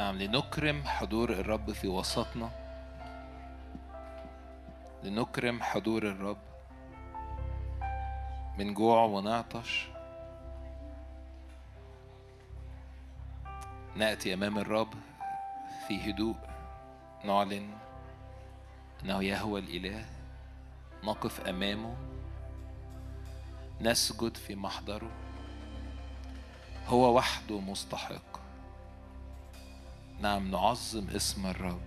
نعم لنكرم حضور الرب في وسطنا. لنكرم حضور الرب من جوع ونعطش. نأتي أمام الرب في هدوء نعلن إنه يهوى الإله نقف أمامه نسجد في محضره. هو وحده مستحق. نعم نعظم اسم الرب.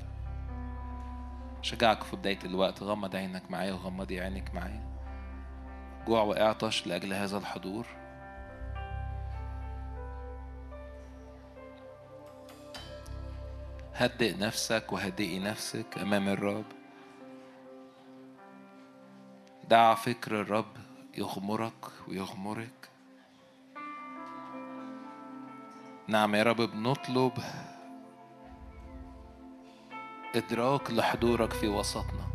شجعك في بداية الوقت غمض عينك معايا وغمضي عينك معايا. جوع وإعطش لأجل هذا الحضور. هدئ نفسك وهدئي نفسك أمام الرب. دع فكر الرب يغمرك ويغمرك. نعم يا رب بنطلب إدراك لحضورك في وسطنا.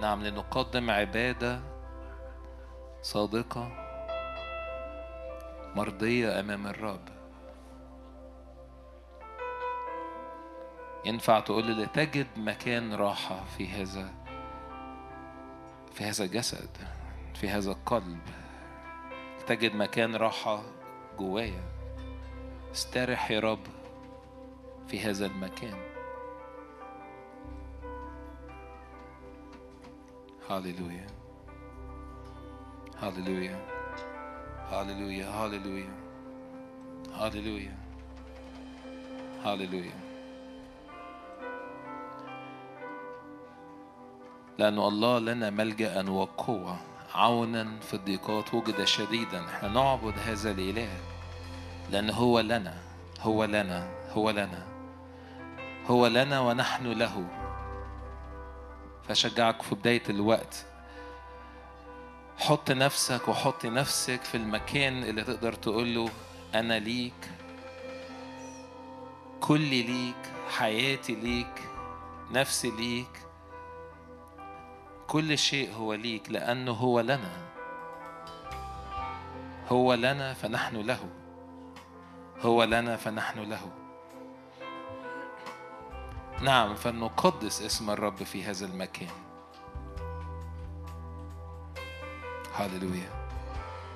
نعم لنقدم عبادة صادقة مرضية أمام الرب. ينفع تقول لي تجد مكان راحة في هذا في هذا الجسد في هذا القلب تجد مكان راحة جوايا. استرح يا رب. في هذا المكان. هاليلويا هاليلويا هاليلويا هاليلويا هاليلويا هاليلويا لأن الله لنا ملجأ وقوة. عونا في الضيقات وجد شديدا. إحنا نعبد هذا الإله لأن هو لنا. هو لنا. هو لنا. هو لنا ونحن له. فشجعك في بداية الوقت. حط نفسك وحط نفسك في المكان اللي تقدر تقول له أنا ليك كلي ليك حياتي ليك نفسي ليك. كل شيء هو ليك لأنه هو لنا. هو لنا فنحن له. هو لنا فنحن له. نعم فلنقدس اسم الرب في هذا المكان. هللويا.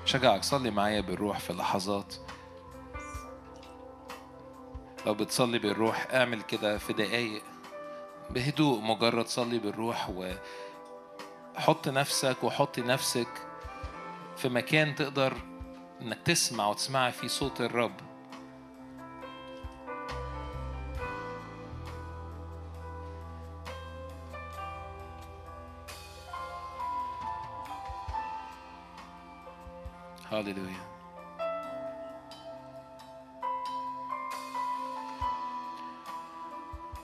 شجعك صلي معايا بالروح في لحظات. لو بتصلي بالروح اعمل كده في دقايق. بهدوء مجرد صلي بالروح وحط نفسك وحطي نفسك في مكان تقدر إنك تسمع وتسمعي فيه صوت الرب. هاليلويا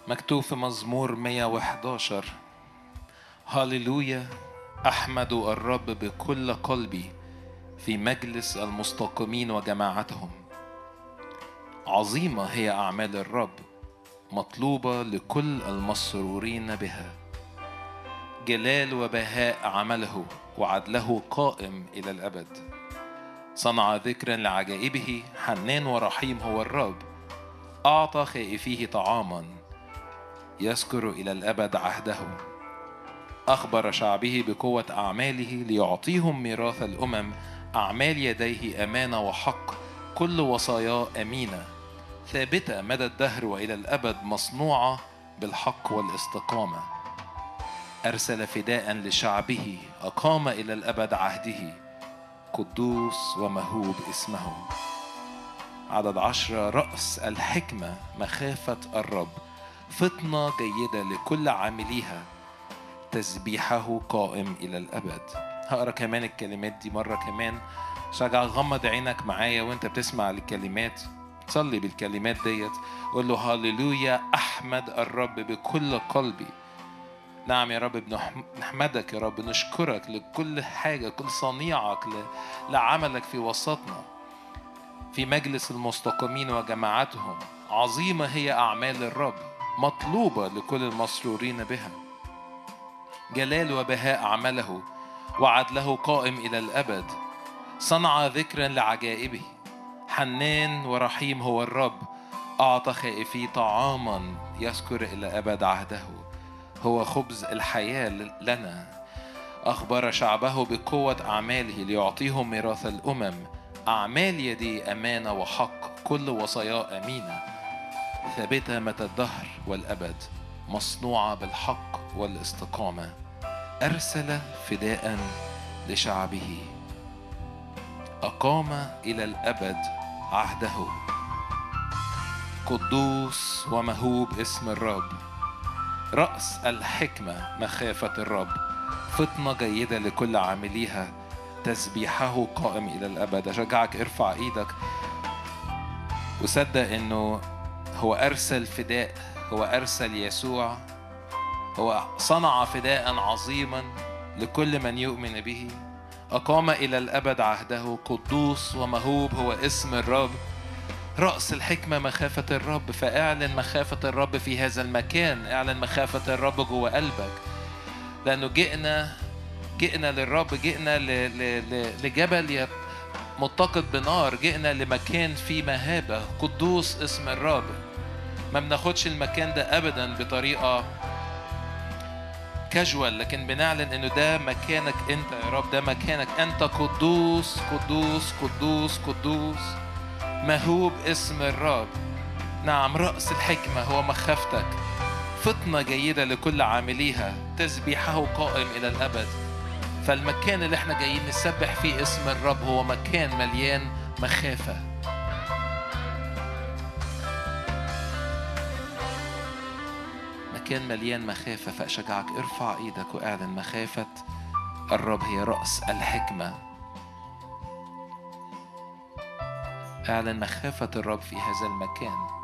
مكتوب في مزمور 111 هاليلويا أحمد الرب بكل قلبي في مجلس المستقيمين وجماعتهم. عظيمة هي أعمال الرب مطلوبة لكل المسرورين بها. جلال وبهاء عمله وعدله قائم إلى الأبد. صنع ذكرا لعجائبه حنان ورحيم هو الرب أعطى خائفيه طعاما يذكر إلى الأبد عهده. أخبر شعبه بقوة أعماله ليعطيهم ميراث الأمم أعمال يديه أمانة وحق كل وصاياه أمينة. ثابتة مدى الدهر وإلى الأبد مصنوعة بالحق والاستقامة. أرسل فداء لشعبه أقام إلى الأبد عهده. قدوس ومهوب اسمه عدد عشرة رأس الحكمة مخافة الرب فطنة جيدة لكل عامليها تسبيحه قائم إلى الأبد. هقرأ كمان الكلمات دي مرة كمان. شجع غمض عينك معايا وانت بتسمع الكلمات. صلي بالكلمات ديت. قول له هللويا أحمد الرب بكل قلبي. نعم يا رب بنحمدك يا رب نشكرك لكل حاجة كل صنيعك لعملك في وسطنا في مجلس المستقيمين وجماعتهم. عظيمة هي أعمال الرب مطلوبة لكل المسرورين بها. جلال وبهاء عمله وعدله قائم إلى الأبد. صنع ذكرا لعجائبه. حنان ورحيم هو الرب. أعطى خائفي طعاما يذكر إلى أبد عهده. هو خبز الحياة لنا. أخبر شعبه بقوة أعماله ليعطيهم ميراث الأمم. أعمال يدي أمانة وحق كل وصاياه أمينة. ثابتة متى الدهر والأبد. مصنوعة بالحق والاستقامة. أرسل فداء لشعبه. أقام إلى الأبد عهده. قدوس ومهوب اسم الرب. رأس الحكمة مخافة الرب. فطنة جيدة لكل عامليها. تسبيحه قائم إلى الأبد. أشجعك ارفع إيدك. وصدق إنه هو أرسل فداء. هو أرسل يسوع. هو صنع فداء عظيما لكل من يؤمن به. أقام إلى الأبد عهده. قدوس ومهوب هو اسم الرب. رأس الحكمة مخافة الرب فاعلن مخافة الرب في هذا المكان اعلن مخافة الرب جوه قلبك. لأنه جئنا جئنا للرب جئنا لجبل متقد بنار جئنا لمكان فيه مهابة قدوس اسم الرب. ما بناخدش المكان ده أبدا بطريقة كاجوال لكن بنعلن إنه ده مكانك أنت يا رب ده مكانك أنت قدوس قدوس قدوس قدوس. مهوب اسم الرب. نعم رأس الحكمة هو مخافتك فطنة جيدة لكل عامليها. تسبيحه قائم إلى الأبد. فالمكان اللي إحنا جايين نسبح فيه اسم الرب هو مكان مليان مخافة. مكان مليان مخافة فأشجعك ارفع إيدك وأعلن مخافة. الرب هي رأس الحكمة. أعلن مخافة الرب في هذا المكان.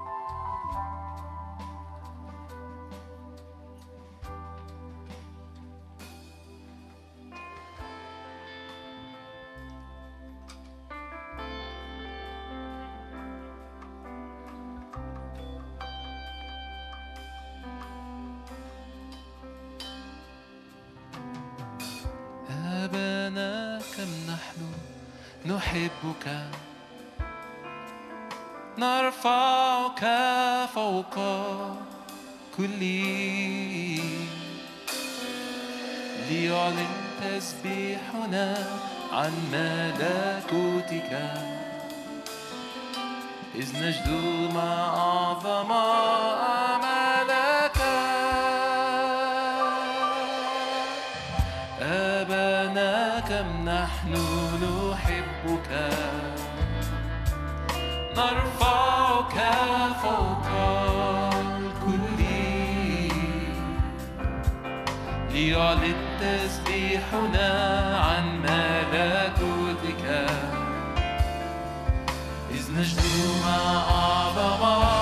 نحبك. نرفعك فوق كل ليعلن تسبيحنا عن ملكوتك إذ نجد مع أعظم أعمالك أبانا كم نحن نحبك؟ نرفعك ليعلن تسبيحنا عن ملكوتك إذ نجد مع أعظم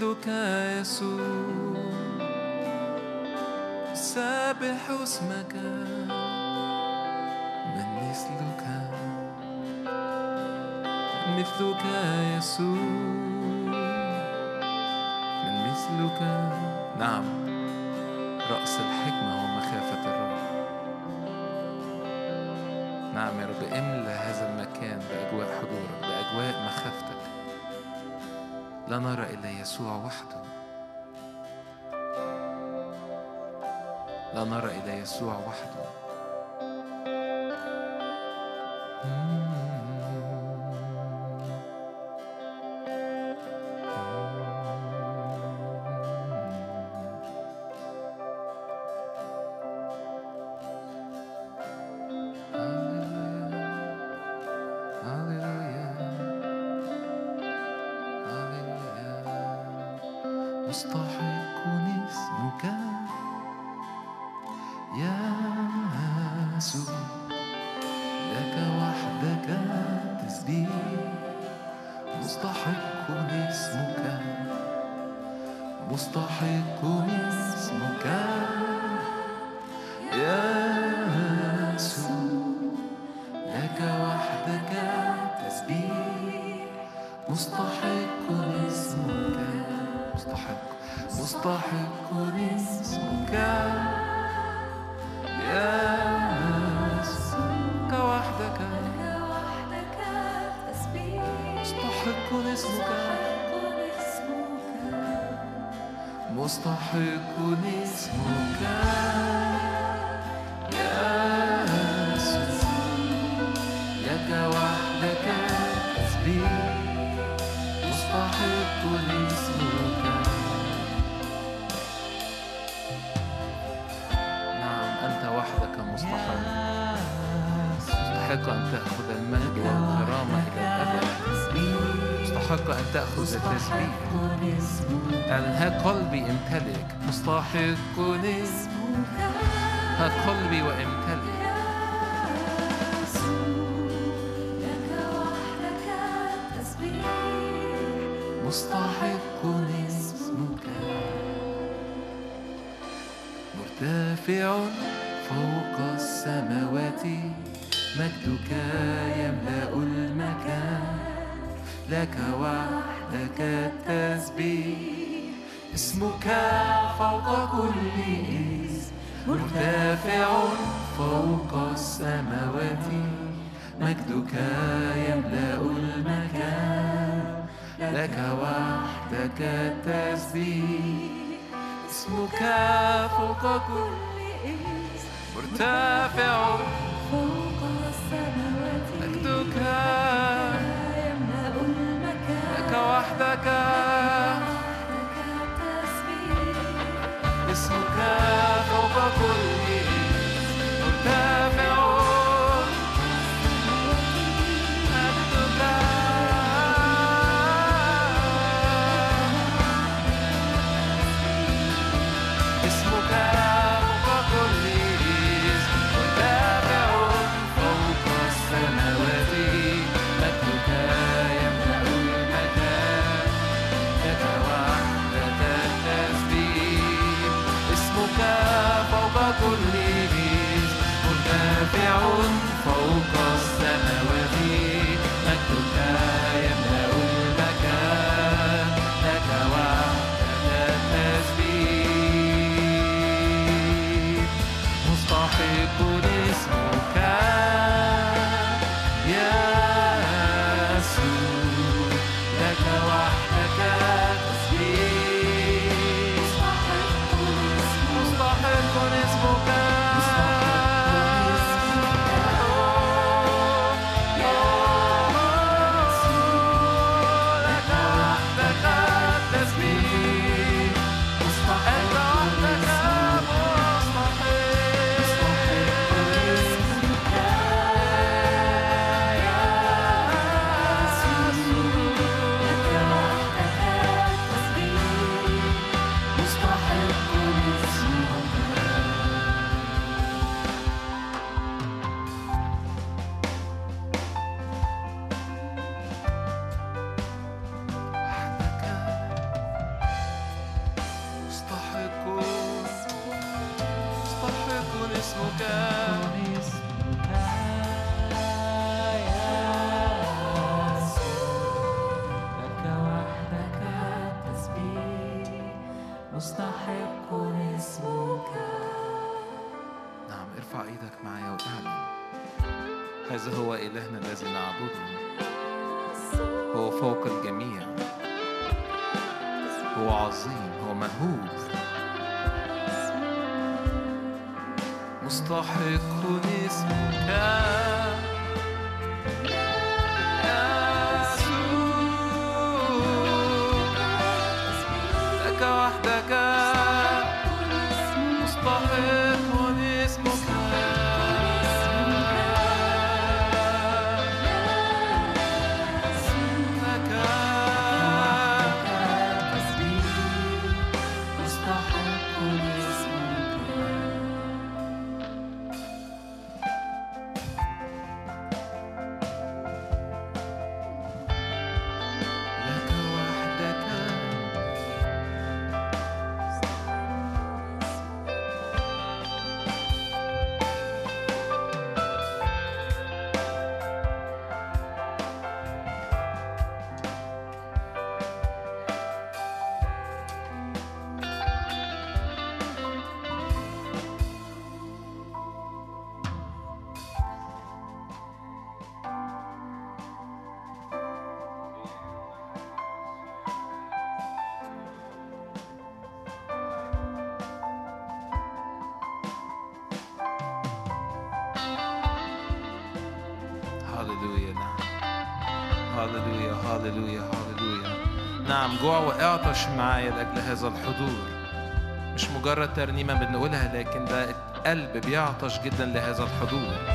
مثلك يسوع. سابح اسمك يسوع وحده. لا نرى إلى يسوع وحده. اسمي أنهى قلبي امتلك مستحق مرتفع فوق السماوات. مجدك يملأ المكان. لك وحدك التسبيح اسمك فوق كل اسم مرتفع جوع وإعطش معايا لأجل هذا الحضور. مش مجرد ترنيمة بنقولها لكن ده القلب بيعطش جدا لهذا الحضور.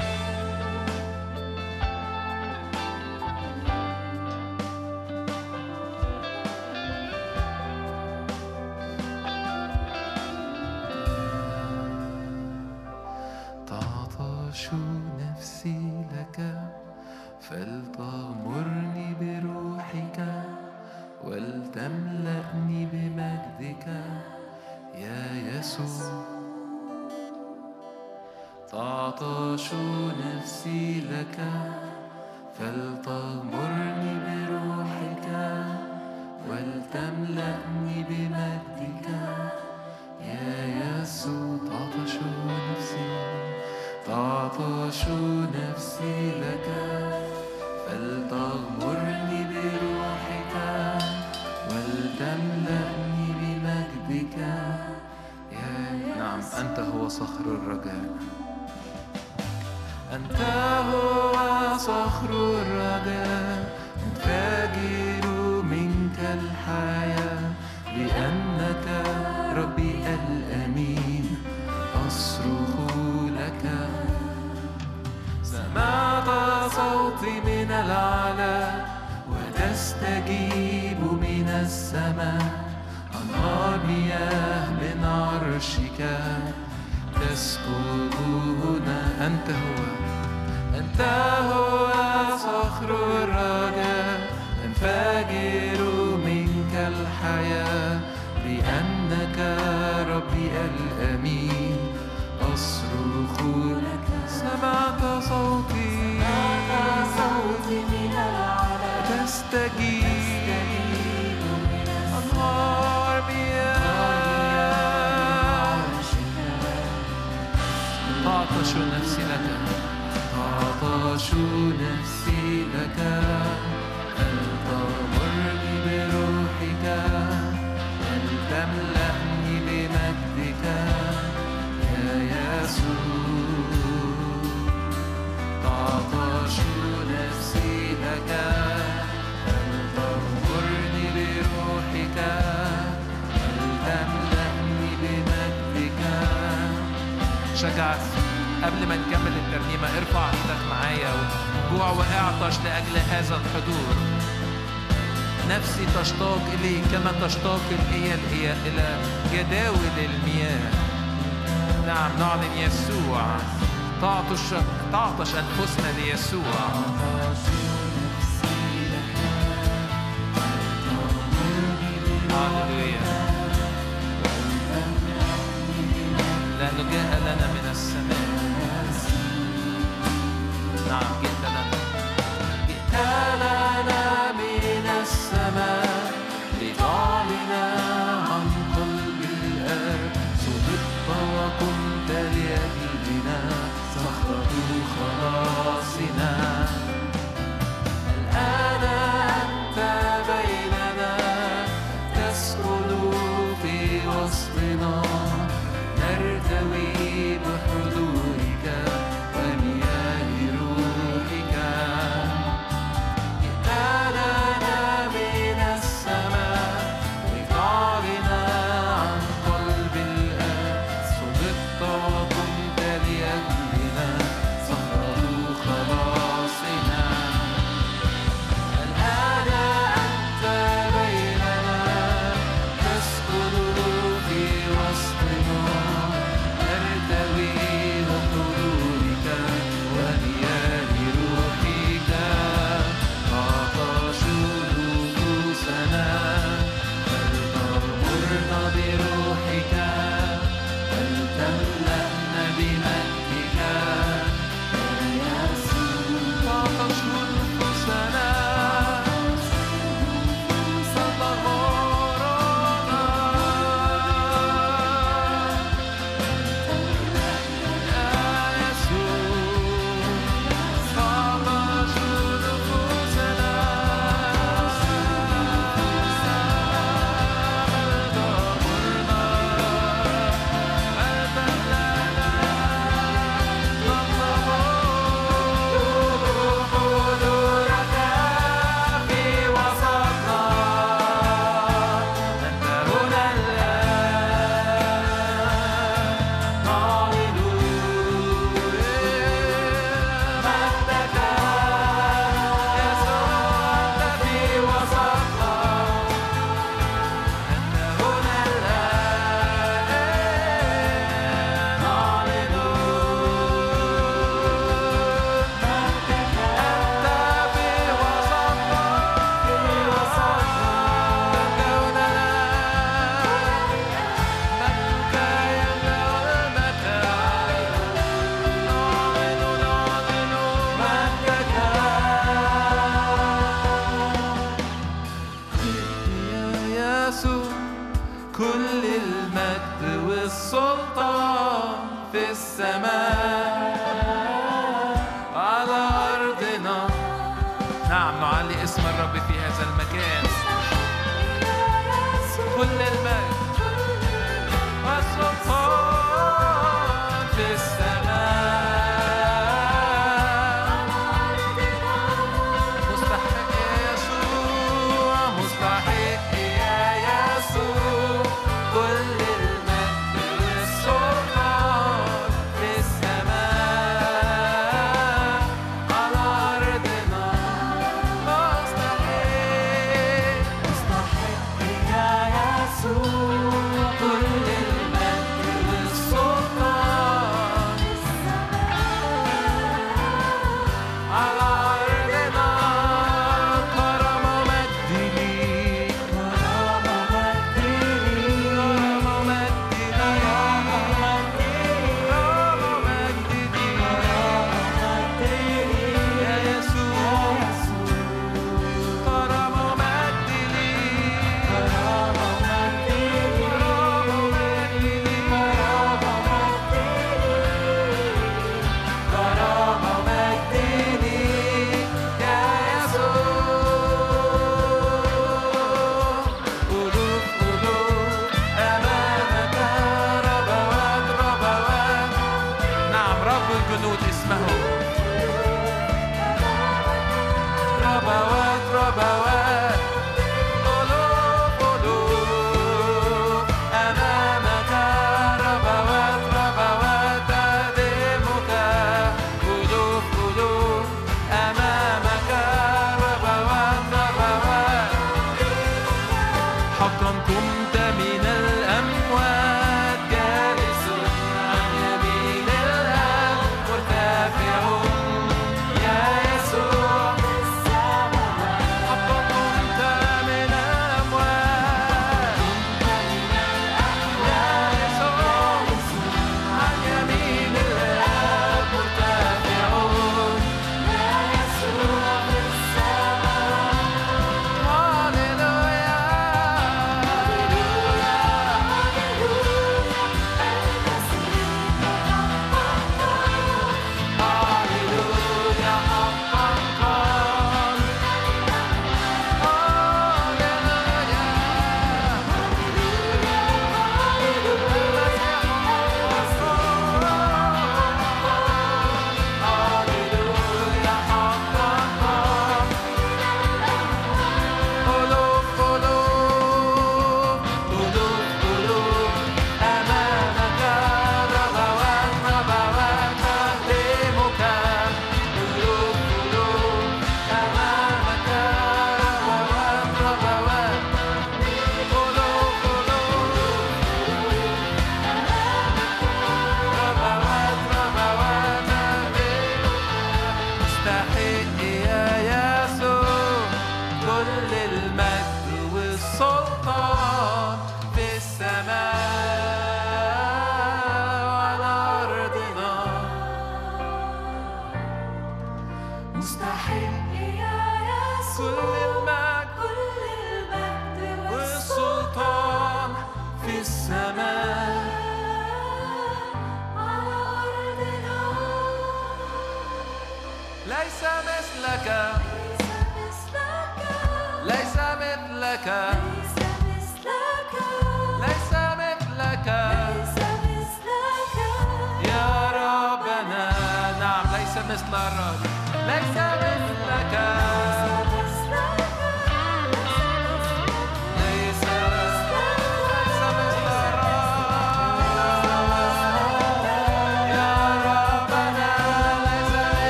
لجاء لنا من السماء.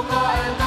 Yoga and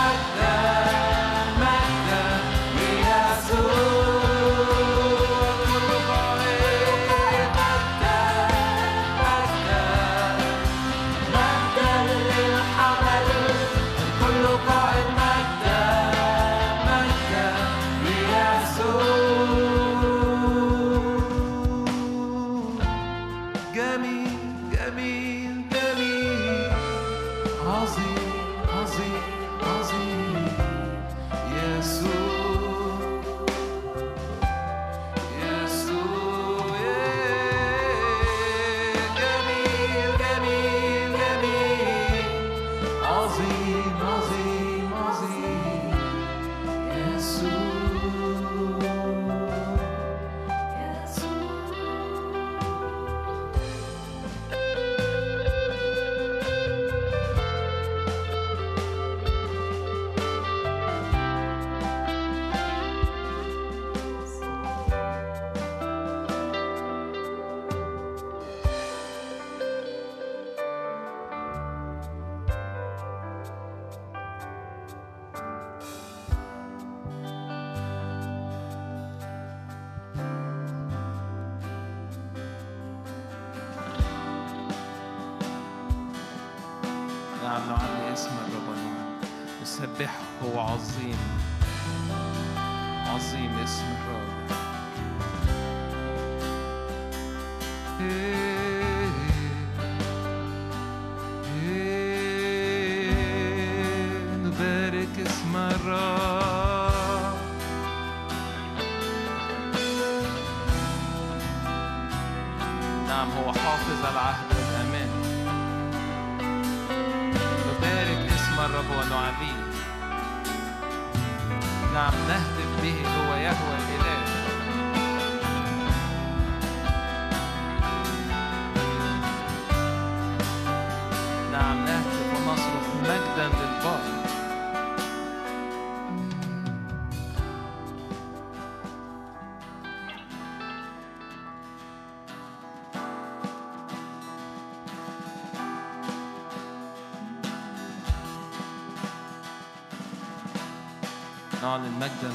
نعلن مجدا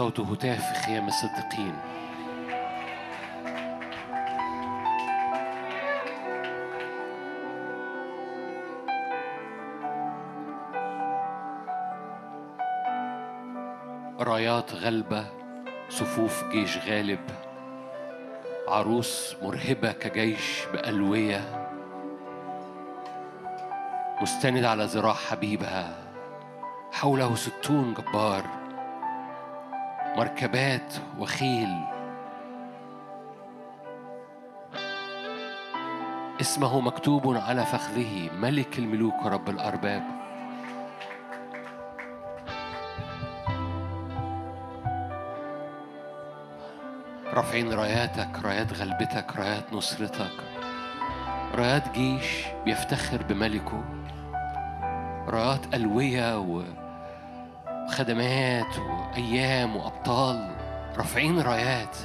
صوت هتاف في خيام الصديقين. رايات غلبة صفوف جيش غالب عروس مرهبة كجيش بألوية مستند على ذراع حبيبها حوله ستون جبار. مركبات وخيل. اسمه مكتوب على فخذه ملك الملوك ورب الأرباب. رافعين راياتك رايات غلبتك رايات نصرتك. رايات جيش بيفتخر بملكه. رايات ألوية و... خدمات وأيام وأبطال رافعين رايات.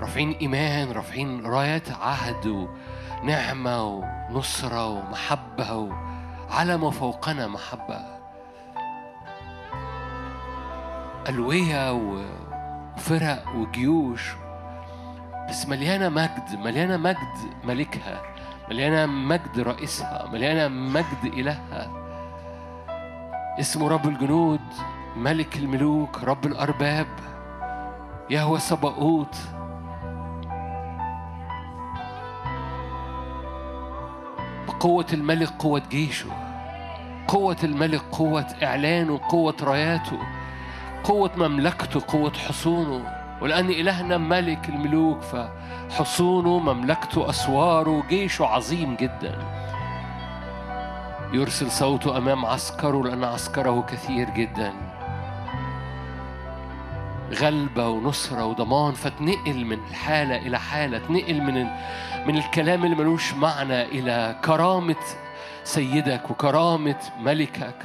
رافعين إيمان رافعين رايات عهد ونعمة ونصرة ومحبة وعلم فوقنا محبة. ألوية وفرق وجيوش. بس مليانة مجد مليانة مجد ملكها مليانة مجد رئيسها مليانة مجد إلهها. اسمه رب الجنود ملك الملوك رب الأرباب يهوى سباؤوت بقوة الملك قوة جيشه قوة الملك قوة إعلانه قوة راياته قوة مملكته قوة حصونه. ولأن إلهنا ملك الملوك فحصونه مملكته أسواره جيشه عظيم جداً. يرسل صوته أمام عسكره لأن عسكره كثير جدا غلبة ونصرة وضمان فتنقل من حالة إلى حالة تنقل من. من الكلام اللي ملوش معنى إلى كرامة سيدك وكرامة ملكك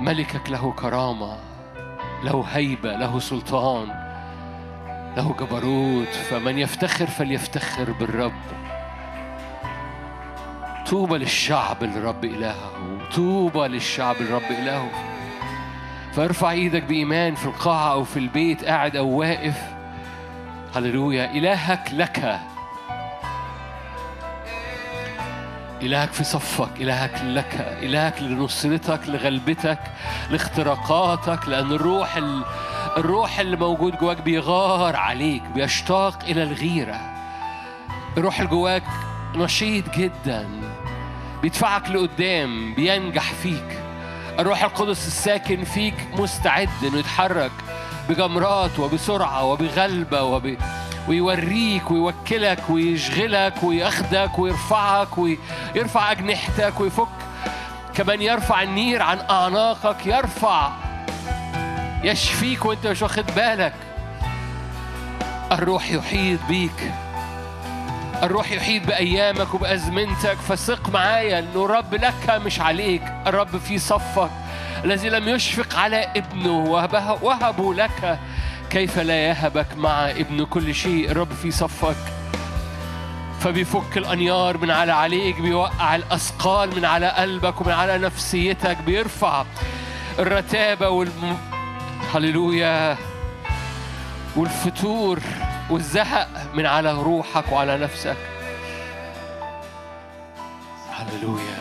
ملكك له كرامة له هيبة له سلطان له جبروت فمن يفتخر فليفتخر بالرب طوبى للشعب الرب إلهه طوبى للشعب الرب إلهه. فارفع إيدك بإيمان في القاعة أو في البيت قاعد أو واقف. هللويا. إلهك لك. إلهك في صفك إلهك لك. إلهك لنصرتك لغلبتك لاختراقاتك لأن الروح ال... الروح اللي موجود جواك بيغار عليك بيشتاق إلى الغيرة. الروح اللي جواك نشيط جدا. بيدفعك لقدام بينجح فيك. الروح القدس الساكن فيك مستعد إنه يتحرك بجمرات وبسرعة وبغلبة وب... ويوريك ويوكلك ويشغلك ويأخدك ويرفعك ويرفع أجنحتك ويفك. كمان يرفع النير عن أعناقك يرفع يشفيك وأنت مش واخد بالك. الروح يحيط بيك. الروح يحيط بأيامك وبأزمنتك فثق معايا أنه الرب لك مش عليك الرب في صفك الذي لم يشفق على ابنه وهبه لك كيف لا يهبك مع ابن كل شيء الرب في صفك. فبيفك الأنيار من على عليك بيوقع الأثقال من على قلبك ومن على نفسيتك بيرفع الرتابة والم... هللويا. والفتور والزهق من على روحك وعلى نفسك. هللويا.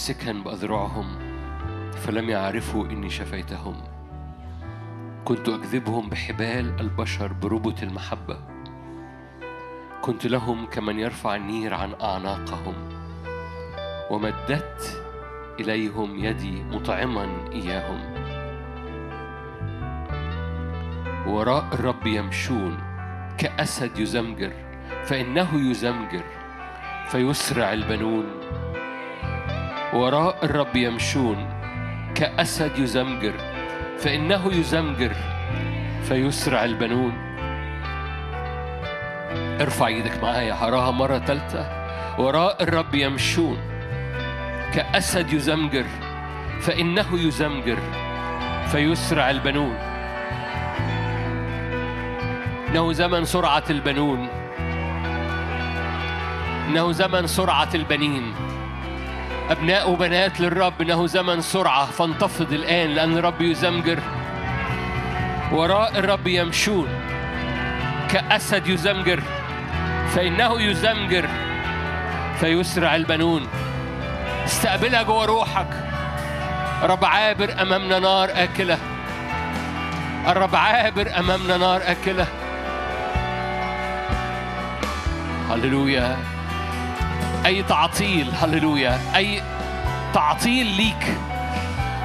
ممسكا بأذرعهم فلم يعرفوا إني شفيتهم. كنت أكذبهم بحبال البشر بربط المحبة. كنت لهم كمن يرفع النير عن أعناقهم. ومددت إليهم يدي مطعما إياهم. وراء الرب يمشون كأسد يزمجر فإنه يزمجر فيسرع البنون. وراء الرب يمشون كأسد يزمجر فإنه يزمجر فيسرع البنون. ارفع إيدك معايا هراها مرة ثالثة وراء الرب يمشون كأسد يزمجر فإنه يزمجر فيسرع البنون. إنه زمن سرعة البنون. إنه زمن سرعة البنين. أبناء وبنات للرب إنه زمن سرعة فانتفض الآن لأن الرب يزمجر. وراء الرب يمشون. كأسد يزمجر. فإنه يزمجر. فيسرع البنون. استقبلها جوه روحك. رب عابر أمامنا نار آكلة. الرب عابر أمامنا نار آكلة. هللويا. أي تعطيل هللويا. أي تعطيل ليك.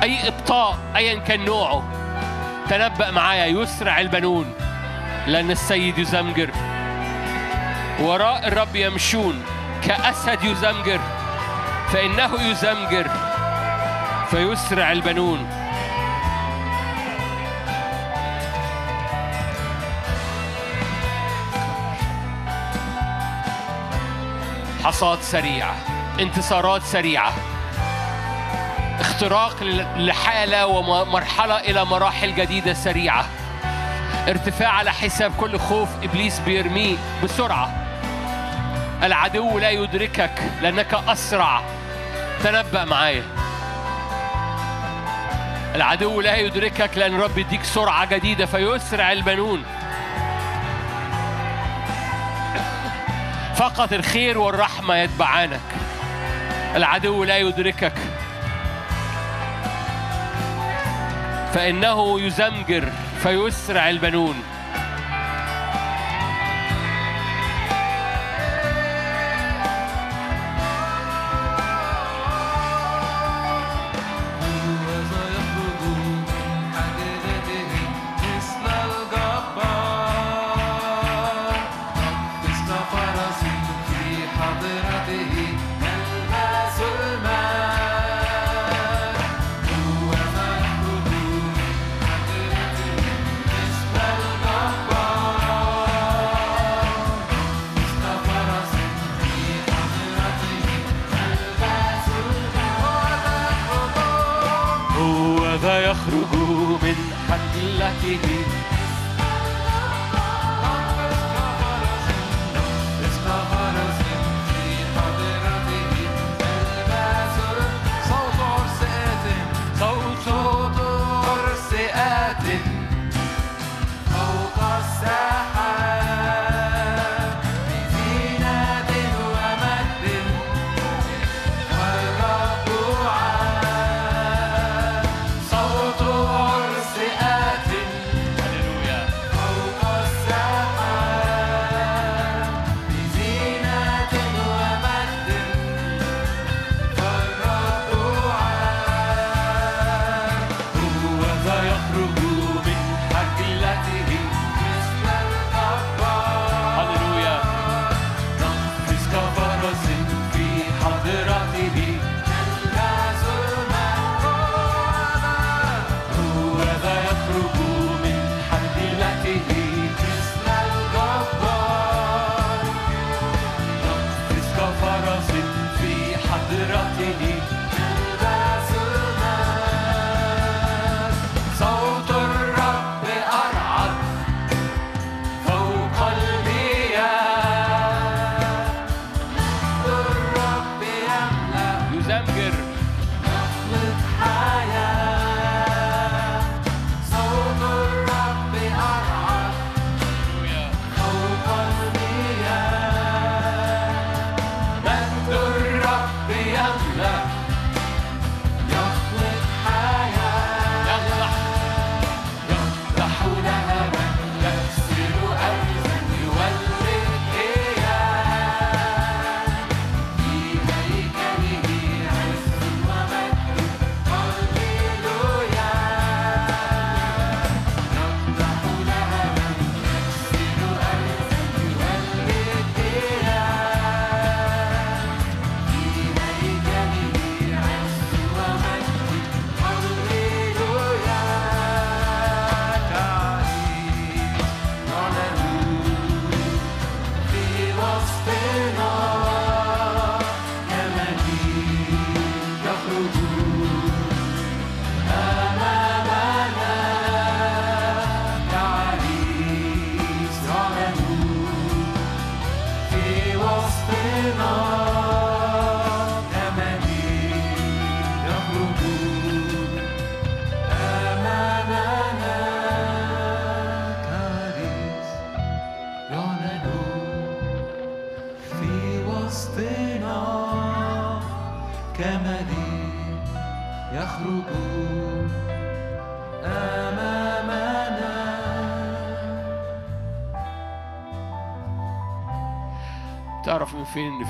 أي إبطاء أيا كان نوعه. تنبأ معايا يسرع البنون. لأن السيد يزمجر. وراء الرب يمشون. كأسد يزمجر. فإنه يزمجر. فيسرع البنون. حصاد سريعة انتصارات سريعة. اختراق لحالة ومرحلة إلى مراحل جديدة سريعة. ارتفاع على حساب كل خوف إبليس بيرميه بسرعة. العدو لا يدركك لأنك أسرع. تنبأ معايا. العدو لا يدركك لأن رب يديك سرعة جديدة فيسرع البنون. فقط الخير والرحمة يتبعانك. العدو لا يدركك. فإنه يزمجر فيسرع البنون. lucky.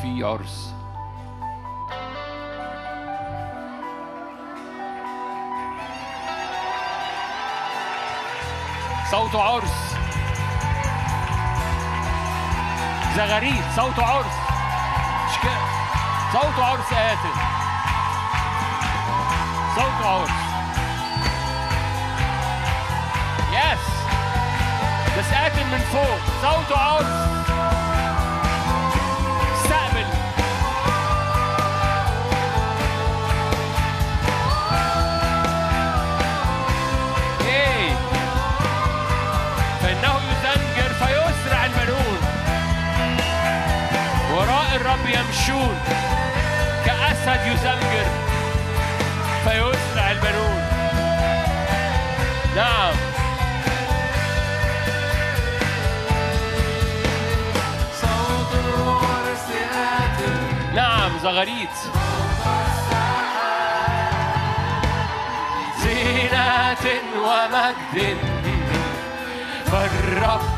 في عرس. صوت عرس. زغاريد صوت عرس. كده صوت عرس آت صوت عرس. يس بس آت من فوق. صوت عرس. يمشون كأسد يزنجر فيسرع البنون. نعم. صوت العرس آت نعم زغاريت زينة ومجد. فالرب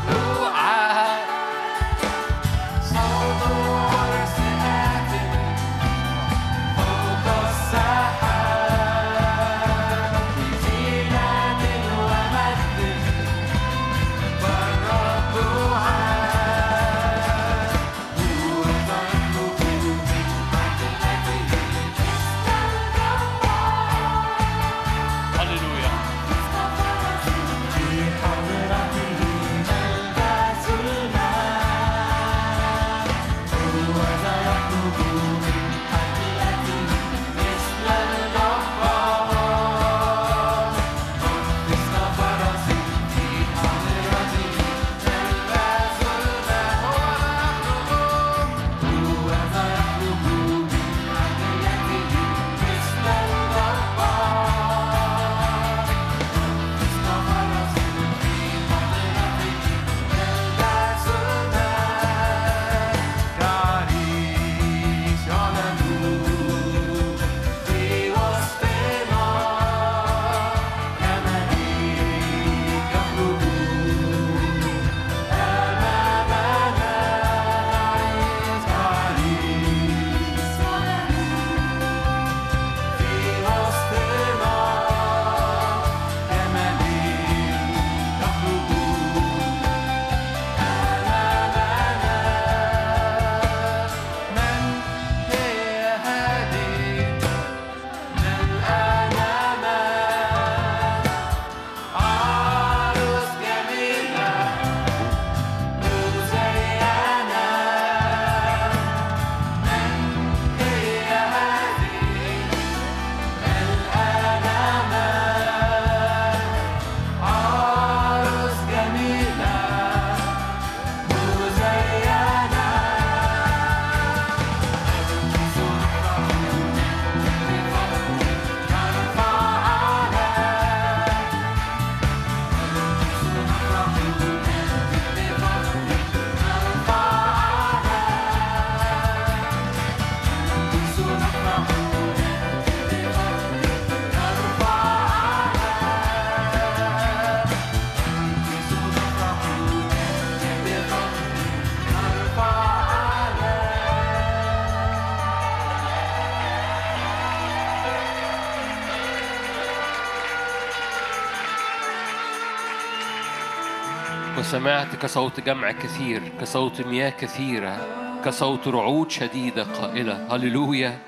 وسمعت كصوت جمع كثير كصوت مياه كثيرة كصوت رعود شديدة قائلة هللويا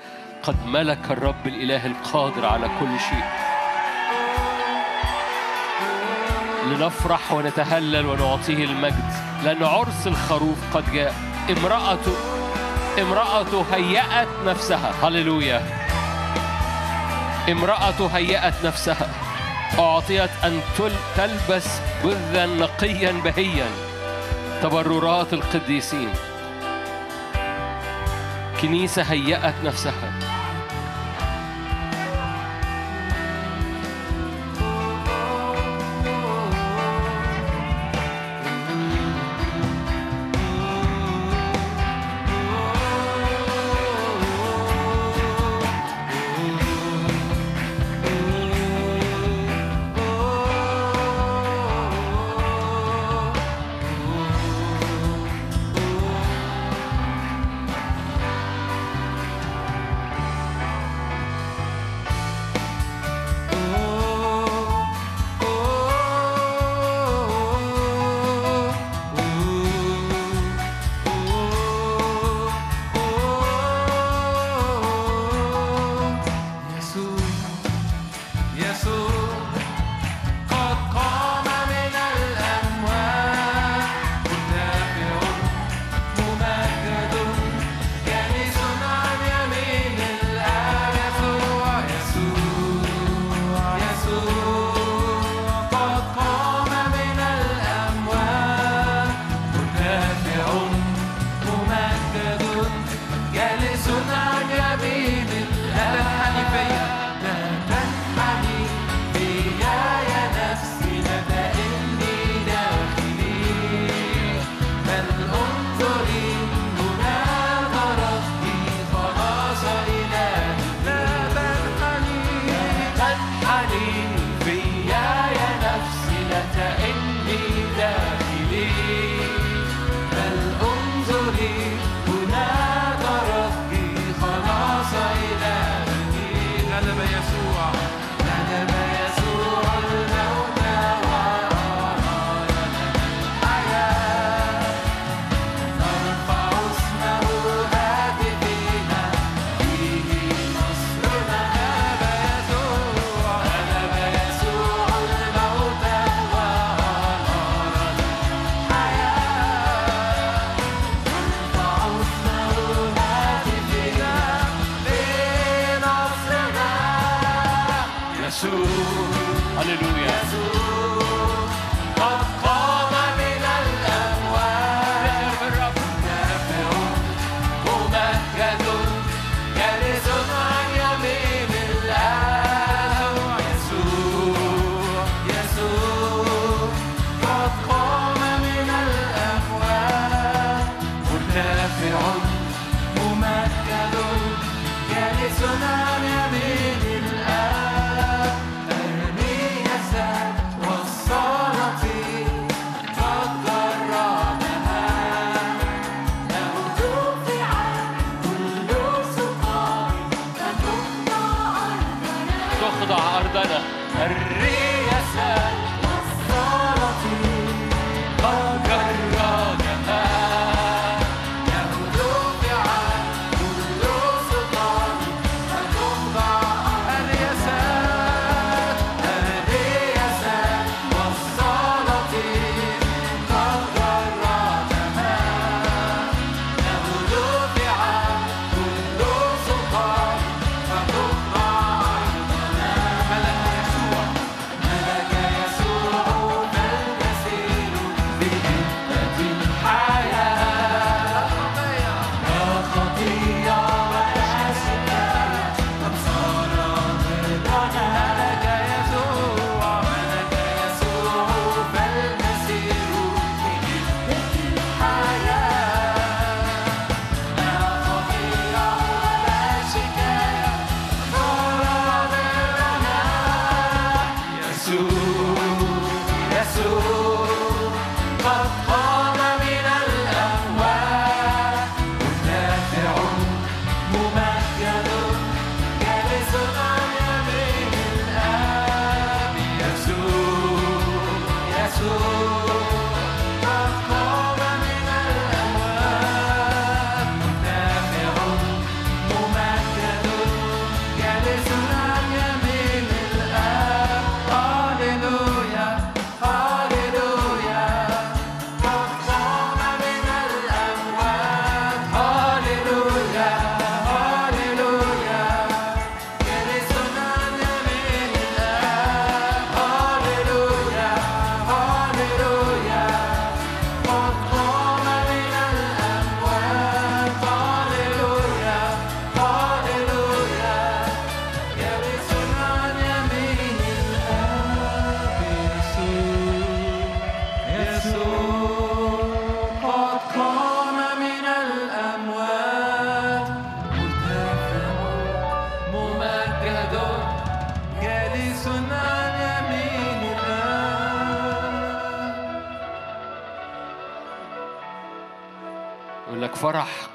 قد ملك الرب الإله القادر على كل شيء. لنفرح ونتهلل ونعطيه المجد. لأن عرس الخروف قد جاء. امرأته امرأته هيأت نفسها. هللويا. امرأة هيأت نفسها. أعطيت أن تل- تلبس بذا نقيا بهيا تبررات القديسين. كنيسة هيأت نفسها.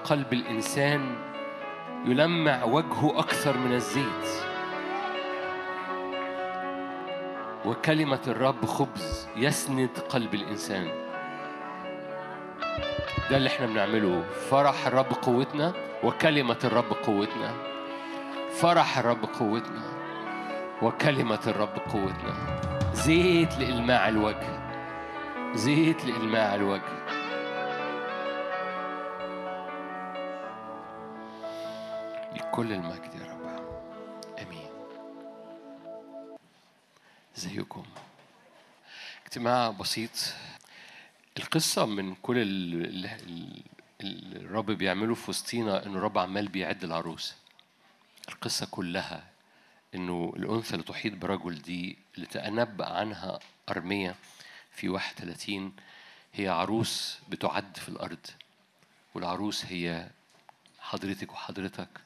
قلب الإنسان يلمع وجهه أكثر من الزيت. وكلمة الرب خبز يسند قلب الإنسان. ده اللي إحنا بنعمله. فرح الرب قوتنا وكلمة الرب قوتنا. فرح الرب قوتنا وكلمة الرب قوتنا. زيت لإلماع الوجه. زيت لإلماع الوجه. لكل المجد يا رب. آمين. ازيكم اجتماع بسيط. القصة من كل اللي الرب بيعمله في وسطينا انه الرب عمال بيعد العروس. القصة كلها إنه الأنثى اللي تحيط برجل دي اللي تنبأ عنها ارميا في 31 هي عروس بتعد في الأرض. والعروس هي حضرتك وحضرتك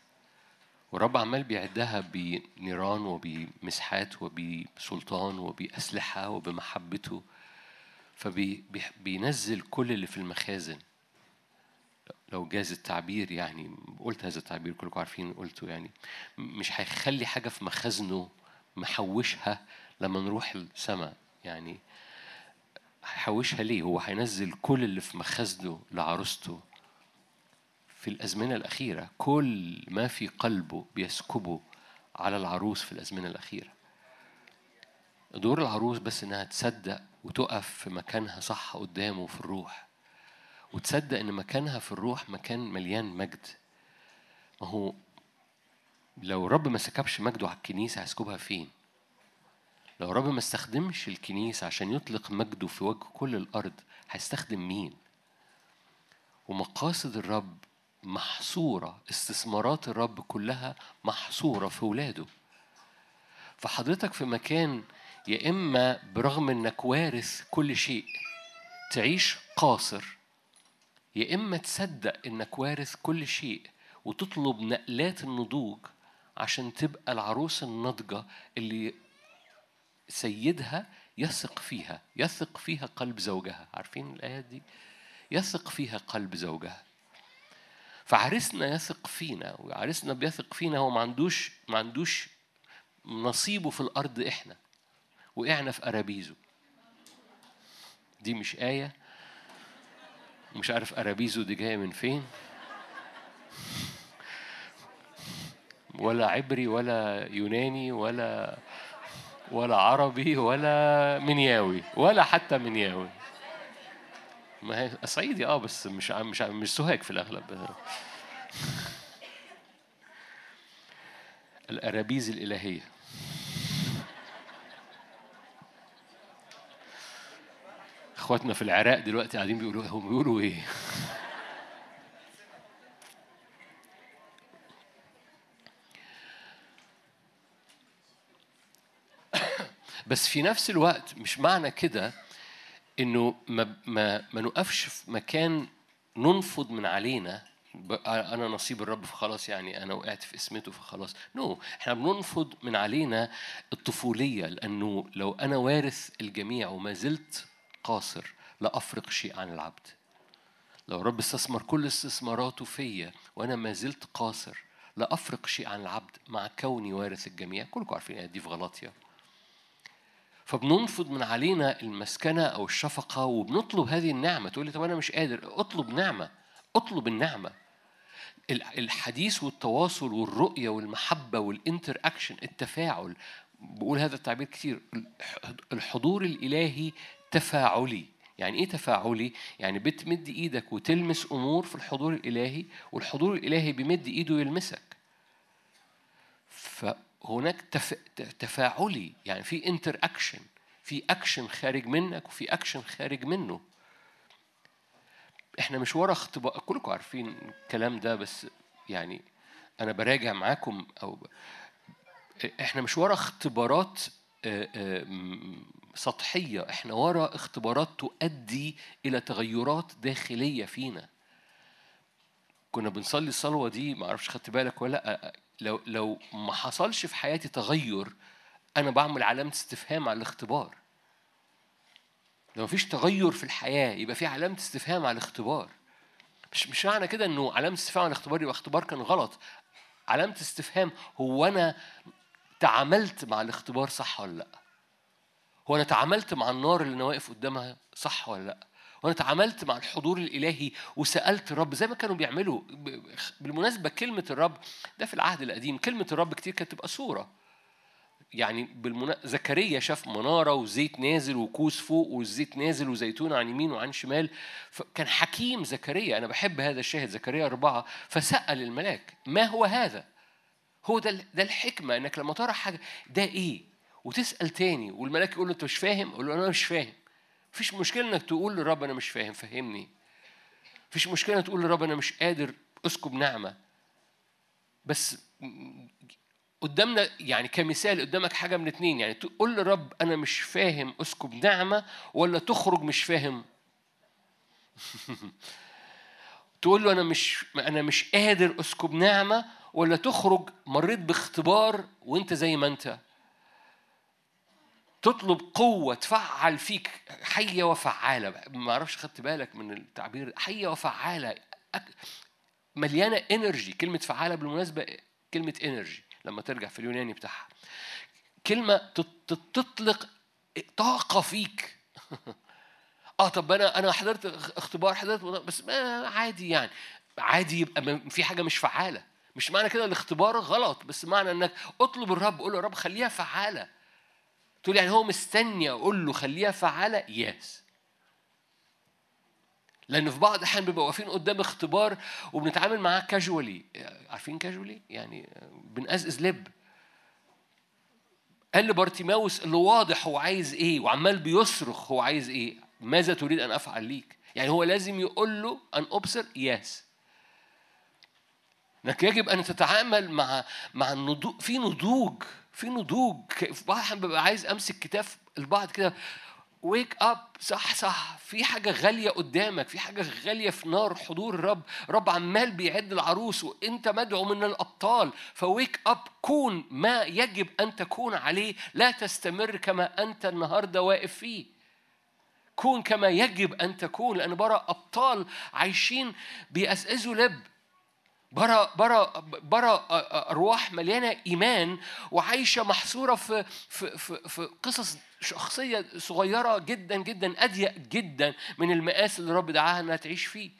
والرب عمال بيعدها بنيران وبمسحات وبسلطان وبأسلحة وبمحبته فبينزل كل اللي في المخازن. لو جاز التعبير يعني قلت هذا التعبير كلكم عارفين قلته يعني مش هيخلي حاجة في مخازنه محوشها لما نروح السماء يعني. هيحوشها ليه؟ هو هينزل كل اللي في مخازنه لعروسته في الأزمنة الأخيرة كل ما في قلبه بيسكبه على العروس في الأزمنة الأخيرة دور العروس بس إنها تصدق وتقف في مكانها صح قدامه في الروح وتصدق إن مكانها في الروح مكان مليان مجد ما هو لو الرب ما سكبش مجده على الكنيسة هيسكبها فين؟ لو الرب ما استخدمش الكنيسة عشان يطلق مجده في وجه كل الأرض هيستخدم مين؟ ومقاصد الرب محصورة استثمارات الرب كلها محصورة في ولاده. فحضرتك في مكان يا إما برغم إنك وارث كل شيء تعيش قاصر يا إما تصدق إنك وارث كل شيء وتطلب نقلات النضوج عشان تبقى العروس الناضجة اللي سيدها يثق فيها يثق فيها قلب زوجها. عارفين الآيات دي؟ يثق فيها قلب زوجها. فعرسنا يثق فينا وعرسنا بيثق فينا هو ما عندوش ما عندوش نصيبه في الأرض إحنا وقعنا في أرابيزه. دي مش آية مش عارف ارابيزو دي جاية من فين. ولا عبري ولا يوناني ولا ولا عربي ولا منياوي ولا حتى منياوي. ما هي صعيدي آه بس مش مش مش سوهاج في الأغلب. الأرابيز الإلهية. إخواتنا في العراق دلوقتي قاعدين بيقولوا هم بيقولوا إيه؟ بس في نفس الوقت مش معنى كده إنه ما ما ما نقفش في مكان ننفض من علينا. أنا نصيب الرب فخلاص يعني أنا وقعت في اسمته فخلاص. نو no. إحنا بننفض من علينا الطفولية لأنه لو أنا وارث الجميع وما زلت قاصر لا أفرق شيء عن العبد. لو الرب استثمر كل استثماراته فيا وأنا ما زلت قاصر لا أفرق شيء عن العبد مع كوني وارث الجميع. كلكم عارفين دي في غلاطيا فبننفض من علينا المسكنة أو الشفقة وبنطلب هذه النعمة. تقول لي طب أنا مش قادر. أطلب نعمة. أطلب النعمة. الحديث والتواصل والرؤية والمحبة وال interaction التفاعل. بقول هذا التعبير كتير. الحضور الإلهي تفاعلي. يعني إيه تفاعلي؟ يعني بتمد إيدك وتلمس أمور في الحضور الإلهي والحضور الإلهي بيمد إيده يلمسك. هناك تف... تفاعلي يعني في interaction في اكشن خارج منك وفي اكشن خارج منه. إحنا مش ورا اختبار كلكم عارفين الكلام ده بس يعني أنا براجع معاكم أو إحنا مش ورا اختبارات سطحية إحنا ورا اختبارات تؤدي إلى تغيرات داخلية فينا. كنا بنصلي الصلوة دي ما أعرفش خدت بالك ولا لأ لو لو ما حصلش في حياتي تغير أنا بعمل علامة استفهام على الاختبار. لو مفيش تغير في الحياة يبقى في علامة استفهام على الاختبار. مش مش معنى كده إنه علامة استفهام على الاختبار يبقى اختبار كان غلط. علامة استفهام هو أنا تعاملت مع الاختبار صح ولا لأ؟ هو أنا تعاملت مع النار اللي أنا واقف قدامها صح ولا لأ؟ وأنا تعاملت مع الحضور الإلهي وسألت الرب زي ما كانوا بيعملوا بالمناسبة كلمة الرب ده في العهد القديم كلمة الرب كتير كانت تبقى صورة. يعني بالمنا... زكريا شاف منارة وزيت نازل وكوس فوق والزيت نازل وزيتون عن يمين وعن شمال. فكان حكيم زكريا أنا بحب هذا الشاهد زكريا أربعة فسأل الملاك ما هو هذا؟ هو ده ده الحكمة إنك لما ترى حاجة ده إيه؟ وتسأل تاني والملاك يقول له أنت مش فاهم؟ قول له أنا مش فاهم. مفيش مشكلة إنك تقول للرب أنا مش فاهم فهمني. مفيش مشكلة تقول للرب أنا مش قادر أسكب نعمة. بس قدامنا يعني كمثال قدامك حاجة من اتنين يعني تقول للرب أنا مش فاهم أسكب نعمة ولا تخرج مش فاهم؟ تقول له أنا مش أنا مش قادر أسكب نعمة ولا تخرج مريت باختبار وأنت زي ما أنت. تطلب قوة تفعل فيك حية وفعالة. ما أعرفش خدت بالك من التعبير حية وفعالة. مليانة energy كلمة فعالة بالمناسبة كلمة energy لما ترجع في اليوناني بتاعها. كلمة تطلق طاقة فيك. آه طب أنا أنا حضرت اختبار حضرت بس ما عادي يعني. عادي يبقى في حاجة مش فعالة. مش معنى كده الاختبار غلط بس معنى إنك اطلب الرب قول له رب خليها فعالة. تقول يعني هو مستني أقول له خليها فعالة؟ يس لأن في بعض الأحيان بيبقى واقفين قدام اختبار وبنتعامل معاه كاجوالي عارفين casually يعني بنقزقز لب قال لبارتيماوس اللي واضح هو عايز إيه وعمال بيصرخ هو عايز إيه. ماذا تريد أن أفعل ليك؟ يعني هو لازم يقول له ان ابصر yes إنك يجب أن تتعامل مع مع النضوج في نضوج. في نضوج في بعض الأحيان ببقى عايز أمسك كتاف البعض كده wake up صحصح. في حاجة غالية قدامك في حاجة غالية في نار حضور الرب الرب عمال بيعد العروس وأنت مدعو من الأبطال. ف wake up كون ما يجب أن تكون عليه لا تستمر كما أنت النهاردة واقف فيه. كون كما يجب أن تكون لأن برا أبطال عايشين بيقزقزوا لب. برا برا برا أرواح مليانة إيمان وعايشة محصورة في في في, في قصص شخصية صغيرة جدا جدا أضيق جدا من المقاس اللي الرب دعاها إنها تعيش فيه.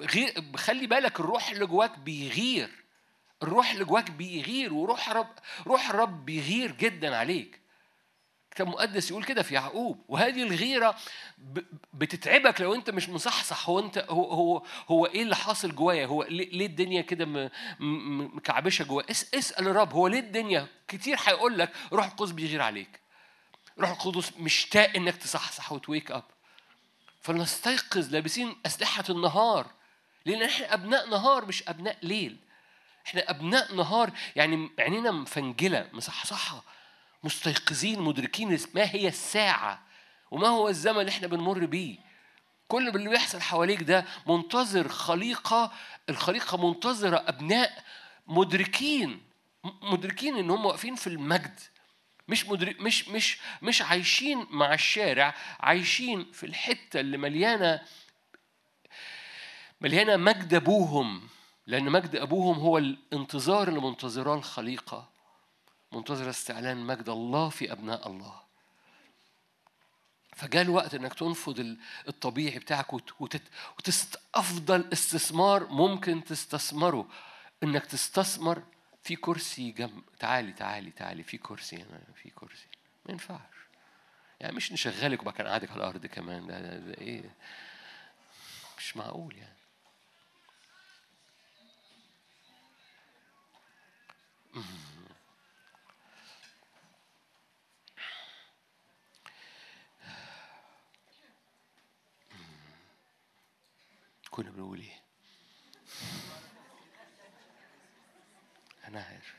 غير خلي بالك الروح اللي جواك بيغير. الروح اللي جواك بيغير وروح رب روح الرب بيغير جدا عليك. كتاب مقدس يقول كده في يعقوب وهذه الغيرة بتتعبك لو انت مش مصحصح هو انت هو هو هو إيه اللي حاصل جوايا؟ هو ليه الدنيا كده م- م- مكعبشة جوايا؟ اس اسأل الرب هو ليه الدنيا كتير هيقول لك روح القدس بيغير عليك. روح القدس مشتاق انك تصحصح وت wake up فلنستيقظ لابسين أسلحة النهار لأن إحنا أبناء نهار مش أبناء ليل. إحنا أبناء نهار يعني عينينا مفنجلة مصحصحة. مستيقظين مدركين ما هي الساعة وما هو الزمن اللي إحنا بنمر بيه. كل اللي بيحصل حواليك ده منتظر خليقة الخليقة منتظرة أبناء مدركين مدركين إن هم واقفين في المجد. مش مدرك مش مش مش عايشين مع الشارع عايشين في الحتة اللي مليانة مليانة مجد أبوهم. لأن مجد أبوهم هو الانتظار اللي منتظراه الخليقة. منتظره استعلان مجد الله في أبناء الله. فجاء الوقت إنك تنفض ال- الطبيعي بتاعك. وتست... أفضل استثمار ممكن تستثمره إنك تستثمر في كرسي جنب تعالي تعالي تعالي في كرسي هنا في كرسي. ما ينفعش. يعني مش نشغلك وبعد كده قاعدك على الأرض كمان ده, ده, ده إيه؟ مش معقول يعني. كنا بنقول إيه؟ أنا عارف.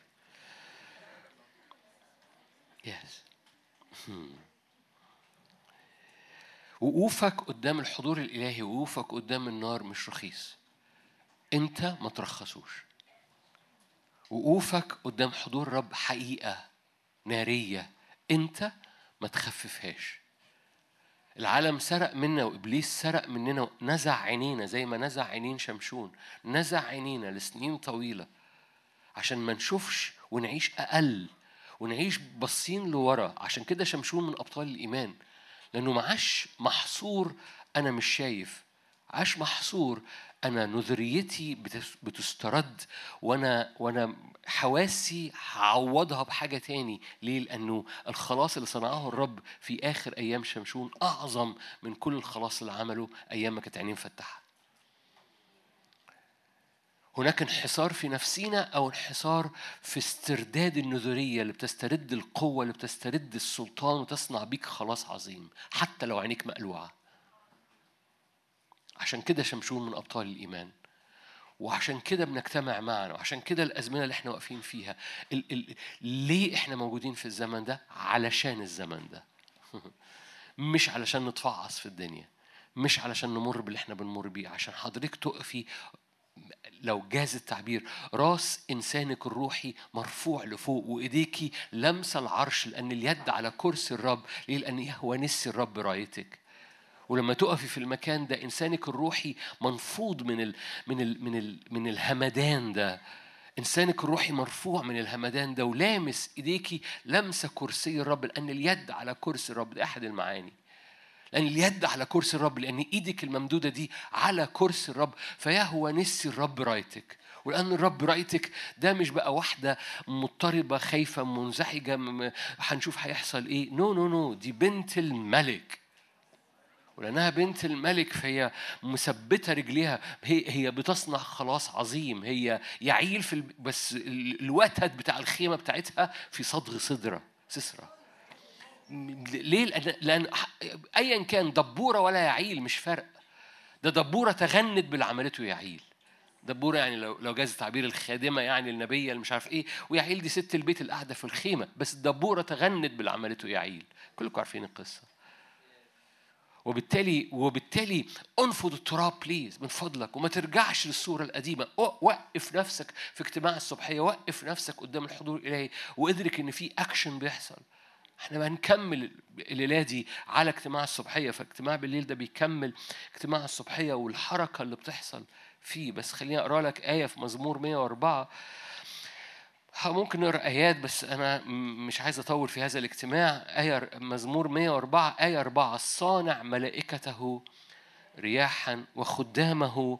يس وقوفك قدام الحضور الإلهي وقوفك قدام النار مش رخيص. أنت ما ترخصوش. وقوفك قدام حضور رب حقيقة نارية أنت ما تخففهاش. العالم سرق منا وإبليس سرق مننا نزع عينينا زي ما نزع عينين شمشون نزع عينينا لسنين طويلة عشان ما نشوفش ونعيش أقل ونعيش باصين لورا. عشان كده شمشون من أبطال الإيمان لأنه معاش محصور أنا مش شايف عاش محصور أنا نظريتي بتس- بتسترد وأنا وأنا حواسي هعوضها بحاجة تاني. ليه؟ لأنه الخلاص اللي صنعه الرب في آخر أيام شمشون أعظم من كل الخلاص اللي عمله أيام ما كانت عينيه مفتحة. هناك انحصار في نفسينا أو انحصار في استرداد النذوريه اللي بتسترد القوة اللي بتسترد السلطان وتصنع بيك خلاص عظيم حتى لو عينيك مقلوعة. عشان كده شمشون من أبطال الإيمان وعشان كده بنجتمع معنا وعشان كده الأزمنة اللي إحنا واقفين فيها ال ال ليه إحنا موجودين في الزمن ده؟ علشان الزمن ده. مش علشان نتفعص في الدنيا مش علشان نمر باللي إحنا بنمر بيه عشان حضرتك تقفي لو جاز التعبير راس إنسانك الروحي مرفوع لفوق وإيديكي لمسة العرش لأن اليد على كرسي الرب ليه؟ لأن يهوى نسي الرب رايتك. ولما تقفي في المكان ده إنسانك الروحي منفوض من ال من ال من ال من الهمدان ده. إنسانك الروحي مرفوع من الهمدان ده ولامس ايديكي لمسه كرسي الرب لأن اليد على كرسي الرب. ده أحد المعاني. لأن اليد على كرسي الرب لأن إيدك الممدودة دي على كرسي الرب. فيهوه نسي الرب رايتك ولأن الرب رايتك ده مش بقى واحدة مضطربة خايفة منزعجة هنشوف هيحصل إيه. no no no دي بنت الملك. ولأنها بنت الملك فهي مثبتة رجليها. هي هي بتصنع خلاص عظيم. هي ياعيل في بس ال- الوتد بتاع الخيمة بتاعتها في صدغ سسرة سيسرا. ليه؟ لأن, لأن أيا كان دبورة ولا ياعيل مش فرق ده دبورة تغنت باللي عملته ياعيل. دبورة يعني لو لو جاز تعبير الخادمة يعني النبية اللي مش عارف إيه. وياعيل دي ست البيت اللي قاعدة في الخيمة بس دبورة تغنت باللي عملته ياعيل. كلكم عارفين القصة. وبالتالي وبالتالي انفض التراب please من فضلك وما ترجعش للصورة القديمة. وقف نفسك في اجتماع الصبحية وقف نفسك قدام الحضور الإلهي وادرك إن في اكشن بيحصل. إحنا هنكمل الليلة دي على اجتماع الصبحية فاجتماع بالليل ده بيكمل اجتماع الصبحية والحركة اللي بتحصل فيه. بس خليني أقرأ لك آية في مزمور 104 ها، ممكن نقرأ آيات بس أنا مش عايز أطول في هذا الاجتماع. آية مزمور 104 آية 4 صانع ملائكته رياحا وخدامه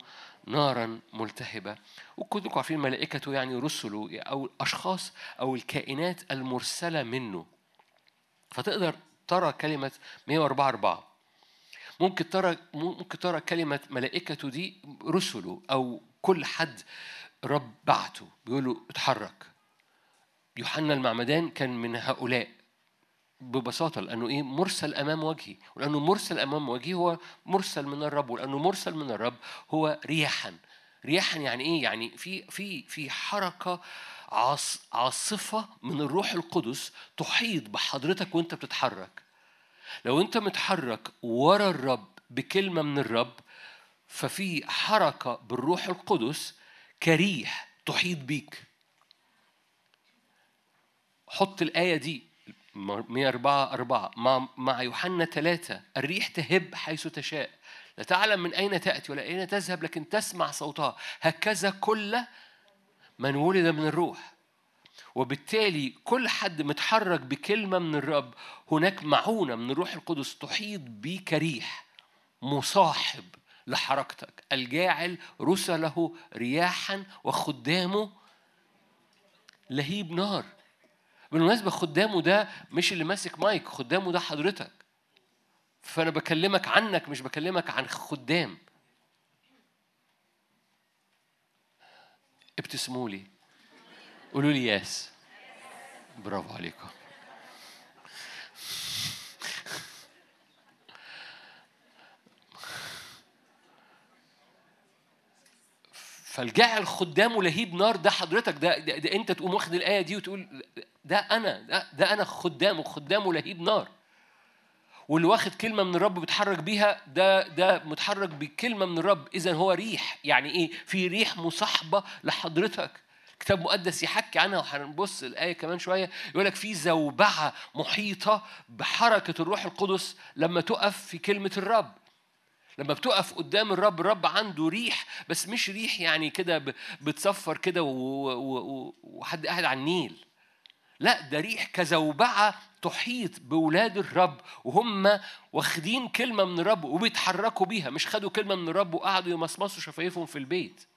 نارا ملتهبة. وكلكم عارفين ملائكته يعني رسله أو الأشخاص أو الكائنات المرسلة منه. فتقدر ترى كلمة 104 4 ممكن ترى ممكن ترى كلمة ملائكته دي رسله أو كل حد رب بعته بيقول له اتحرك. يوحنا المعمدان كان من هؤلاء ببساطة لأنه إيه؟ مرسل أمام وجهي ولأنه مرسل أمام وجهي هو مرسل من الرب ولأنه مرسل من الرب هو رياحا. رياحا يعني إيه؟ يعني في في في حركة عاص عاصفة من الروح القدس تحيط بحضرتك وأنت بتتحرك. لو أنت متحرك ورا الرب بكلمة من الرب ففي حركة بالروح القدس كريح تحيط بيك. حط الآية دي 104 4 مع مع يوحنا 3 الريح تهب حيث تشاء. لا تعلم من أين تأتي ولا أين تذهب لكن تسمع صوتها. هكذا كل من ولد من الروح. وبالتالي كل حد متحرك بكلمة من الرب هناك معونة من الروح القدس تحيط بيه كريح مصاحب لحركتك. الجاعل رسله رياحا وخدامه لهيب نار. بالمناسبة خدامه ده مش اللي ماسك مايك خدامه ده حضرتك. فأنا بكلمك عنك مش بكلمك عن خدام. ابتسموا لي. قولوا لي ياس. برافو عليكم. فالجاعل خدامه لهيب نار ده حضرتك ده, ده, ده انت تقوم واخد الآية دي وتقول ده أنا ده, ده أنا خدامه خدامه لهيب نار. واللي واخد كلمة من الرب بيتحرك بيها ده ده متحرك بكلمة من الرب. اذا هو ريح. يعني إيه؟ في ريح مصاحبة لحضرتك. كتاب مقدس يحكي عنها وهنبص الآية كمان شوية. يقول لك في زوبعة محيطة بحركة الروح القدس لما تقف في كلمة الرب. لما بتقف قدام الرب الرب عنده ريح بس مش ريح يعني كده بتصفر كده وحد قاعد على النيل. لا ده ريح كزوبعة تحيط بولاد الرب وهم واخدين كلمة من الرب وبيتحركوا بيها. مش خدوا كلمة من الرب وقعدوا يمصمصوا شفايفهم في البيت.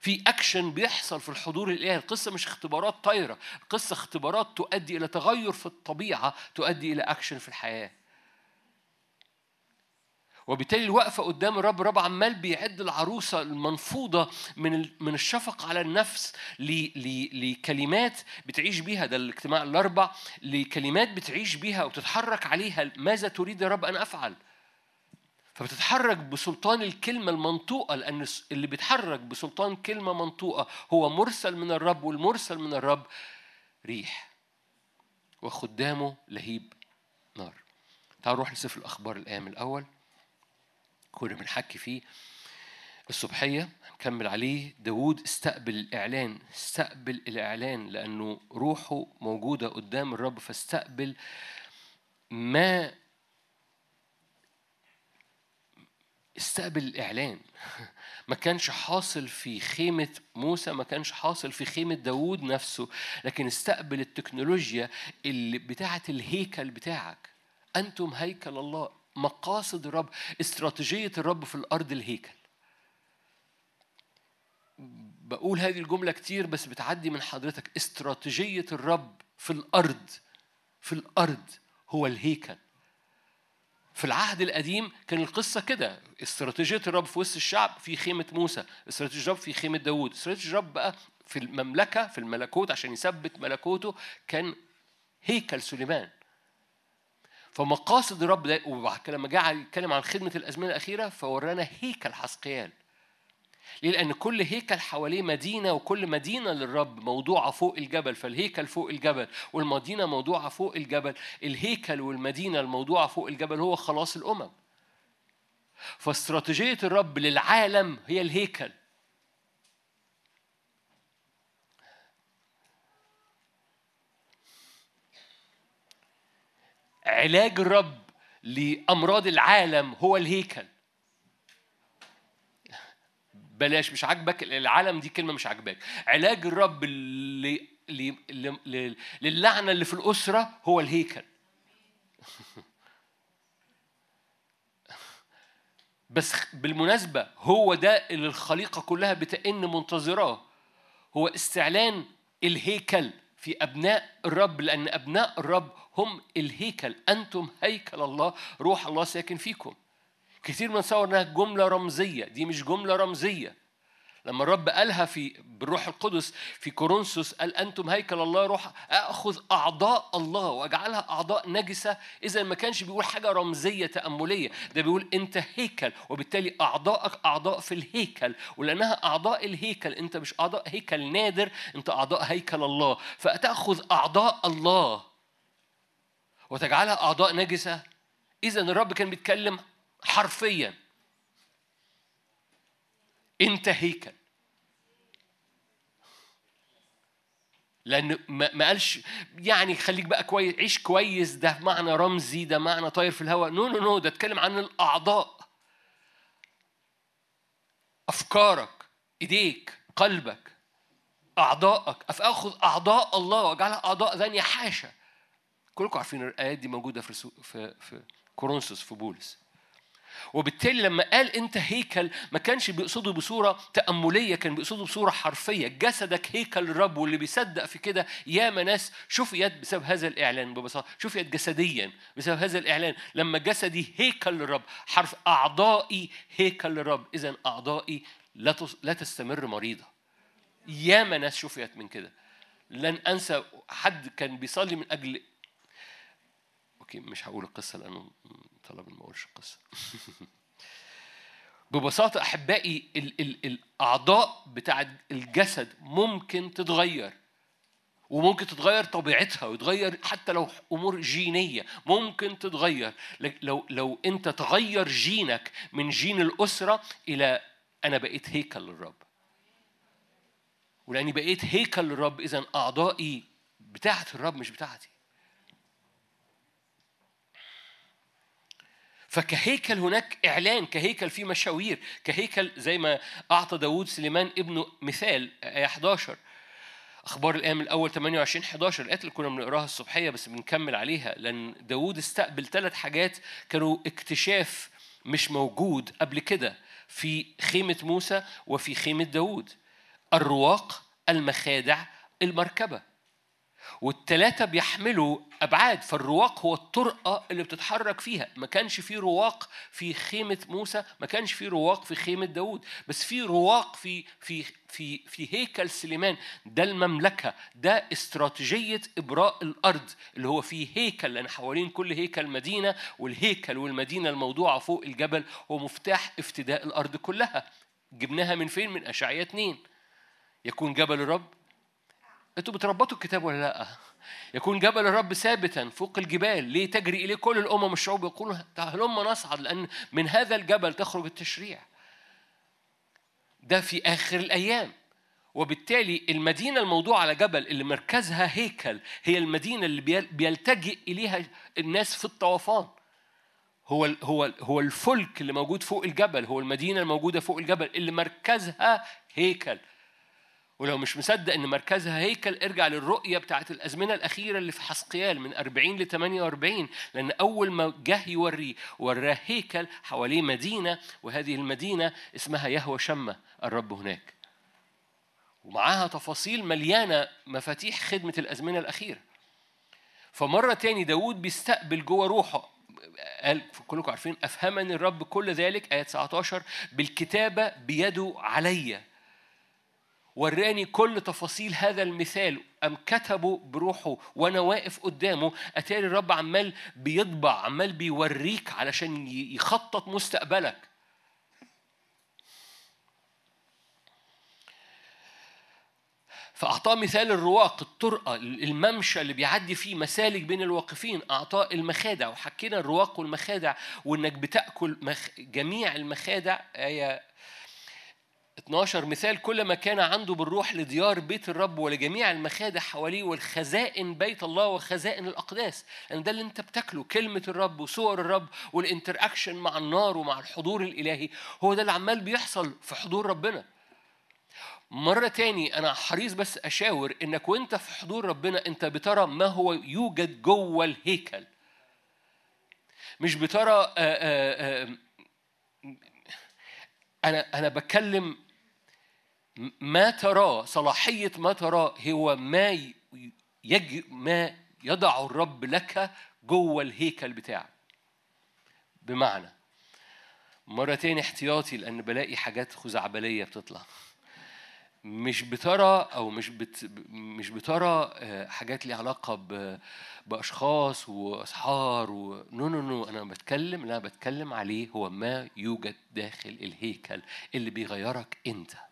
في اكشن بيحصل في الحضور الإلهي. القصة مش اختبارات طايرة القصة اختبارات تؤدي إلى تغير في الطبيعة تؤدي إلى اكشن في الحياة. وبالتالي الوقفة قدام الرب الرب عمال بيعد العروسة المنفوضة من من الشفقة على النفس لكلمات بتعيش بيها ده الاجتماع الأربع لكلمات بتعيش بيها وبتتحرك عليها. ماذا تريد يا رب أن أفعل؟ فبتتحرك بسلطان الكلمة المنطوقة لأن اللي بيتحرك بسلطان كلمة منطوقة هو مرسل من الرب والمرسل من الرب ريح وخدامه لهيب نار. تعالوا نروح لسفر الأخبار الأيام الأول. كنا بنحكي فيه. الصبحية هنكمل عليه. داود استقبل الإعلان استقبل الإعلان لأنه روحه موجودة قدام الرب فاستقبل ما استقبل الإعلان. ما كانش حاصل في خيمة موسى ما كانش حاصل في خيمة داود نفسه لكن استقبل التكنولوجيا اللي بتاعة الهيكل بتاعك. أنتم هيكل الله. مقاصد الرب استراتيجية الرب في الأرض الهيكل. بقول هذه الجملة كتير بس بتعدي من حضرتك. استراتيجية الرب في الأرض في الأرض هو الهيكل. في العهد القديم كان القصة كده. استراتيجية الرب في وسط الشعب في خيمة موسى. استراتيجية الرب في خيمة داوود. استراتيجية الرب بقى في المملكة في الملكوت عشان يثبت ملكوته كان هيكل سليمان. فمقاصد الرب ده لما جه يتكلم عن خدمة الأزمنة الأخيرة فورانا هيكل حسقيال. ليه؟ لأن كل هيكل حواليه مدينة وكل مدينة للرب موضوعة فوق الجبل فالهيكل فوق الجبل والمدينة موضوعة فوق الجبل الهيكل والمدينة الموضوعة فوق الجبل هو خلاص الأمم. فاستراتيجية الرب للعالم هي الهيكل. علاج الرب لأمراض العالم هو الهيكل. بلاش مش عاجبك العالم دي كلمة مش عاجباك. علاج الرب. للعنة اللي في الأسرة هو الهيكل. بس بالمناسبة هو ده اللي الخليقة كلها بتئن منتظراه. هو استعلان الهيكل. في أبناء الرب لأن أبناء الرب هم الهيكل. أنتم هيكل الله روح الله ساكن فيكم. كتير بنتصور إنها جملة رمزية. دي مش جملة رمزية. لما الرب قالها في بالروح القدس في كورنثوس قال أنتم هيكل الله روح أخذ أعضاء الله وأجعلها أعضاء نجسة. إذا ما كانش بيقول حاجة رمزية تأملية ده بيقول أنت هيكل وبالتالي اعضائك أعضاء في الهيكل ولأنها أعضاء الهيكل أنت مش أعضاء هيكل نادر أنت أعضاء هيكل الله. فتاخذ أعضاء الله وتجعلها أعضاء نجسة. إذا الرب كان بيتكلم حرفيا. انت هيكل لأن ما قالش يعني خليك بقى كويس عيش كويس ده معنى رمزي ده معنى طاير في الهواء no no no ده اتكلم عن الأعضاء. أفكارك إيديك قلبك أعضائك. أفآخذ أعضاء الله وأجعلها أعضاء زانية حاشا. كلكم عارفين الآيات دي موجودة في في في كورنثوس في بولس. وبالتالي لما قال انت هيكل ما كانش بيقصده بصورة تأملية كان بيقصده بصورة حرفية. جسدك هيكل الرب واللي بيصدق في كده ياما ناس شفيت بسبب هذا الإعلان ببساطة. شفيت جسديا بسبب هذا الإعلان. لما جسدي هيكل للرب حرف أعضائي هيكل للرب اذا أعضائي لا لا تستمر مريضة. ياما ناس شفيت من كده. لن أنسى حد كان بيصلي من أجل okay مش هقول القصة لأنه إن ما اقولش القصة ببساطة أحبائي ال ال الأعضاء بتاع الجسد ممكن تتغير وممكن تتغير طبيعتها ويتغير حتى لو أمور جينية ممكن تتغير. لو لو أنت تغير جينك من جين الأسرة إلى أنا بقيت هيكل للرب. ولأني بقيت هيكل للرب اذا أعضائي بتاعة الرب مش بتاعتي. فكهيكل هناك إعلان كهيكل في مشاوير كهيكل زي ما أعطى داوود سليمان ابنه مثال آية 11 أخبار الأيام الأول 28 11 الايات اللي كنا بنقراها الصبحية بس بنكمل عليها لأن داوود استقبل ثلاث حاجات كانوا اكتشاف مش موجود قبل كده في خيمة موسى وفي خيمة داوود. الرواق المخادع المركبة. والتلاتة بيحملوا أبعاد فالرواق هو الطرقة اللي بتتحرك فيها. ما كانش في رواق في خيمة موسى ما كانش في رواق في خيمة داود بس في رواق في في في في هيكل سليمان. ده المملكة ده استراتيجية إبراء الأرض اللي هو فيه هيكل لأن حوالين كل هيكل مدينة والهيكل والمدينة الموضوعة فوق الجبل هو مفتاح افتداء الأرض كلها. جبناها من فين؟ من أشعية اتنين. يكون جبل الرب أنتوا بتربطوا الكتاب ولا لأ؟ يكون جبل الرب ثابتا فوق الجبال ليه تجري إليه كل الأمم الشعوب يقولون هلم نصعد لأن من هذا الجبل تخرج التشريع. ده في آخر الأيام. وبالتالي المدينة الموضوعة على جبل اللي مركزها هيكل هي المدينة اللي بيل- بيلتجئ إليها الناس في الطوفان. هو هو هو الفلك اللي موجود فوق الجبل هو المدينة الموجودة فوق الجبل اللي مركزها هيكل. ولو مش مصدق إن مركزها هيكل ارجع للرؤية بتاعت الأزمنة الأخيرة اللي في حسقيال من 40 ل 48 لأن أول ما جه يوريه وراه هيكل حواليه مدينة وهذه المدينة اسمها يهوى شمة الرب هناك. ومعاها تفاصيل مليانة مفاتيح خدمة الأزمنة الأخيرة. فمرة تاني داود بيستقبل جوه روحه قال كلكم عارفين أفهمني الرب كل ذلك آية 19 بالكتابة بيده عليّ. وراني كل تفاصيل هذا المثال أم كتبه بروحه وأنا واقف قدامه أتاري الرب عمال بيطبع عمال بيوريك علشان يخطط مستقبلك. فأعطاه مثال الرواق الطرقة الممشى اللي بيعدي فيه مسالك بين الواقفين أعطاه المخادع وحكينا الرواق والمخادع وإنك بتأكل مخ جميع المخادع آية 12 مثال كل ما كان عنده بالروح لديار بيت الرب ولجميع المخادع حواليه والخزائن بيت الله وخزائن الأقداس. لأن ده اللي أنت بتاكله كلمة الرب وصور الرب والانتراكشن مع النار ومع الحضور الإلهي هو ده اللي عمال بيحصل في حضور ربنا. مرة تاني أنا حريص بس أشاور إنك وأنت في حضور ربنا أنت بترى ما هو يوجد جوه الهيكل. مش بترى آآ آآ أنا أنا بتكلم ما تراه صلاحية ما تراه هو ما يج ما يضع الرب لك جوه الهيكل بتاعك. بمعنى مرة تاني احتياطي لأن بلاقي حاجات خزعبلية بتطلع. مش بترى أو مش بت مش بترى آه، حاجات ليها علاقة ب... بأشخاص وأسحار و... no no no أنا بتكلم اللي أنا بتكلم عليه هو ما يوجد داخل الهيكل اللي بيغيرك أنت.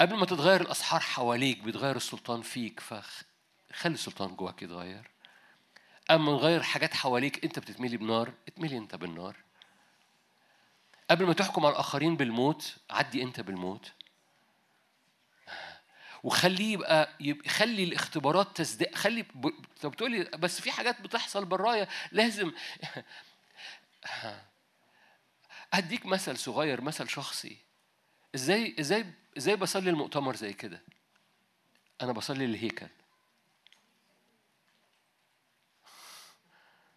قبل ما تتغير الأسحار حواليك بيتغير السلطان فيك فخلي السلطان جواك يتغير. أما نغير حاجات حواليك أنت بتتملي بنار اتملي أنت بالنار. قبل ما تحكم على الآخرين بالموت عدي أنت بالموت. وخليه يبقى, يبقى خلي الاختبارات تزداد خلي ب... طب بتقولي بس في حاجات بتحصل برايا لازم أديك مثل صغير مثل شخصي. إزاي إزاي إزاي بصلي المؤتمر زي كده؟ أنا بصلي للهيكل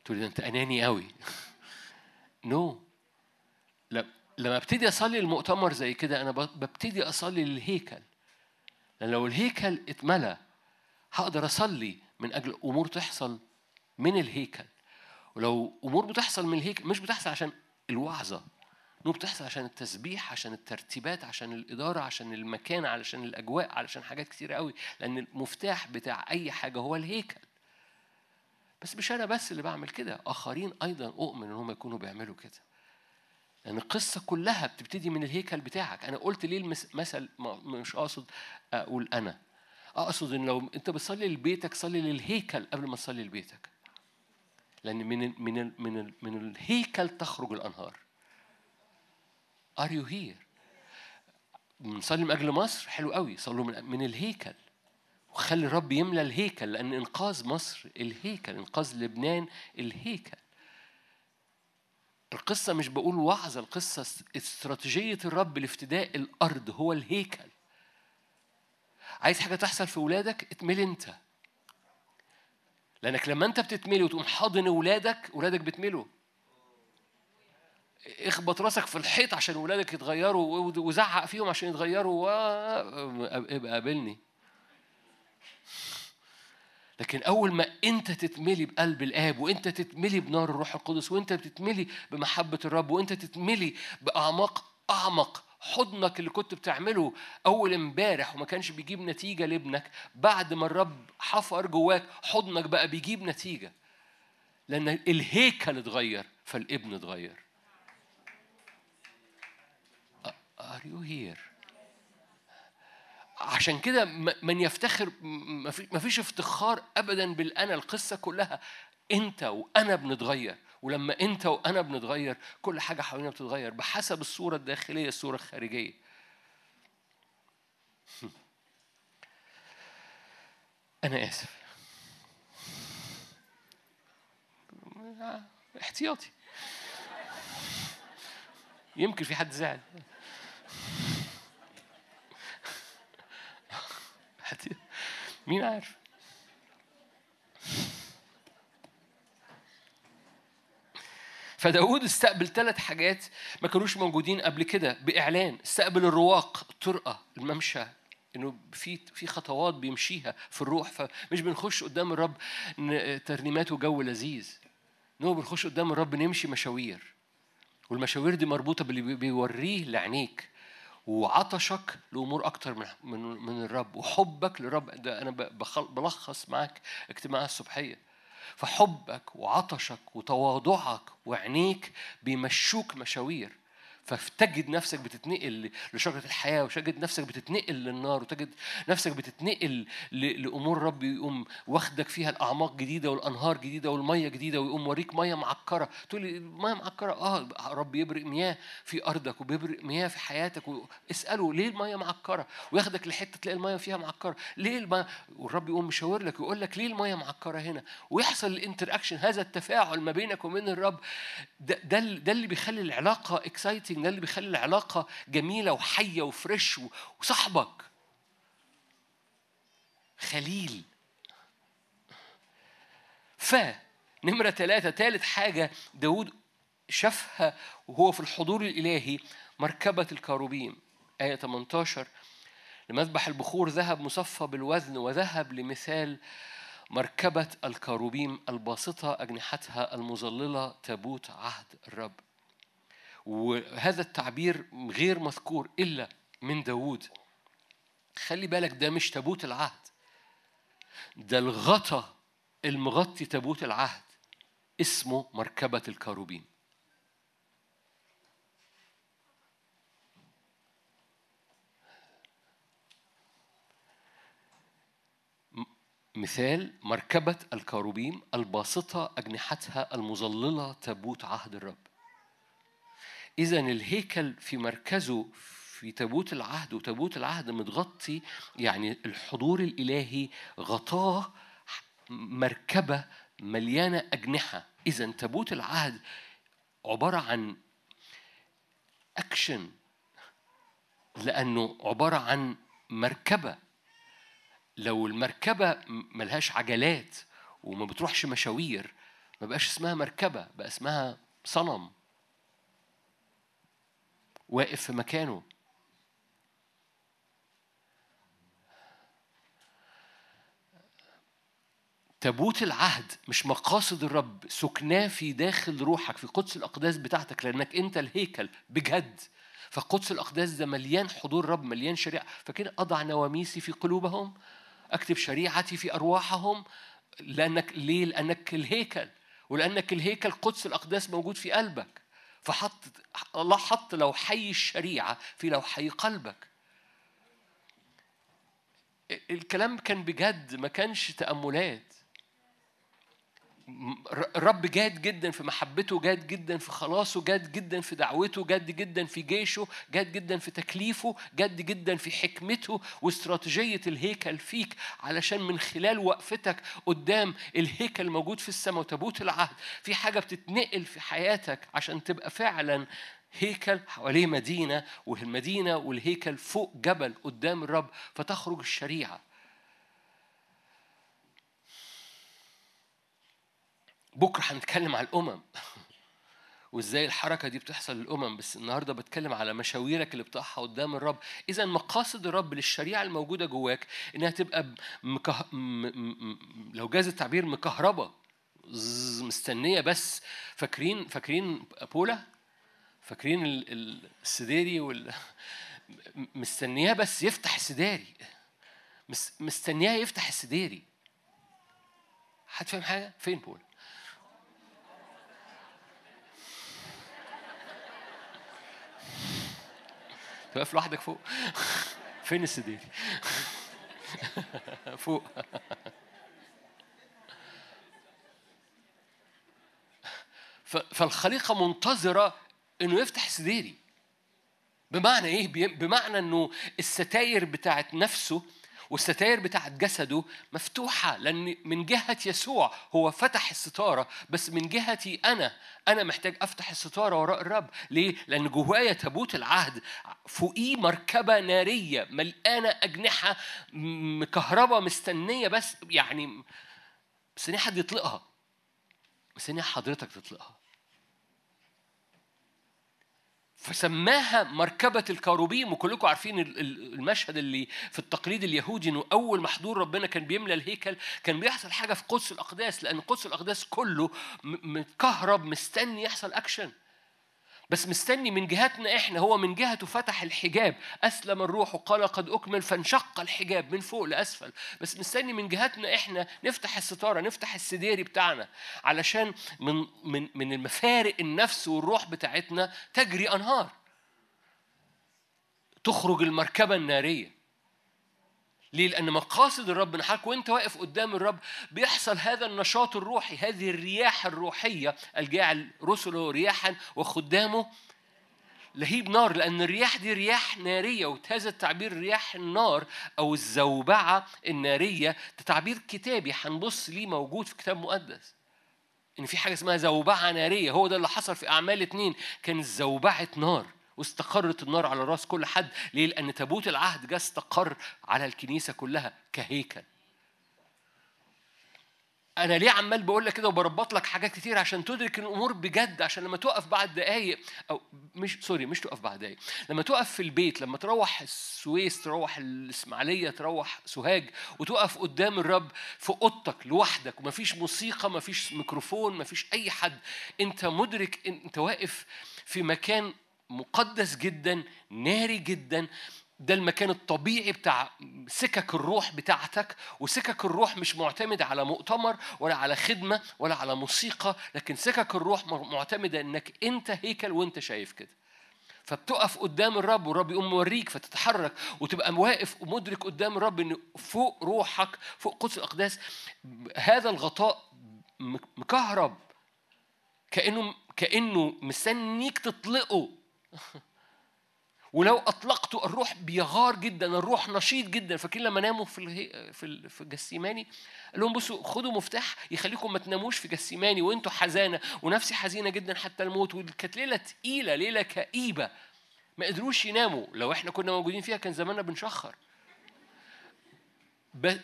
تقول لي ده؟ أنت أناني قوي نو no. لما أبتدي أصلي المؤتمر زي كده أنا ببتدي أصلي للهيكل لأن لو الهيكل اتملى هقدر أصلي من أجل أمور تحصل من الهيكل. ولو أمور بتحصل من الهيكل مش بتحصل عشان الوعظة. امور بتحصل عشان التسبيح عشان الترتيبات عشان الإدارة عشان المكان علشان الأجواء علشان حاجات كتير قوي لأن المفتاح بتاع أي حاجة هو الهيكل بس مش أنا بس اللي بعمل كده آخرين أيضا أؤمن إن هم يكونوا بيعملوا كده لأن القصة كلها بتبتدي من الهيكل بتاعك، أنا قلت ليه المثل مش أقصد أقول أنا، أقصد إن لو أنت بتصلي لبيتك صلي للهيكل قبل ما تصلي لبيتك. لأن من من من من الهيكل تخرج الأنهار. Are you here؟ بنصلي من أجل مصر؟ حلو قوي. صلوا من, من الهيكل. وخلي الرب يملى الهيكل لأن إنقاذ مصر الهيكل إنقاذ لبنان الهيكل. القصة مش بقول وعظة القصة استراتيجية الرب لافتداء الأرض هو الهيكل. عايز حاجة تحصل في ولادك؟ اتملي أنت. لأنك لما أنت بتتملي وتقوم حاضن ولادك ولادك بتملوا. اخبط راسك في الحيط عشان ولادك يتغيروا وزعق فيهم عشان يتغيروا و... ابقى قابلني. لكن أول ما أنت تتملي بقلب الآب وأنت تتملي بنار الروح القدس وأنت بتتملي بمحبة الرب وأنت تتملي بأعماق أعمق حضنك اللي كنت بتعمله أول امبارح وما كانش بيجيب نتيجة لابنك بعد ما الرب حفر جواك حضنك بقى بيجيب نتيجة. لأن الهيكل اتغير فالابن اتغير. Are you here? عشان كده من يفتخر ما فيش افتخار ابدا بالأنا القصة كلها. أنت وأنا بنتغير ولما أنت وأنا بنتغير كل حاجة حوالينا بتتغير بحسب الصورة الداخلية الصورة الخارجية. أنا آسف. احتياطي. يمكن في حد زعل. مين عارف؟ فداود استقبل ثلاث حاجات ما كانوش موجودين قبل كده بإعلان. استقبل الرواق الطرقة الممشى إنه في في خطوات بيمشيها في الروح. فمش بنخش قدام الرب ترنيمات وجو لذيذ. نو بنخش قدام الرب نمشي مشاوير. والمشاوير دي مربوطة باللي بي- بيوريه لعينيك. وعطشك لأمور أكتر من من من الرب وحبك للرب ده أنا بلخص معاك اجتماع الصبحية. فحبك وعطشك وتواضعك وعينيك بيمشوك مشاوير. فتجد نفسك بتتنقل لشجرة الحياة وتجد نفسك بتتنقل للنار وتجد نفسك بتتنقل لأمور رب يقوم واخدك فيها الأعماق جديدة والأنهار جديدة والمية جديدة ويقوم وريك مية معكرة. تقول لي مية معكرة؟ آه رب يبرق مياه في أرضك وبيبرق مياه في حياتك اسأله ليه المية معكرة؟ وياخدك لحتة تلاقي المية فيها معكرة. ليه المية والرب يقوم مشاور لك ويقول لك ليه المية معكرة هنا؟ ويحصل ال interaction هذا التفاعل ما بينك وبين الرب. ده ده, ده اللي بيخلي العلاقة exciting ده اللي بيخلي العلاقة جميلة وحية و fresh وصاحبك. خليل. ف نمرة ثلاثة ثالث حاجة داود شافها وهو في الحضور الإلهي مركبة الكاروبيم. آية 18 لمذبح البخور ذهب مصفى بالوزن وذهب لمثال مركبة الكاروبيم الباسطة أجنحتها المظللة تابوت عهد الرب. وهذا التعبير غير مذكور إلا من داود خلي بالك ده مش تابوت العهد. ده الغطا المغطي تابوت العهد اسمه مركبة الكاروبيم مثال مركبة الكاروبيم الباسطة أجنحتها المظللة تابوت عهد الرب. إذا الهيكل في مركزه في تابوت العهد وتابوت العهد متغطي يعني الحضور الإلهي غطاه مركبة مليانة أجنحة. إذا تابوت العهد عبارة عن أكشن لأنه عبارة عن مركبة. لو المركبة ملهاش عجلات وما بتروحش مشاوير ما بقاش اسمها مركبة بقى اسمها صنم. واقف في مكانه. تابوت العهد مش مقاصد الرب سكناه في داخل روحك في قدس الأقداس بتاعتك لأنك أنت الهيكل بجد. فقدس الأقداس ده مليان حضور رب مليان شريعة. فكده أضع نواميسي في قلوبهم أكتب شريعتي في أرواحهم لأنك ليه؟ لأنك الهيكل. ولأنك الهيكل قدس الأقداس موجود في قلبك. فحط الله حط لو حي الشريعة في لو حي قلبك. الكلام كان بجد ما كانش تأملات. الرب جاد جدا في محبته جاد جدا في خلاصه جاد جدا في دعوته جاد جدا في جيشه جاد جدا في تكليفه جاد جدا في حكمته واستراتيجية الهيكل فيك علشان من خلال وقفتك قدام الهيكل الموجود في السماء وتابوت العهد. في حاجة بتتنقل في حياتك عشان تبقى فعلا هيكل حواليه مدينة والمدينة والهيكل فوق جبل قدام الرب فتخرج الشريعة. بكرة هنتكلم على الأمم. وإزاي الحركة دي بتحصل للأمم. بس النهارده بتكلم على مشاويرك اللي بتقعها قدام الرب. إذا مقاصد الرب للشريعة الموجودة جواك إنها تبقى مكه... م... م... لو جاز التعبير مكهربة مستنية بس. فاكرين فاكرين بولا؟ فاكرين ال- ال- السديري وال مستنياه بس يفتح السداري. مس- مستنياه يفتح السديري حد فاهم حاجة؟ فين بولا؟ واقف لوحدك فوق. فين السديري فوق. فالخليقة منتظرة إنه يفتح سديري. بمعنى إيه؟ بمعنى إنه الستاير بتاعت نفسه والستاير بتاعت جسده مفتوحة لأن من جهة يسوع هو فتح الستارة بس من جهتي أنا أنا محتاج أفتح الستارة وراء الرب. ليه؟ لأن جوايا تابوت العهد فوقيه مركبة نارية ملقانة أجنحة مكهربة مستنية بس يعني مستنية حد يطلقها مستنية حضرتك تطلقها. فسماها مركبة الكروبيم وكلكم عارفين ال- ال- المشهد اللي في التقليد اليهودي إنه أول ما حضور ربنا كان بيملى الهيكل كان بيحصل حاجة في قدس الأقداس لأن قدس الأقداس كله متكهرب مستني يحصل أكشن. بس مستني من جهتنا إحنا. هو من جهته فتح الحجاب أسلم الروح وقال قد أكمل فانشق الحجاب من فوق لأسفل. بس مستني من جهتنا إحنا نفتح الستارة نفتح السديري بتاعنا. علشان من من من المفارق النفس والروح بتاعتنا تجري أنهار. تخرج المركبة النارية. ليه؟ لأن مقاصد الرب نحاك وأنت واقف قدام الرب بيحصل هذا النشاط الروحي، هذه الرياح الروحية الجاعل رسله رياحا وخدامه لهيب نار لأن الرياح دي رياح نارية وهذا التعبير رياح النار أو الزوبعة النارية ده تعبير كتابي هنبص ليه موجود في كتاب مقدس. إن في حاجة اسمها زوبعة نارية هو ده اللي حصل في أعمال اتنين كانت زوبعة نار واستقرت النار على راس كل حد. ليه؟ لأن تابوت العهد جه استقر على الكنيسة كلها كهيكل. أنا ليه عمال بقول لك كده وبربط لك حاجات كتير عشان تدرك الأمور بجد؟ عشان لما تقف بعد دقايق أو مش سوري مش تقف بعد دقايق. لما تقف في البيت لما تروح السويس تروح الإسماعيلية تروح سوهاج وتقف قدام الرب في أوضتك لوحدك ومفيش موسيقى مفيش ميكروفون مفيش أي حد أنت مدرك أنت واقف في مكان مقدس جدا ناري جدا. ده المكان الطبيعي بتاع سكك الروح بتاعتك وسكك الروح مش معتمدة على مؤتمر ولا على خدمة ولا على موسيقى لكن سكك الروح معتمدة إنك أنت هيكل وأنت شايف كده. فبتقف قدام الرب والرب يقوم موريك فتتحرك وتبقى واقف ومدرك قدام الرب إن فوق روحك فوق قدس الأقداس. هذا الغطاء مكهرب. كأنه كأنه مستنيك تطلقه. ولو اطلقته الروح بيغار جدا الروح نشيط جدا. فاكرين لما ناموا في. في. في جسيماني قال لهم بصوا خدوا مفتاح يخليكم ما تناموش في جسيماني وانتوا حزانة. ونفسي حزينة جدا حتى الموت. وكانت ليلة تقيلة ليلة كئيبة. ما قدروش يناموا. لو إحنا كنا موجودين فيها كان زماننا بنشخر.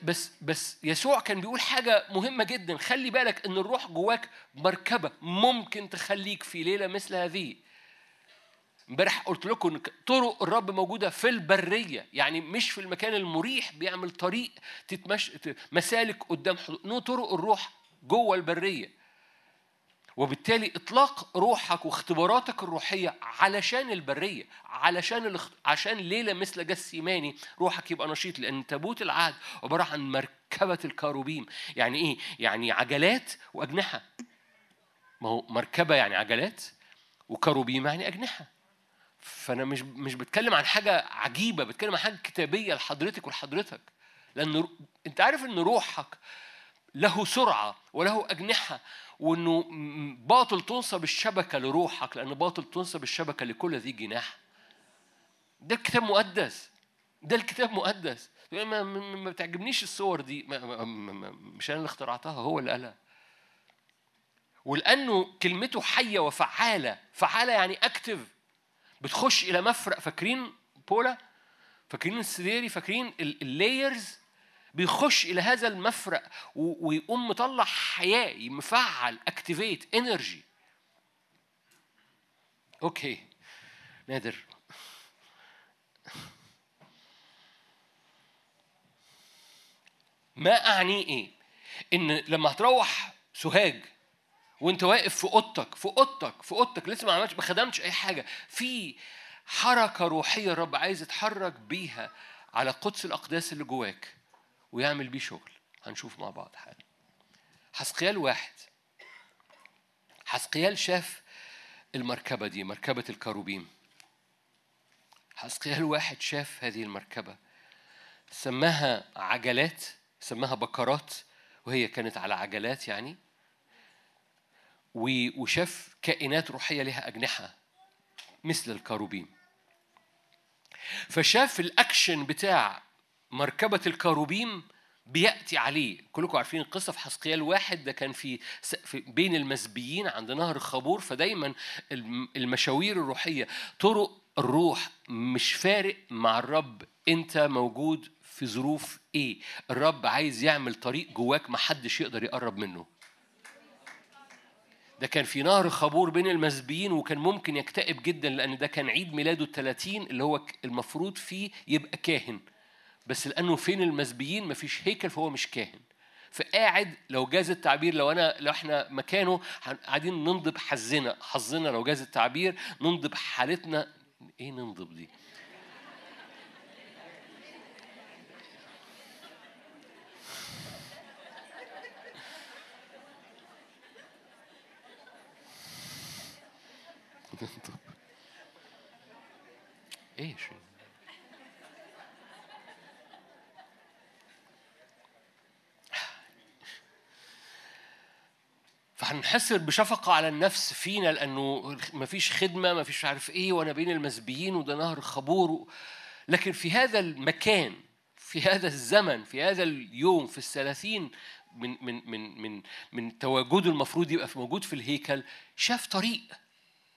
بس بس يسوع كان بيقول حاجة مهمة جدا. خلي بالك إن الروح جواك مركبة. ممكن تخليك في ليلة مثل هذه. امبارح قلت لكم طرق الرب موجودة في البرية يعني مش في المكان المريح بيعمل طريق تتمش مسالك قدام حضور نو طرق الروح جوه البرية. وبالتالي إطلاق روحك واختباراتك الروحية علشان البرية علشان. عشان ليلة مثل جسيماني روحك يبقى نشيط لأن تابوت العهد عبارة عن مركبة الكاروبيم. يعني إيه؟ يعني عجلات وأجنحة. ما هو مركبة يعني عجلات وكروبيم يعني أجنحة. فأنا مش مش بتكلم عن حاجة عجيبة بتكلم عن حاجة كتابية لحضرتك ولحضرتك. لأن أنت عارف إن روحك له سرعة وله أجنحة وإنه م- باطل تنصب الشبكة لروحك لأن باطل تنصب الشبكة لكل ذي جناح. ده الكتاب مقدس. ده الكتاب مقدس. ما, بتعجبنيش الصور دي. مش أنا اللي اخترعتها هو اللي قالها. ولأنه كلمته حية وفعالة. فعالة يعني active بتخش إلى مفرق فاكرين بولا؟ فاكرين السديري؟ فاكرين ال layers بيخش إلى هذا المفرق ويقوم مطلع حياة مفعل activate energy أوكي. نادر. ما أعنيه إيه؟ إن لما هتروح سوهاج وأنت واقف في أوضتك في أوضتك في أوضتك لسه ما عملتش ما خدمتش أي حاجة. في حركة روحية الرب عايز يتحرك بيها على قدس الأقداس اللي جواك ويعمل بيه شغل. هنشوف مع بعض حالا. حسقيال واحد. حسقيال شاف المركبة دي مركبة الكروبيم. حسقيال واحد شاف هذه المركبة. سماها عجلات سماها بكرات وهي كانت على عجلات يعني. وشاف كائنات روحية لها أجنحة مثل الكروبيم فشاف الأكشن بتاع مركبة الكروبيم بيأتي عليه. كلكم عارفين القصة في حسقيال واحد ده كان في, بين المسبيين عند نهر خابور فدايما الم- المشاوير الروحية طرق الروح مش فارق مع الرب أنت موجود في ظروف إيه؟ الرب عايز يعمل طريق جواك محدش يقدر يقرب منه. ده كان في نهر خابور بين المسبيين وكان ممكن يكتئب جدا لأن ده كان عيد ميلاده ال 30 اللي هو المفروض فيه يبقى كاهن. بس لأنه فين المسبيين؟ مفيش هيكل فهو مش كاهن. فقاعد لو جاز التعبير لو أنا لو إحنا مكانه قاعدين ننضب حظنا حظنا لو جاز التعبير ننضب حالتنا. إيه ننضب دي؟ شيخ فهنحسر بشفقة على النفس فينا لأنه مفيش خدمة مفيش عارف إيه وأنا بين المسبيين وده نهر خبور. لكن في هذا المكان في هذا الزمن في هذا اليوم في الثلاثين من من من من من تواجده المفروض يبقى موجود في الهيكل شاف طريق.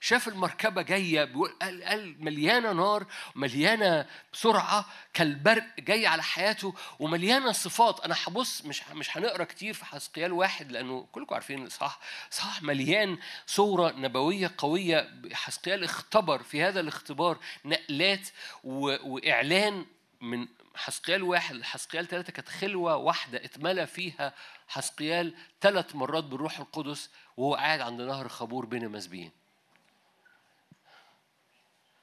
شاف المركبة جاية بيقول قال, قال مليانة نار مليانة بسرعة كالبرق جاي على حياته ومليانة صفات. أنا هبص مش مش هنقرأ كتير في حسقيال واحد لأنه كلكم عارفين صح صح مليان صورة نبوية قوية. حسقيال اختبر في هذا الاختبار نقلات وإعلان من حسقيال واحد. لحسقيال ثلاثة كانت خلوة واحدة اتملى فيها حسقيال ثلاث مرات بالروح القدس وهو قاعد عند نهر خبور بين المسبيين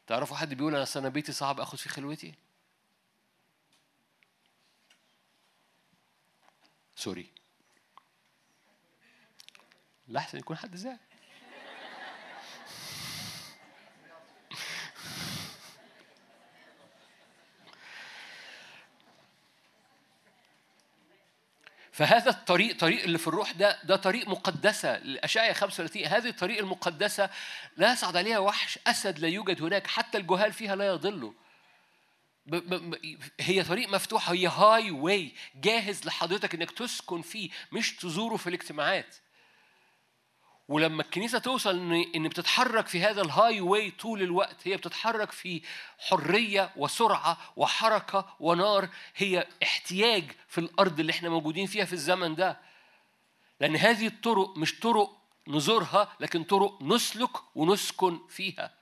تعرفوا حد بيقول أنا أصل أنا بيتي صعب أخد فيه خلوتي؟ سوري لحسن يكون حد زعل. فهذا الطريق طريق اللي في الروح ده ده طريق مقدسة. الأشعية 35 هذه الطريق المقدسة لا يصعد عليها وحش أسد لا يوجد هناك حتى الجهال فيها لا يضلوا هي طريق مفتوحة هي highway جاهز لحضرتك إنك تسكن فيه مش تزوره في الاجتماعات. ولما الكنيسة توصل ان إن بتتحرك في هذا ال highway طول الوقت هي بتتحرك في حرية وسرعة وحركة ونار هي احتياج في الأرض اللي إحنا موجودين فيها في الزمن ده. لأن هذه الطرق مش طرق نزورها لكن طرق نسلك ونسكن فيها.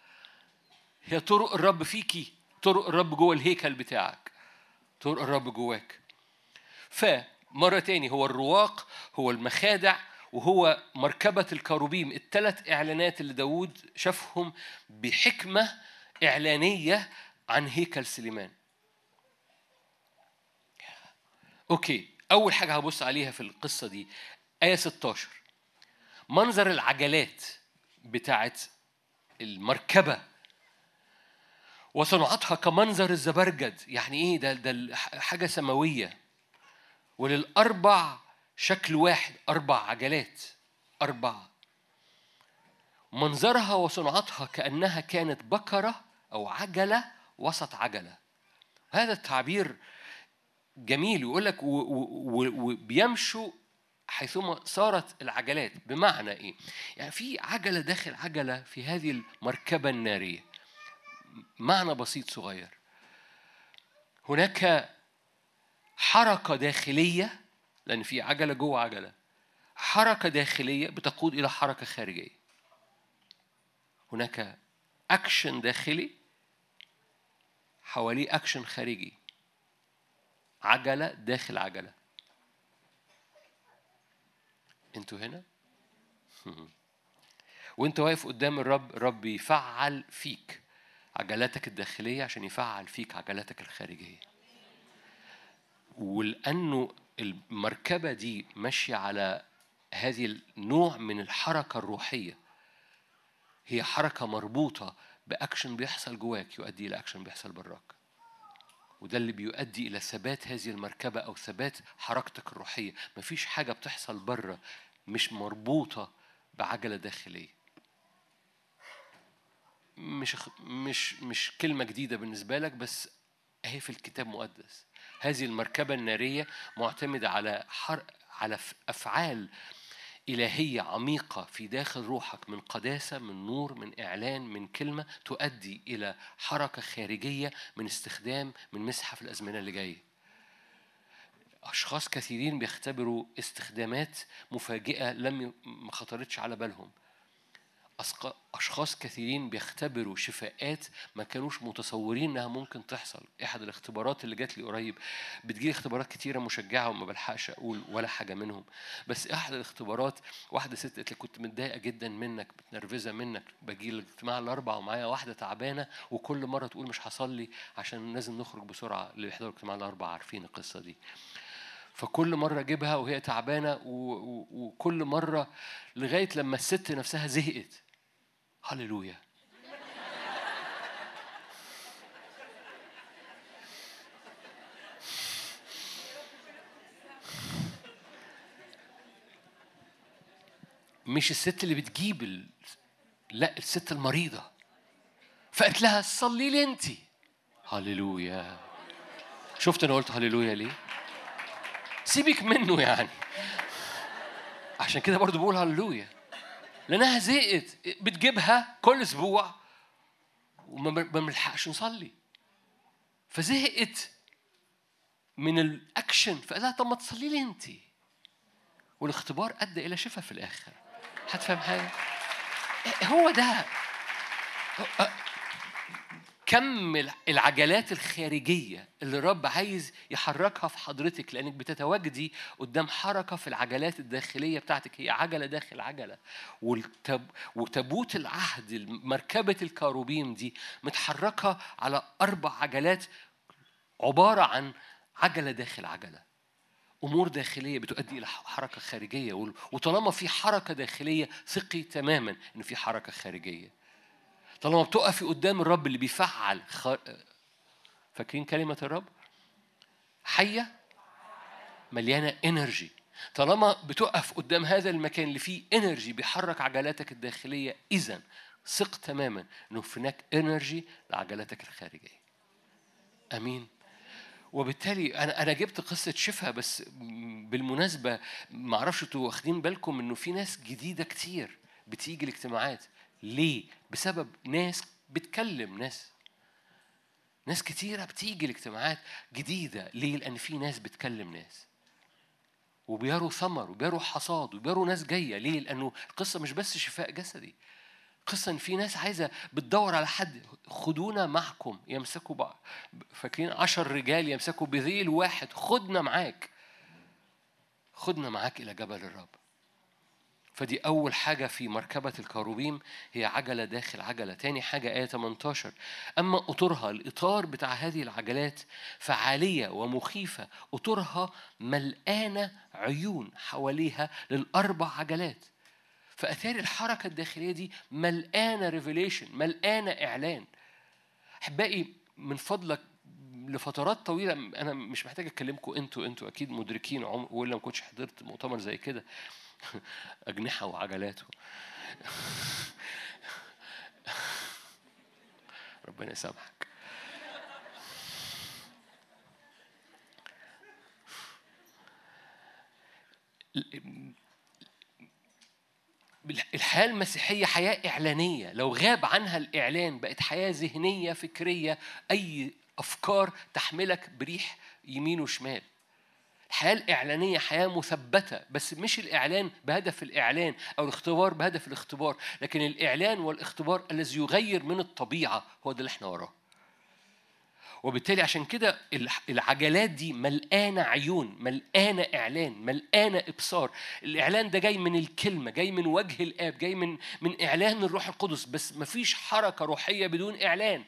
هي طرق الرب فيكي طرق الرب جوه الهيكل بتاعك طرق الرب جواك. فمرة تاني هو الرواق هو المخادع وهو مركبة الكروبيم الثلاث إعلانات اللي داود شافهم بحكمة إعلانية عن هيكل سليمان. أوكي أول حاجة هبص عليها في القصة دي آية 16 منظر العجلات بتاعت المركبة وصنعتها كمنظر الزبرجد. يعني إيه؟ ده ده حاجة سماوية. وللأربع شكل واحد أربع عجلات أربعة منظرها وصنعتها كأنها كانت بكرة أو عجلة وسط عجلة هذا التعبير جميل يقول لك وبيمشوا حيثما صارت العجلات بمعنى إيه؟ يعني في عجلة داخل عجلة في هذه المركبة النارية. معنى بسيط صغير. هناك حركة داخلية لأن في عجلة جوه عجلة. حركة داخلية بتقود إلى حركة خارجية. هناك اكشن داخلي حواليه اكشن خارجي. عجلة داخل عجلة. أنتوا هنا؟ وانت واقف قدام الرب الرب يفعل فيك عجلاتك الداخلية عشان يفعل فيك عجلاتك الخارجية ولأنه المركبة دي ماشية على هذه النوع من الحركة الروحية. هي حركة مربوطة بأكشن بيحصل جواك يؤدي إلى أكشن بيحصل براك. وده اللي بيؤدي إلى ثبات هذه المركبة أو ثبات حركتك الروحية. مفيش حاجة بتحصل بره مش مربوطة بعجلة داخلية. مش مش مش كلمة جديدة بالنسبة لك بس أهي في الكتاب مقدس. هذه المركبة النارية معتمدة على حر على أفعال إلهية عميقة في داخل روحك من قداسة من نور من إعلان من كلمة تؤدي إلى حركة خارجية من استخدام من مسحة في الأزمنة اللي جاية. أشخاص كثيرين بيختبروا استخدامات مفاجئة لم ما خطرتش على بالهم. أشخاص كثيرين بيختبروا شفاءات ما كانوش متصورين إنها ممكن تحصل. أحد الاختبارات اللي جات لي قريب بتجيلي اختبارات كتيرة مشجعة وما بلحقش أقول ولا حاجة منهم. بس أحد الاختبارات واحدة ست قالت لي كنت متضايقة جدا منك متنرفزة منك باجي الاجتماع الأربع ومعايا واحدة تعبانة وكل مرة تقول مش هصلي عشان لازم نخرج بسرعة اللي بيحضروا الاجتماع الأربع عارفين القصة دي. فكل مرة أجيبها وهي تعبانة. وكل مرة لغاية لما الست نفسها زهقت. هللويا مش الست اللي بتجيب ال... لا الست المريضة. فقالت لها صلي لي انت هللويا. شفت أنا قلت هللويا ليه؟ سيبك منه يعني. عشان كده برضو بقول هللويا. لأنها زهقت. بتجيبها كل أسبوع وما ما بنلحقش نصلي. فزهقت من الأكشن. فقال لها طب ما تصلي لي انت. والاختبار أدى إلى شفاء في الآخر. هتفهم حاجة؟ هو ده. كم العجلات الخارجية اللي الرب عايز يحركها في حضرتك لأنك بتتواجدي قدام حركة في العجلات الداخلية بتاعتك. هي عجلة داخل عجلة. والتب... وتابوت العهد مركبة الكاروبيم دي متحركة على أربع عجلات عبارة عن عجلة داخل عجلة. أمور داخلية بتؤدي إلى حركة خارجية. وطالما في حركة داخلية ثقي تماما إن في حركة خارجية. طالما بتقفي قدام الرب اللي بيفعل. فاكرين كلمة الرب؟ حية مليانة energy طالما بتقف قدام هذا المكان اللي فيه energy بيحرك عجلاتك الداخلية اذا ثق تماما إنه هناك انرجي لعجلاتك الخارجية. آمين. وبالتالي أنا أنا جبت قصة شفاء بس بالمناسبة ما أعرفش أنتوا واخدين بالكم إنه في ناس جديدة كتير بتيجي الاجتماعات. ليه؟ بسبب ناس بتكلم ناس ناس كتيرة بتيجي الاجتماعات جديدة. ليه؟ لأن في ناس بتكلم ناس. وبيروا ثمر وبيروا حصاد وبيروا ناس جاية. ليه؟ لأنه القصة مش بس شفاء جسدي. قصة إن في ناس عايزة بتدور على حد خدونا معكم يمسكوا بعض. فاكرين؟ عشر رجال يمسكوا بذيل واحد. خدنا معاك. خدنا معاك إلى جبل الرب. فدي أول حاجة في مركبة الكروبيم هي عجلة داخل عجلة تاني حاجة آية 18 أما أطرها الإطار بتاع هذه العجلات فعالية ومخيفة أطرها ملقانة عيون حواليها للأربع عجلات. فأثار الحركة الداخلية دي ملقانة ريفيليشن ملقانة إعلان. أحبائي من فضلك لفترات طويلة أنا مش محتاج أكلمكم أنتوا أنتوا أكيد مدركين عم ولا ما كنتش حضرت مؤتمر زي كده. اجنحة وعجلات ربنا يسامحك. الحياة المسيحية حياة إعلانية. لو غاب عنها الإعلان بقت حياة ذهنية فكرية أي أفكار تحملك بريح يمين وشمال. الحياة الإعلانية حياة مثبتة بس مش الإعلان بهدف الإعلان أو الاختبار بهدف الاختبار لكن الإعلان والاختبار الذي يغير من الطبيعة هو ده اللي إحنا وراه. وبالتالي عشان كده العجلات دي ملقانة عيون ملقانة إعلان ملقانة إبصار. الإعلان ده جاي من الكلمة جاي من وجه الآب جاي من من إعلان الروح القدس بس مفيش حركة روحية بدون إعلان.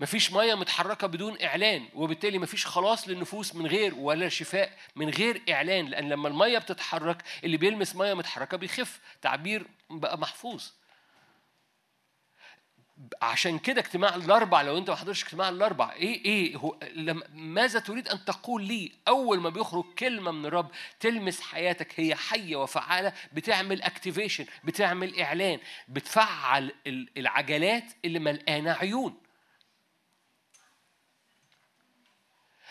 مفيش مية متحركة بدون إعلان وبالتالي مفيش خلاص للنفوس من غير ولا شفاء من غير إعلان لأن لما المية بتتحرك اللي بيلمس مية متحركة بيخف تعبير بقى محفوظ. عشان كده اجتماع الأربع لو أنت ما حضرتش اجتماع الأربع إيه إيه هو لما ماذا تريد أن تقول لي؟ أول ما بيخرج كلمة من الرب تلمس حياتك هي حية وفعالة بتعمل activation بتعمل إعلان بتفعل ال- العجلات اللي ملآنة عيون.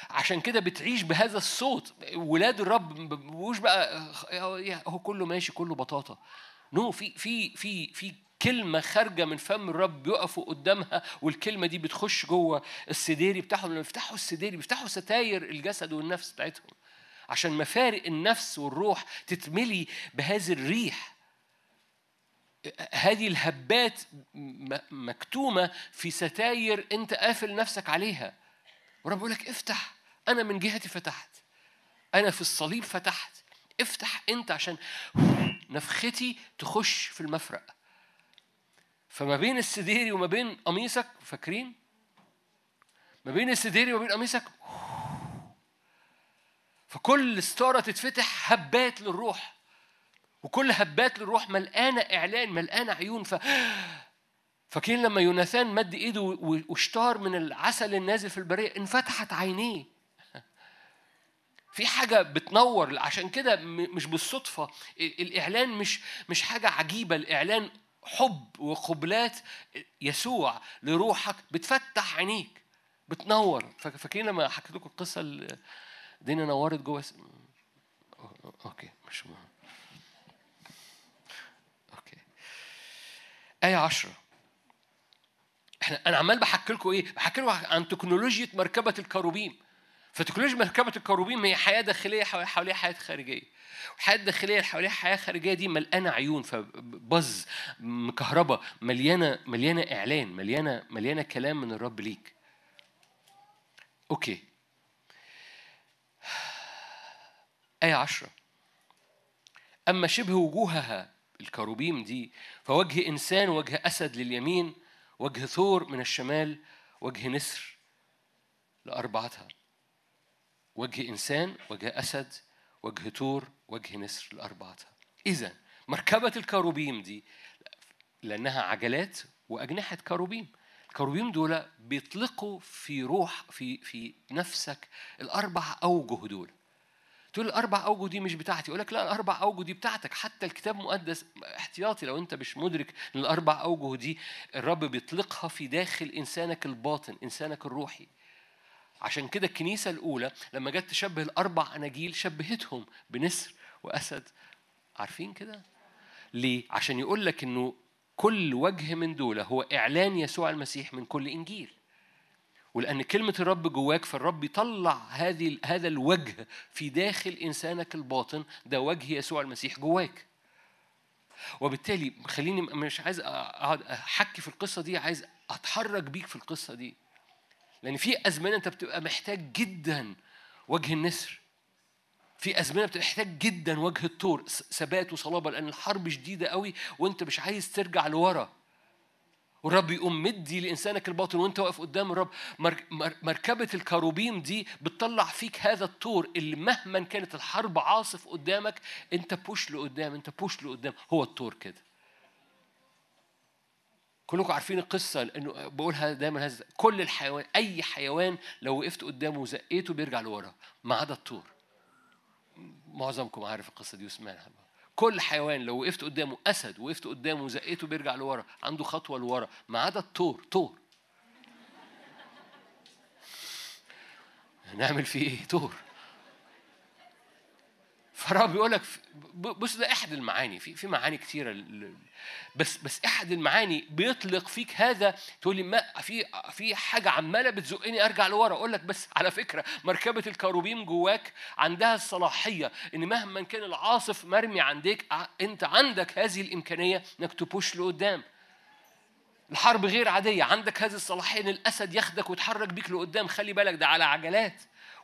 عشان كده بتعيش بهذا الصوت. ولاد الرب بيبقوش بقى هو كله ماشي كله بطاطا. no في في في في كلمة خارجة من فم الرب بيقفوا قدامها والكلمة دي بتخش جوه السديري بتاعهم. لما يفتحوا السديري بيفتحوا ستاير الجسد والنفس بتاعتهم. عشان مفارق النفس والروح تتملي بهذه الريح. هذه الهبات مكتومة في ستاير أنت قافل نفسك عليها. ورب بيقول لك افتح. أنا من جهتي فتحت. أنا في الصليب فتحت. افتح أنت عشان نفختي تخش في المفرق فما بين السديري وما بين قميصك فاكرين؟ ما بين السديري وما بين قميصك فكل ستارة تتفتح هبات للروح. وكل هبات للروح ملقانة إعلان ملقانة عيون. ف فاكرين لما يوناثان مد إيده واشتار من العسل النازل في البرية؟ انفتحت عينيه. في حاجة بتنور عشان كده مش بالصدفة. ال- الإعلان مش مش حاجة عجيبة. الإعلان حب وقبلات يسوع لروحك بتفتح عينيك بتنور. فاك- فاكرين لما حكيت لكم القصة الدنيا نورت جوه س- أو- okay مش مهم. okay. آية عشرة. إحنا أنا عمال بحكي لكم إيه؟ بحكي لكم عن تكنولوجيا مركبة الكروبيم. فتكنولوجيا مركبة الكروبيم هي حياة داخلية حوالي- حواليها حياة خارجية. الحياة الداخلية اللي حواليها حياة خارجية دي ملآنة عيون فبز مكهربة مليانة مليانة إعلان مليانة مليانة كلام من الرب ليك. okay. آية عشرة. أما شبه وجوهها الكروبيم دي فوجه إنسان وجه أسد لليمين وجه ثور من الشمال وجه نسر لأربعتها. وجه إنسان وجه أسد وجه ثور وجه نسر لأربعتها إذا مركبة الكروبيم دي لأنها عجلات وأجنحة كروبيم الكروبيم دول بيطلقوا في روح في في نفسك الأربع أوجه دول. تقول الأربع أوجه دي مش بتاعتي يقول لك لا الأربع أوجه دي بتاعتك. حتى الكتاب مقدس احتياطي لو أنت مش مدرك إن الأربع أوجه دي الرب بيطلقها في داخل إنسانك الباطن إنسانك الروحي. عشان كده الكنيسة الأولى لما جت تشبه الأربع أناجيل شبهتهم بنسر وأسد عارفين كده ليه عشان يقول لك إنه كل وجه من دول هو إعلان يسوع المسيح من كل إنجيل ولأن كلمة الرب جواك فالرب يطلع هذه هذا الوجه في داخل إنسانك الباطن ده وجه يسوع المسيح جواك. وبالتالي خليني مش عايز أقعد أحكي في القصة دي عايز أتحرك بيك في القصة دي. لأن في أزمنة أنت بتبقى محتاج جدا وجه النسر. في أزمنة بتبقى محتاج جدا وجه الثور ثبات وصلابة لأن الحرب شديدة قوي وأنت مش عايز ترجع لورا. والرب يقوم مدي لإنسانك الباطن وأنت واقف قدام الرب مر- مر- مركبة الكروبيم دي بتطلع فيك هذا الطور اللي مهما كانت الحرب عاصف قدامك أنت بوش لقدام أنت بوش لقدام هو الطور كده كلكم عارفين القصة انه بقولها دايما هذا كل الحيوان أي حيوان لو وقفت قدامه وزقيته بيرجع لورا ما عدا الطور. معظمكم عارف القصة دي وسمعها كل حيوان لو وقفت قدامه أسد وقفت قدامه وزقيته بيرجع لورا عنده خطوة لورا ما عدا الطور طور. نعمل فيه إيه؟ طور. فالرب بيقول لك بص ده احد المعاني. في في معاني كتيرة ل- بس بس احد المعاني بيطلق فيك هذا تقول لي ما في في حاجة عمالة بتزقني أرجع لورا. أقول لك بس على فكرة مركبة الكروبيم جواك عندها الصلاحية إن مهما كان العاصف مرمي عندك أنت عندك هذه الإمكانية إنك تبوش لقدام الحرب غير عادية عندك هذه الصلاحية إن الأسد ياخدك ويتحرك بيك لقدام. خلي بالك ده على عجلات.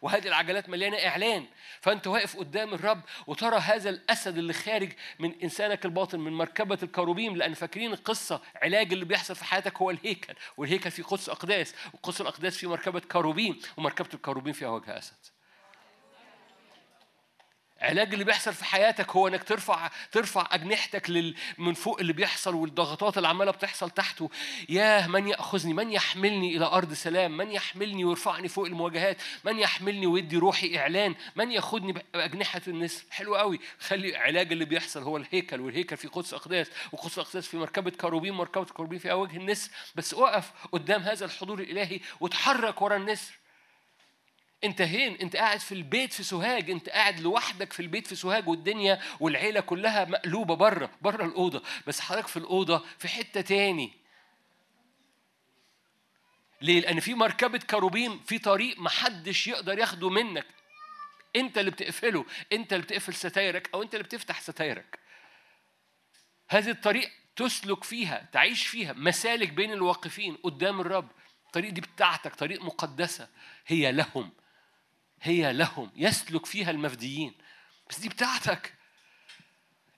وهذه العجلات مليانة إعلان. فأنت واقف قدام الرب وترى هذا الأسد اللي خارج من إنسانك الباطن من مركبة الكروبيم لأن فاكرين القصة علاج اللي بيحصل في حياتك هو الهيكل. والهيكل فيه قدس أقداس وقدس الأقداس فيه مركبة كروبيم ومركبة الكروبيم فيها وجه أسد. علاج اللي بيحصل في حياتك هو إنك ترفع ترفع أجنحتك لل من فوق اللي بيحصل والضغطات اللي عمالة بتحصل تحته. ياه من يأخذني؟ من يحملني إلى أرض سلام؟ من يحملني ويرفعني فوق المواجهات؟ من يحملني ويدي روحي إعلان؟ من يأخذني بأجنحة النسر حلو قوي خلي علاج اللي بيحصل هو الهيكل والهيكل في قدس أقداس وقدس أقداس في مركبة كروبيم مركبة كروبيم فيها وجه النسر بس أقف قدام هذا الحضور الإلهي وتحرك ورا النسر انت هين انت قاعد في البيت في سوهاج انت قاعد لوحدك في البيت في سوهاج والدنيا والعيلة كلها مقلوبة بره بره الأوضة. بس حضرتك في الأوضة في حتة تاني. ليه؟ لأن في مركبة كروبيم في طريق محدش يقدر ياخده منك. انت اللي بتقفله انت اللي بتقفل ستايرك أو انت اللي بتفتح ستايرك. هذه الطريق تسلك فيها تعيش فيها مسالك بين الواقفين قدام الرب. الطريق دي بتاعتك طريق مقدسة. هي لهم. هي لهم يسلك فيها المفديين. بس دي بتاعتك.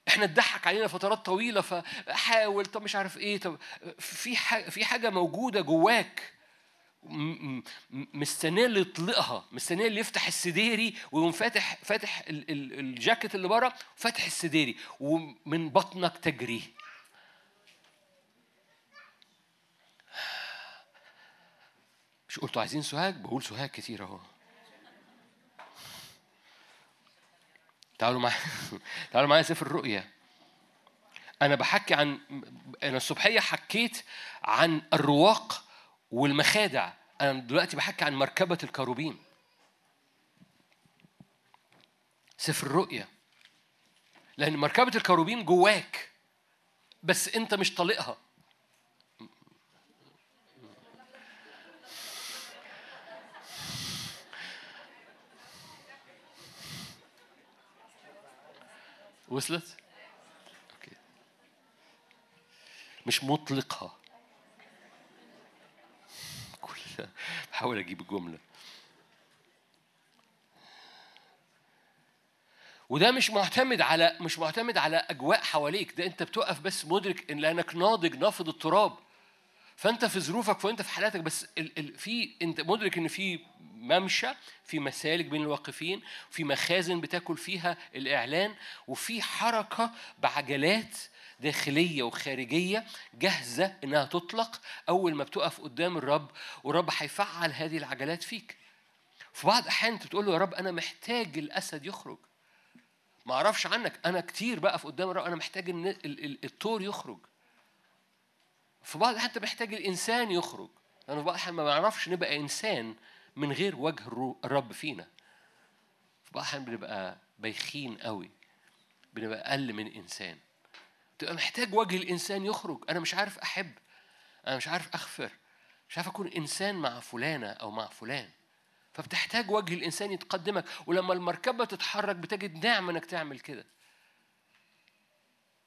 إحنا اتضحك علينا فترات طويلة فحاول طب مش عارف إيه طب في حاجة في حاجة موجودة جواك مستنية اللي يطلقها مستنية اللي يفتح السديري ويقوم فاتح فاتح ال- ال- الجاكيت اللي بره فاتح السديري ومن بطنك تجري. مش قلتوا عايزين سوهاج؟ بقول سوهاج كتير أهو. تعالوا معايا. تعالوا معايا سفر الرؤيا. أنا بحكي عن أنا الصبحية حكيت عن الرواق والمخادع. أنا دلوقتي بحكي عن مركبة الكروبيم سفر الرؤيا. لأن مركبة الكروبيم جواك بس أنت مش طالقها. وصلت؟ أوكي. مش مطلقها بحاول أجيب الجمله وده مش معتمد على مش معتمد على أجواء حواليك. ده أنت بتقف بس مدرك إن لأنك ناضج نافض التراب. فانت في ظروفك وانت في حالاتك بس ال ال في انت مدرك ان في ممشى في مسالك بين الواقفين في مخازن بتاكل فيها الإعلان وفي حركة بعجلات داخلية وخارجية جاهزة إنها تطلق أول ما بتقف قدام الرب والرب هيفعل هذه العجلات فيك. في بعض الأحيان أنت بتقول له يا رب أنا محتاج الأسد يخرج. ما أعرفش عنك أنا كتير بقف قدام الرب أنا محتاج إن ال- ال- الطور يخرج. في بعض الأحيان أنت محتاج الإنسان يخرج. لأن في بعض الأحيان ما بنعرفش نبقى إنسان من غير وجه الرب فينا. في بعض الأحيان بنبقى بايخين قوي. بنبقى أقل من إنسان تبقى محتاج وجه الإنسان يخرج. أنا مش عارف أحب. أنا مش عارف أغفر مش عارف أكون إنسان مع فلانة أو مع فلان. فبتحتاج وجه الإنسان يتقدمك. ولما المركبة تتحرك بتجد نعمة إنك تعمل كده.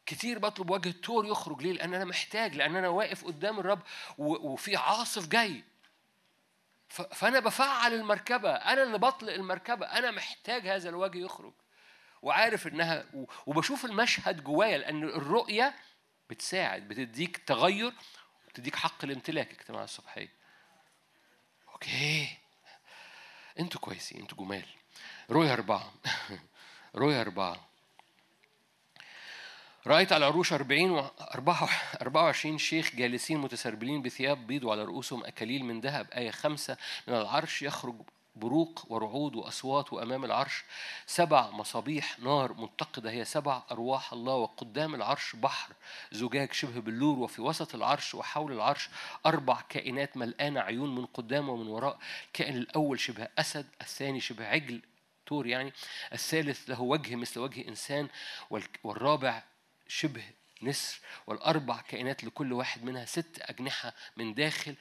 كتير بطلب وجه التور يخرج ليه؟ لأن أنا محتاج لأن أنا واقف قدام الرب وفي عاصف جاي. فأنا بفعل المركبة أنا اللي بطلق المركبة أنا محتاج هذا الوجه يخرج. وعارف إنها وبشوف المشهد جوايا لأن الرؤية بتساعد بتديك تغير بتديك حق الامتلاك اجتماع الصبحية. أوكي. أنتوا كويسين أنتوا جمال. رؤية أربعة. رؤية أربعة. رأيت على العروش 40 و 24 شيخ جالسين متسربلين بثياب بيض وعلى رؤوسهم أكاليل من ذهب آية خمسة من العرش يخرج بروق ورعود وأصوات وأمام العرش سبع مصابيح نار متقدة هي سبع أرواح الله وقدام العرش بحر زجاج شبه بلور وفي وسط العرش وحول العرش أربع كائنات ملقانة عيون من قدام ومن وراء الكائن الأول شبه أسد الثاني شبه عجل طور يعني الثالث له وجه مثل وجه إنسان والرابع شبه نسر والأربع كائنات لكل واحد منها ست أجنحة من داخل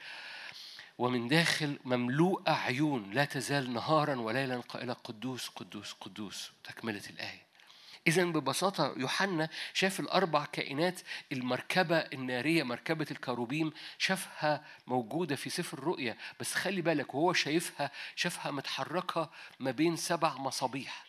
ومن داخل مملوءة عيون لا تزال نهارا وليلا قائلة قدوس قدوس قدوس تكملة الآية. إذا ببساطة يوحنا شاف الأربع كائنات المركبة النارية مركبة الكروبيم شافها موجودة في سفر الرؤيا بس خلي بالك وهو شايفها شافها متحركة ما بين سبع مصابيح.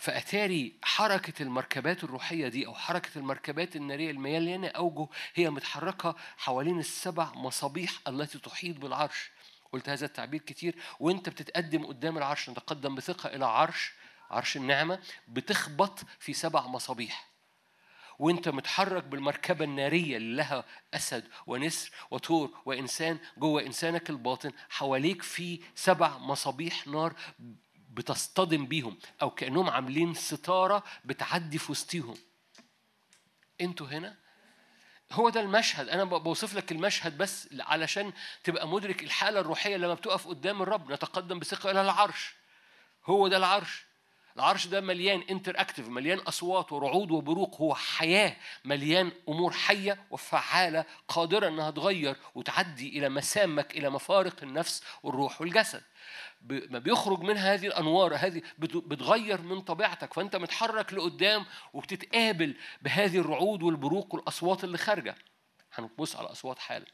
فأتاري حركة المركبات الروحية دي أو حركة المركبات النارية المليانة أوجه هي متحركة حوالين السبع مصابيح التي تحيط بالعرش. قلت هذا التعبير كتير. وأنت بتتقدم قدام العرش نتقدم بثقة إلى عرش عرش النعمة بتخبط في سبع مصابيح. وأنت متحرك بالمركبة النارية اللي لها أسد ونسر وطور وإنسان جوه إنسانك الباطن حواليك في سبع مصابيح نار بتصطدم بيهم أو كأنهم عاملين ستارة بتعدي في وسطيهم. أنتوا هنا؟ هو ده المشهد. أنا بوصف لك المشهد بس علشان تبقى مدرك الحالة الروحية لما بتقف قدام الرب. نتقدم بثقة إلى العرش. هو ده العرش. العرش ده مليان انتر اكتف مليان أصوات ورعود وبروق. هو حياة مليان أمور حية وفعالة قادرة إنها تغير وتعدي إلى مسامك إلى مفارق النفس والروح والجسد. ما بيخرج منها هذه الأنوار هذه بت- بتغير من طبيعتك فأنت متحرك لقدام وبتتقابل بهذه الرعود والبروق والأصوات اللي خارجة. هنبص على الاصوات حالا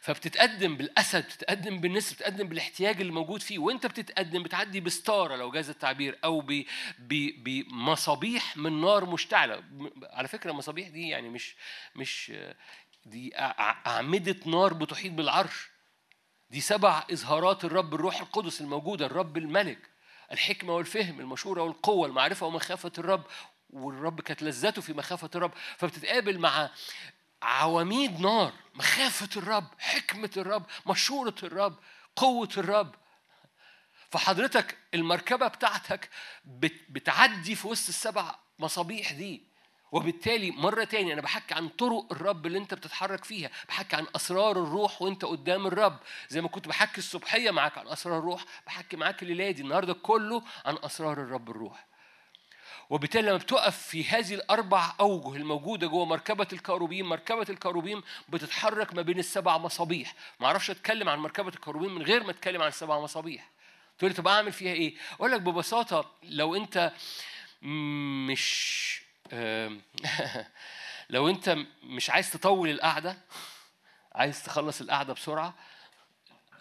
فبتتقدم بالأسد بتتقدم بالنسر بتتقدم بالاحتياج اللي موجود فيه. وأنت بتتقدم بتعدي بستارة لو جاز التعبير أو بمصابيح من نار مشتعلة. على فكرة المصابيح دي يعني مش مش دي أعمدة نار بتحيط بالعرش. دي سبع إظهارات الرب الروح القدس الموجودة الرب الملك الحكمة والفهم المشورة والقوة المعرفة ومخافة الرب والرب كانت لذته في مخافة الرب. فبتتقابل مع عواميد نار مخافة الرب حكمة الرب مشورة الرب قوة الرب. فحضرتك المركبة بتاعتك بت- بتعدي في وسط السبع مصابيح دي. وبالتالي مرة تاني أنا بحكي عن طرق الرب اللي أنت بتتحرك فيها. بحكي عن أسرار الروح وأنت قدام الرب. زي ما كنت بحكي الصبحية معاك عن أسرار الروح بحكي معاك الليلة دي النهاردة كله عن أسرار الرب الروح. وبالتالي لما بتقف في هذه الأربع أوجه الموجودة جوه مركبة الكروبيم مركبة الكروبيم بتتحرك ما بين السبع مصابيح. ما أعرفش أتكلم عن مركبة الكروبيم من غير ما أتكلم عن السبع مصابيح. تقول لي طب أعمل فيها إيه؟ أقول لك ببساطة لو أنت مش لو أنت مش عايز تطول القعدة عايز تخلص القعدة بسرعة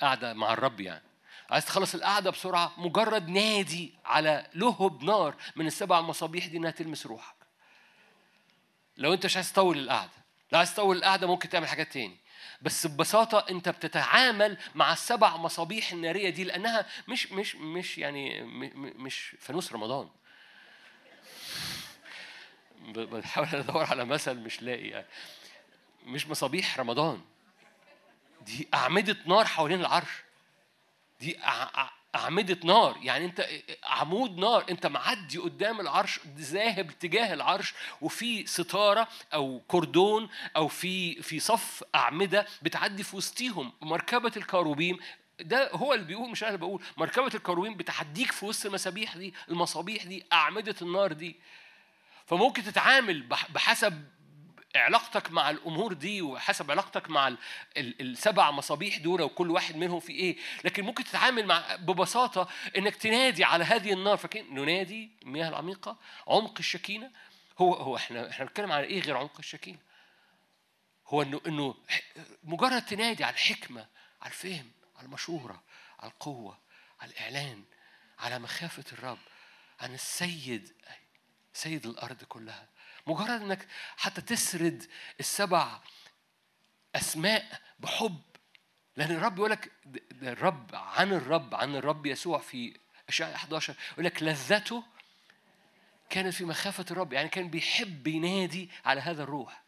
قعدة مع الرب يعني. عايز تخلص القعدة بسرعة مجرد نادي على لهب نار من السبع مصابيح دي انها تلمس روحك. لو انت مش عايز تطول القعدة لو عايز تطول القعدة ممكن تعمل حاجات تاني. بس ببساطة انت بتتعامل مع السبع مصابيح النارية دي لأنها مش مش مش يعني مش فانوس رمضان. بحاول أدور على مثل مش لاقي يعني. مش مصابيح رمضان. دي أعمدة نار حوالين العرش. دي أع- أع- أعمدة نار. يعني أنت عمود نار. أنت معدي قدام العرش ذاهب تجاه العرش وفي ستارة أو كردون أو في في صف أعمدة بتعدي في وسطيهم. مركبة الكروبيم ده هو اللي بيقول مش أنا اللي بقول. مركبة الكروبيم بتعديك في وسط المسابيح دي المصابيح دي أعمدة النار دي. فممكن تتعامل بح- بحسب علاقتك مع الأمور دي وحسب علاقتك مع ال- ال- السبع مصابيح دول وكل واحد منهم في إيه. لكن ممكن تتعامل مع ببساطة إنك تنادي على هذه النار. فاكرين ننادي المياه العميقة عمق الشكينة. هو هو إحنا إحنا بنتكلم على إيه غير عمق الشكينة؟ هو انه إنه مجرد تنادي على الحكمة على الفهم على المشورة على القوة على الإعلان على مخافة الرب عن السيد. سيد الأرض كلها. مجرد إنك حتى تسرد السبع أسماء بحب. لأن الرب يقول لك الرب عن الرب عن الرب يسوع في أشعياء 11 يقول لك لذته كانت في مخافة الرب يعني كان بيحب ينادي على هذا الروح.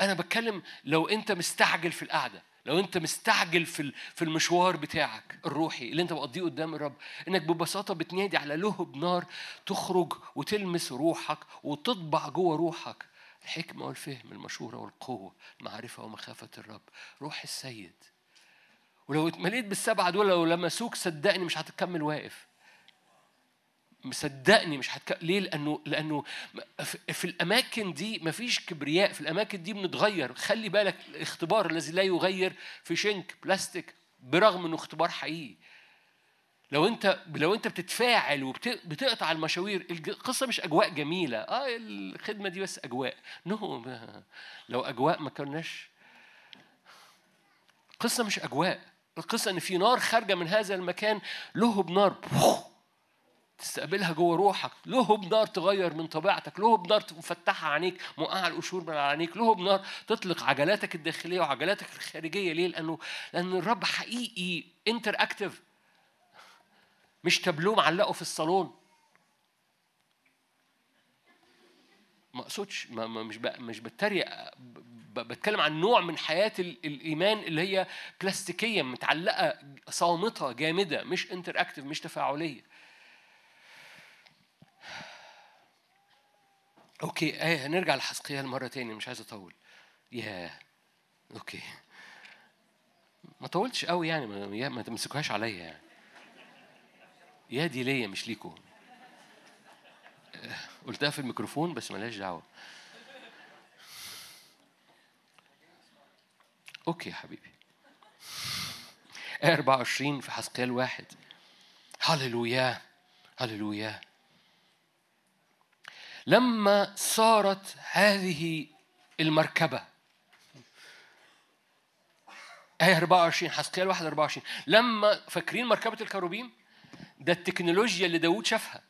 أنا بتكلم لو أنت مستعجل في القعدة. لو أنت مستعجل في في المشوار بتاعك الروحي اللي أنت بتقضيه قدام الرب إنك ببساطة بتنادي على لهب نار تخرج وتلمس روحك وتطبع جوه روحك. الحكمة والفهم المشورة والقوة المعرفة ومخافة الرب. روح السيد. ولو اتمليت بالسبعة دول لو لمسوك صدقني مش هتكمل واقف. مصدقني مش هتك... ليه؟ لأنه لأنه في- الأماكن دي مفيش كبرياء، في الأماكن دي بنتغير، خلي بالك الاختبار الذي لا يغير في شنك بلاستيك برغم إنه اختبار حقيقي. لو أنت لو أنت بتتفاعل وبتقطع المشاوير، القصة مش أجواء جميلة، أه الخدمة دي بس أجواء، no ما- لو أجواء ما كناش. القصة مش أجواء، القصة إن في نار خارجة من هذا المكان لهب نار تستقبلها جوه روحك. لهب نار تغير من طبيعتك لهب نار مفتحها عينيك موقعة القشور من عينيك لهب نار تطلق عجلاتك الداخلية وعجلاتك الخارجية. ليه؟ لأنه لأن الرب حقيقي interactive مش تابلوه معلقه في الصالون. ما أقصدش ما مش مش بتريق بتكلم عن نوع من حياة ال- الإيمان اللي هي بلاستيكيه متعلقة صامتة جامدة مش interactive مش تفاعلية. okay إيه هنرجع لحسقيال مره تاني مش عايز أطول. ياه okay. ما طولتش قوي يعني ما, ما تمسكوهاش عليا يعني. يا دي ليا مش ليكوا آه، قلتها في الميكروفون بس ملهاش دعوة. أوكي يا حبيبي. آية 24 في حسقيال واحد هللويا هللويا. لما صارت هذه المركبة. آية 24 حسقيال 1 24 لما فاكرين مركبة الكروبيم؟ ده التكنولوجيا اللي داوود شافها.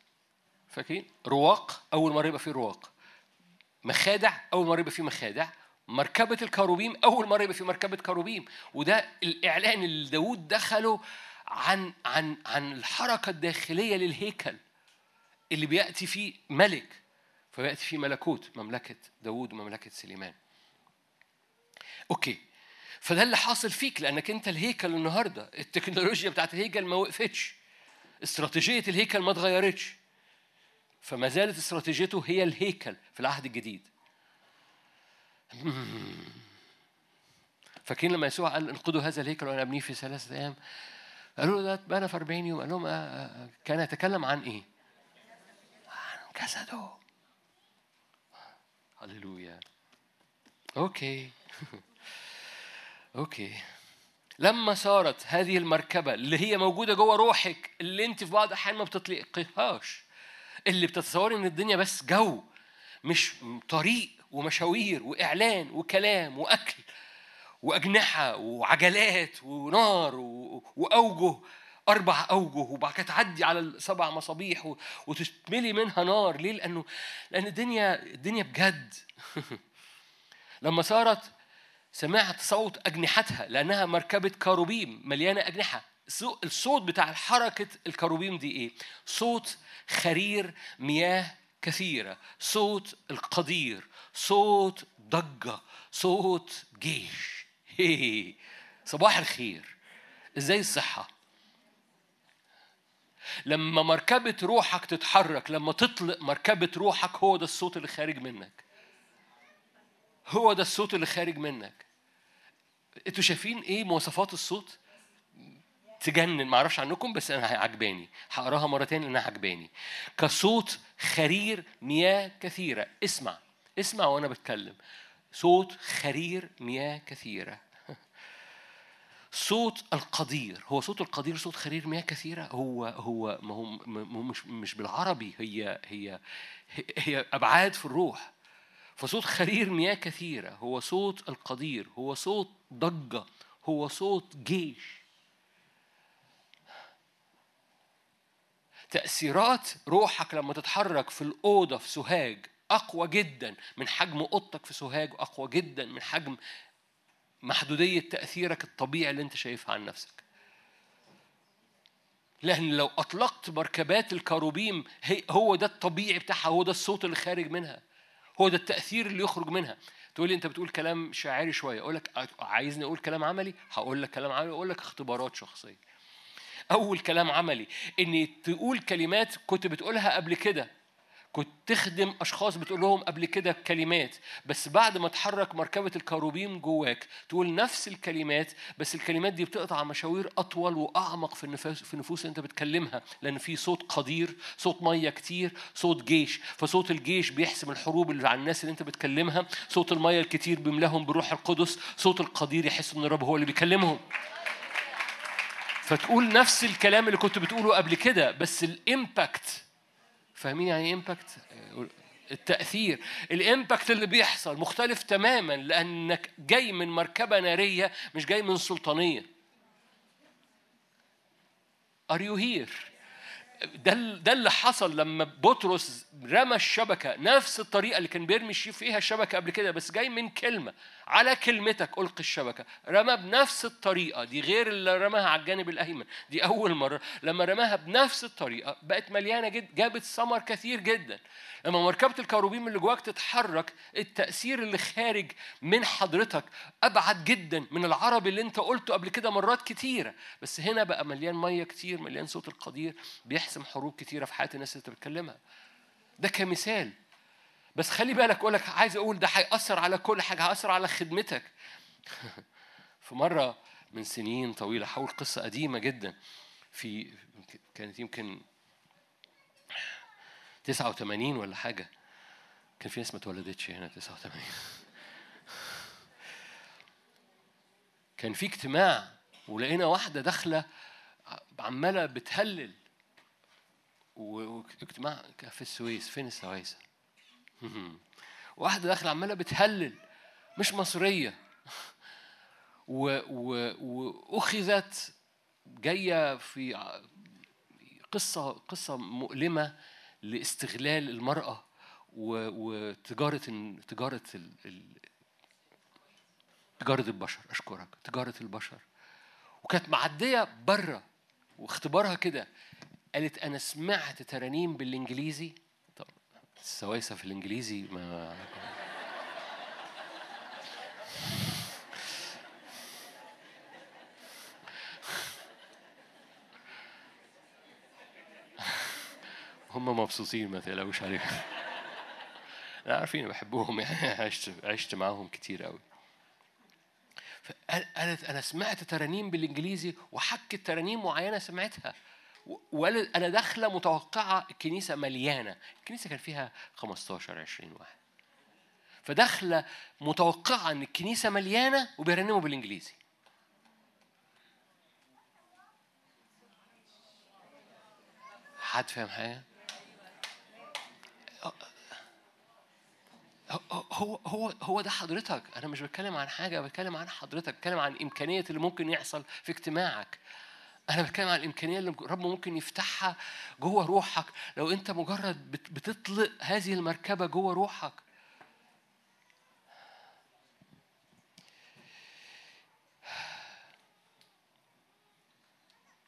فاكرين؟ رواق أول مرة يبقى فيه رواق. مخادع أول مرة يبقى فيه مخادع. مركبة الكروبيم أول مرة يبقى فيه مركبة كروبيم. وده الإعلان اللي داوود دخله عن عن عن الحركة الداخلية للهيكل اللي بيأتي فيه ملك. فبيأتي فيه ملكوت مملكة داوود ومملكة سليمان. أوكي. فده اللي حاصل فيك لأنك أنت الهيكل النهاردة. التكنولوجيا بتاعت الهيكل ما وقفتش. استراتيجية الهيكل ما اتغيرتش. فما زالت استراتيجيته هي الهيكل في العهد الجديد. فاكرين لما يسوع قال انقذوا هذا الهيكل وأنا أبنيه في ثلاثة أيام؟ قالوا له ده اتبنى في 40 يوم. قال لهم آه، آه، آه. كان يتكلم عن إيه؟ عن جسده. هللويا okay okay لما صارت هذه المركبة اللي هي موجودة جوه روحك اللي انت في بعض الأحيان ما بتطلقيهاش اللي بتتصوري إن الدنيا بس جو مش طريق ومشاوير وإعلان وكلام وأكل وأجنحة وعجلات ونار و- وأوجه أربع أوجه وبعد كده تعدي على السبع مصابيح وتتملي منها نار. ليه؟ لأنه لأن الدنيا الدنيا بجد. لما صارت سمعت صوت أجنحتها لأنها مركبة كروبيم مليانة أجنحة. الصو- الصوت بتاع حركة الكروبيم دي إيه؟ صوت خرير مياه كثيرة. صوت القدير. صوت ضجة. صوت جيش. صباح الخير. إزاي الصحة؟ لما مركبة روحك تتحرك لما تطلق مركبة روحك هو ده الصوت اللي خارج منك. هو ده الصوت اللي خارج منك. أنتوا شايفين إيه مواصفات الصوت؟ تجنن ما أعرفش عنكم بس أنا عجباني. هقراها مرة تاني لأنها عجباني. كصوت خرير مياه كثيرة. اسمع اسمع وأنا بتكلم. صوت خرير مياه كثيرة. صوت القدير هو صوت القدير صوت خرير مياه كثيرة هو هو ما هو مش مش بالعربي هي هي هي أبعاد في الروح فصوت خرير مياه كثيرة هو صوت القدير هو صوت ضجة هو صوت جيش. تأثيرات روحك لما تتحرك في الأوضة في سوهاج أقوى جدا من حجم أوضتك في سوهاج أقوى جدا من حجم محدودية تأثيرك الطبيعي اللي أنت شايفها عن نفسك. لأن لو أطلقت مركبات الكروبيم هو ده الطبيعي بتاعها هو ده الصوت اللي خارج منها هو ده التأثير اللي يخرج منها. تقول لي أنت بتقول كلام شاعري شوية أقول لك عايزني أقول كلام عملي؟ هقول لك كلام عملي أقول لك اختبارات شخصية. أول كلام عملي إن تقول كلمات كنت بتقولها قبل كده كنت تخدم أشخاص بتقول لهم قبل كده كلمات بس بعد ما تحرك مركبة الكروبيم جواك تقول نفس الكلمات بس الكلمات دي بتقطع مشاوير أطول وأعمق في النفوس في النفوس أنت بتكلمها لأن في صوت قدير صوت مية كتير صوت جيش. فصوت الجيش بيحسم الحروب اللي على الناس اللي أنت بتكلمها صوت المية الكتير بيملاهم بروح القدس صوت القدير يحس إن الرب هو اللي بيكلمهم. فتقول نفس الكلام اللي كنت بتقوله قبل كده بس ال impact فاهمين يعني إيه impact التأثير. ال impact اللي بيحصل مختلف تماما لأنك جاي من مركبة نارية مش جاي من سلطانية. Are you here؟ ده ده اللي حصل لما بطرس رمى الشبكة. نفس الطريقة اللي كان بيرمي فيها الشبكة قبل كده بس جاي من كلمة. على كلمتك ألقي الشبكة. رمى بنفس الطريقة دي غير اللي رماها على الجانب الأيمن دي أول مرة. لما رماها بنفس الطريقة بقت مليانة جدا جابت ثمر كثير جدا. لما مركبة الكروبيم اللي جواك تتحرك التأثير اللي خارج من حضرتك أبعد جدا من العربي اللي أنت قلته قبل كده مرات كتيرة. بس هنا بقى مليان مية كتير مليان صوت القدير بيحسم حروب كتيرة في حياة الناس اللي بتكلمها. ده كمثال. بس خلي بالك أقول لك عايز أقول ده هيأثر على كل حاجة هيأثر على خدمتك. في مرة من سنين طويلة حول قصة قديمة جدا. في كانت يمكن 89 ولا حاجة. كان في ناس ما اتولدتش هنا 89 كان في اجتماع ولقينا واحدة داخلة عمالة بتهلل. واجتماع في السويس فين السويس؟ واحدة داخله عمالة بتهلل مش مصرية. واخذت جاية في قصة قصة مؤلمة لاستغلال المرأة وتجارة تجارة ال- ال- تجارة البشر أشكرك تجارة البشر. وكانت معدية برة واختبارها كده قالت أنا سمعت ترانيم بالإنجليزي طب السويسه في الإنجليزي ما هم مبسوطين ما تقلقوش عليهم. أنا عارفين بحبهم. يعني عشت عشت معاهم كتير قوي فقالت أنا سمعت ترانيم بالإنجليزي وحكت ترانيم معينة سمعتها. و- وقالت أنا داخلة متوقعة الكنيسة مليانة. الكنيسة كان فيها 15 20 واحد. فداخلة متوقعة إن الكنيسة مليانة وبيرنموا بالإنجليزي. حد فاهم حاجة؟ هو هو هو ده حضرتك. أنا مش بتكلم عن حاجة بتكلم عن حضرتك. بتكلم عن الامكانيه اللي ممكن يحصل في اجتماعك. أنا بتكلم عن الإمكانية اللي الرب ممكن يفتحها جوه روحك. لو أنت مجرد بت- بتطلق هذه المركبة جوه روحك.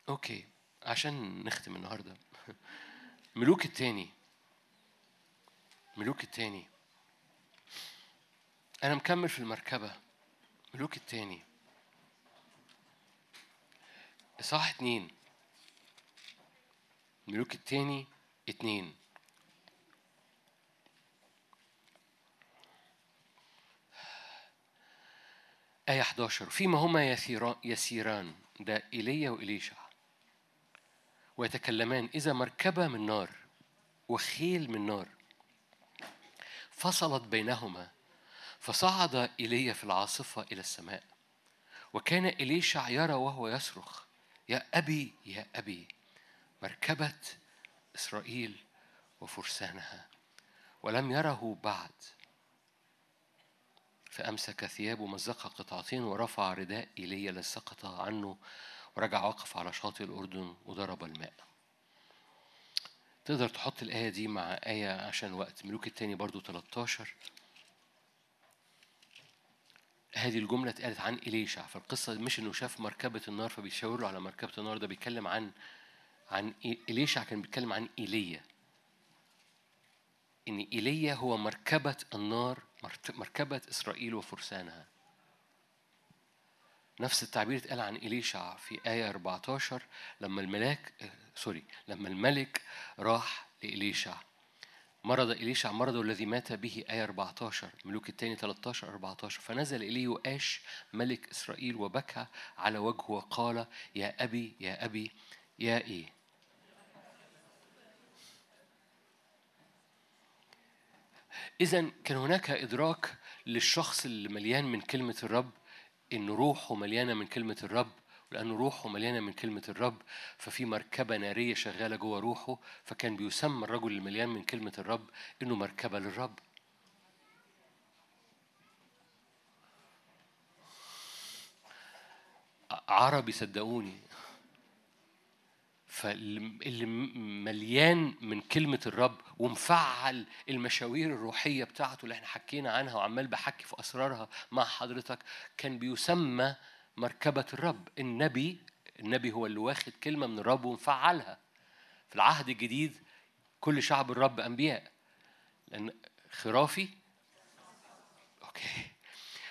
أوكي عشان نختم النهارده. ملوك التاني. ملوك التاني. أنا مكمل في المركبة. ملوك التاني. إصحاح اتنين. ملوك التاني اتنين. آية 11 فيما هما يسيران, ده إيليا وإليشع. ويتكلمان إذا مركبة من نار وخيل من نار فصلت بينهما فصعد إيليا في العاصفة إلى السماء وكان إليشع يرى وهو يصرخ. يا أبي يا أبي مركبة إسرائيل وفرسانها ولم يره بعد فأمسك ثيابه مزقها قطعتين ورفع رداء إيليا الذي سقط عنه ورجع وقف على شاطئ الأردن وضرب الماء. تقدر تحط الآية دي مع آية عشان وقت ملوك التاني برضو 13 هذه الجملة اتقالت عن إليشع فالقصة مش إنه شاف مركبة النار فبيشاور له على مركبة النار ده بيتكلم عن عن إليشع كان بيتكلم عن إيليا. إن إيليا هو مركبة النار مركبة إسرائيل وفرسانها. نفس التعبير اتقال عن إليشع في آية 14 لما الملاك آه، سوري لما الملك راح لإليشع. مرض إليشع مرضه الذي مات به آية 14 ملوك الثاني 13 14 فنزل إليه يؤاش ملك إسرائيل وبكى على وجهه وقال يا أبي يا أبي يا إيه؟ إذا كان هناك إدراك للشخص اللي مليان من كلمة الرب إن روحه مليانة من كلمة الرب. ولأن روحه مليانة من كلمة الرب ففي مركبة نارية شغالة جوه روحه فكان بيسمى الرجل المليان من كلمة الرب إنه مركبة للرب. عربي صدقوني فاللي مليان من كلمة الرب ومفعل المشاوير الروحية بتاعته اللي إحنا حكينا عنها وعمال بحكي في أسرارها مع حضرتك كان بيسمى مركبة الرب. النبي النبي هو اللي واخد كلمة من الرب ومفعلها. في العهد الجديد كل شعب الرب أنبياء. لأن خرافي؟ Okay.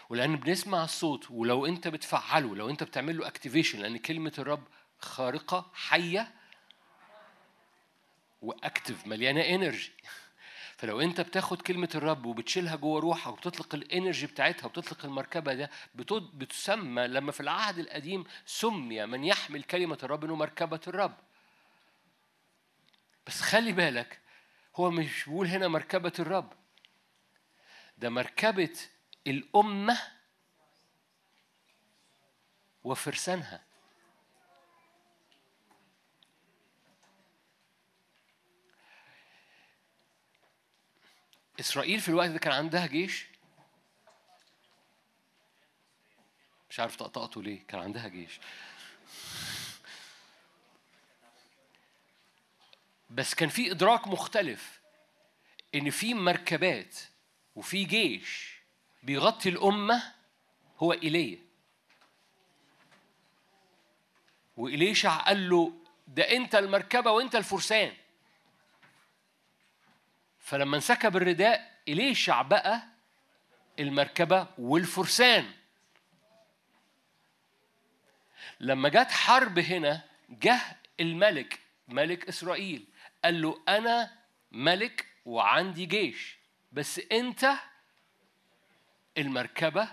ولأن بنسمع الصوت ولو أنت بتفعله لو أنت بتعمل له activation لأن كلمة الرب خارقة حية و active مليانة energy فلو انت بتاخد كلمة الرب وبتشيلها جوه روحك وبتطلق ال energy بتاعتها وبتطلق المركبة ده بتسمى لما في العهد القديم سمي من يحمل كلمة الرب إنه مركبة الرب. بس خلي بالك هو مش بيقول هنا مركبة الرب. ده مركبة الأمة وفرسانها. إسرائيل في الوقت ده كان عندها جيش؟ مش عارف طقطقته ليه كان عندها جيش. بس كان في إدراك مختلف إن في مركبات وفي جيش بيغطي الأمة هو إيليا. وإليشع قال له ده أنت المركبة وأنت الفرسان. فلما انسكب الرداء إليشع بقى المركبة والفرسان لما جت حرب هنا جه الملك ملك إسرائيل قال له أنا ملك وعندي جيش بس أنت المركبة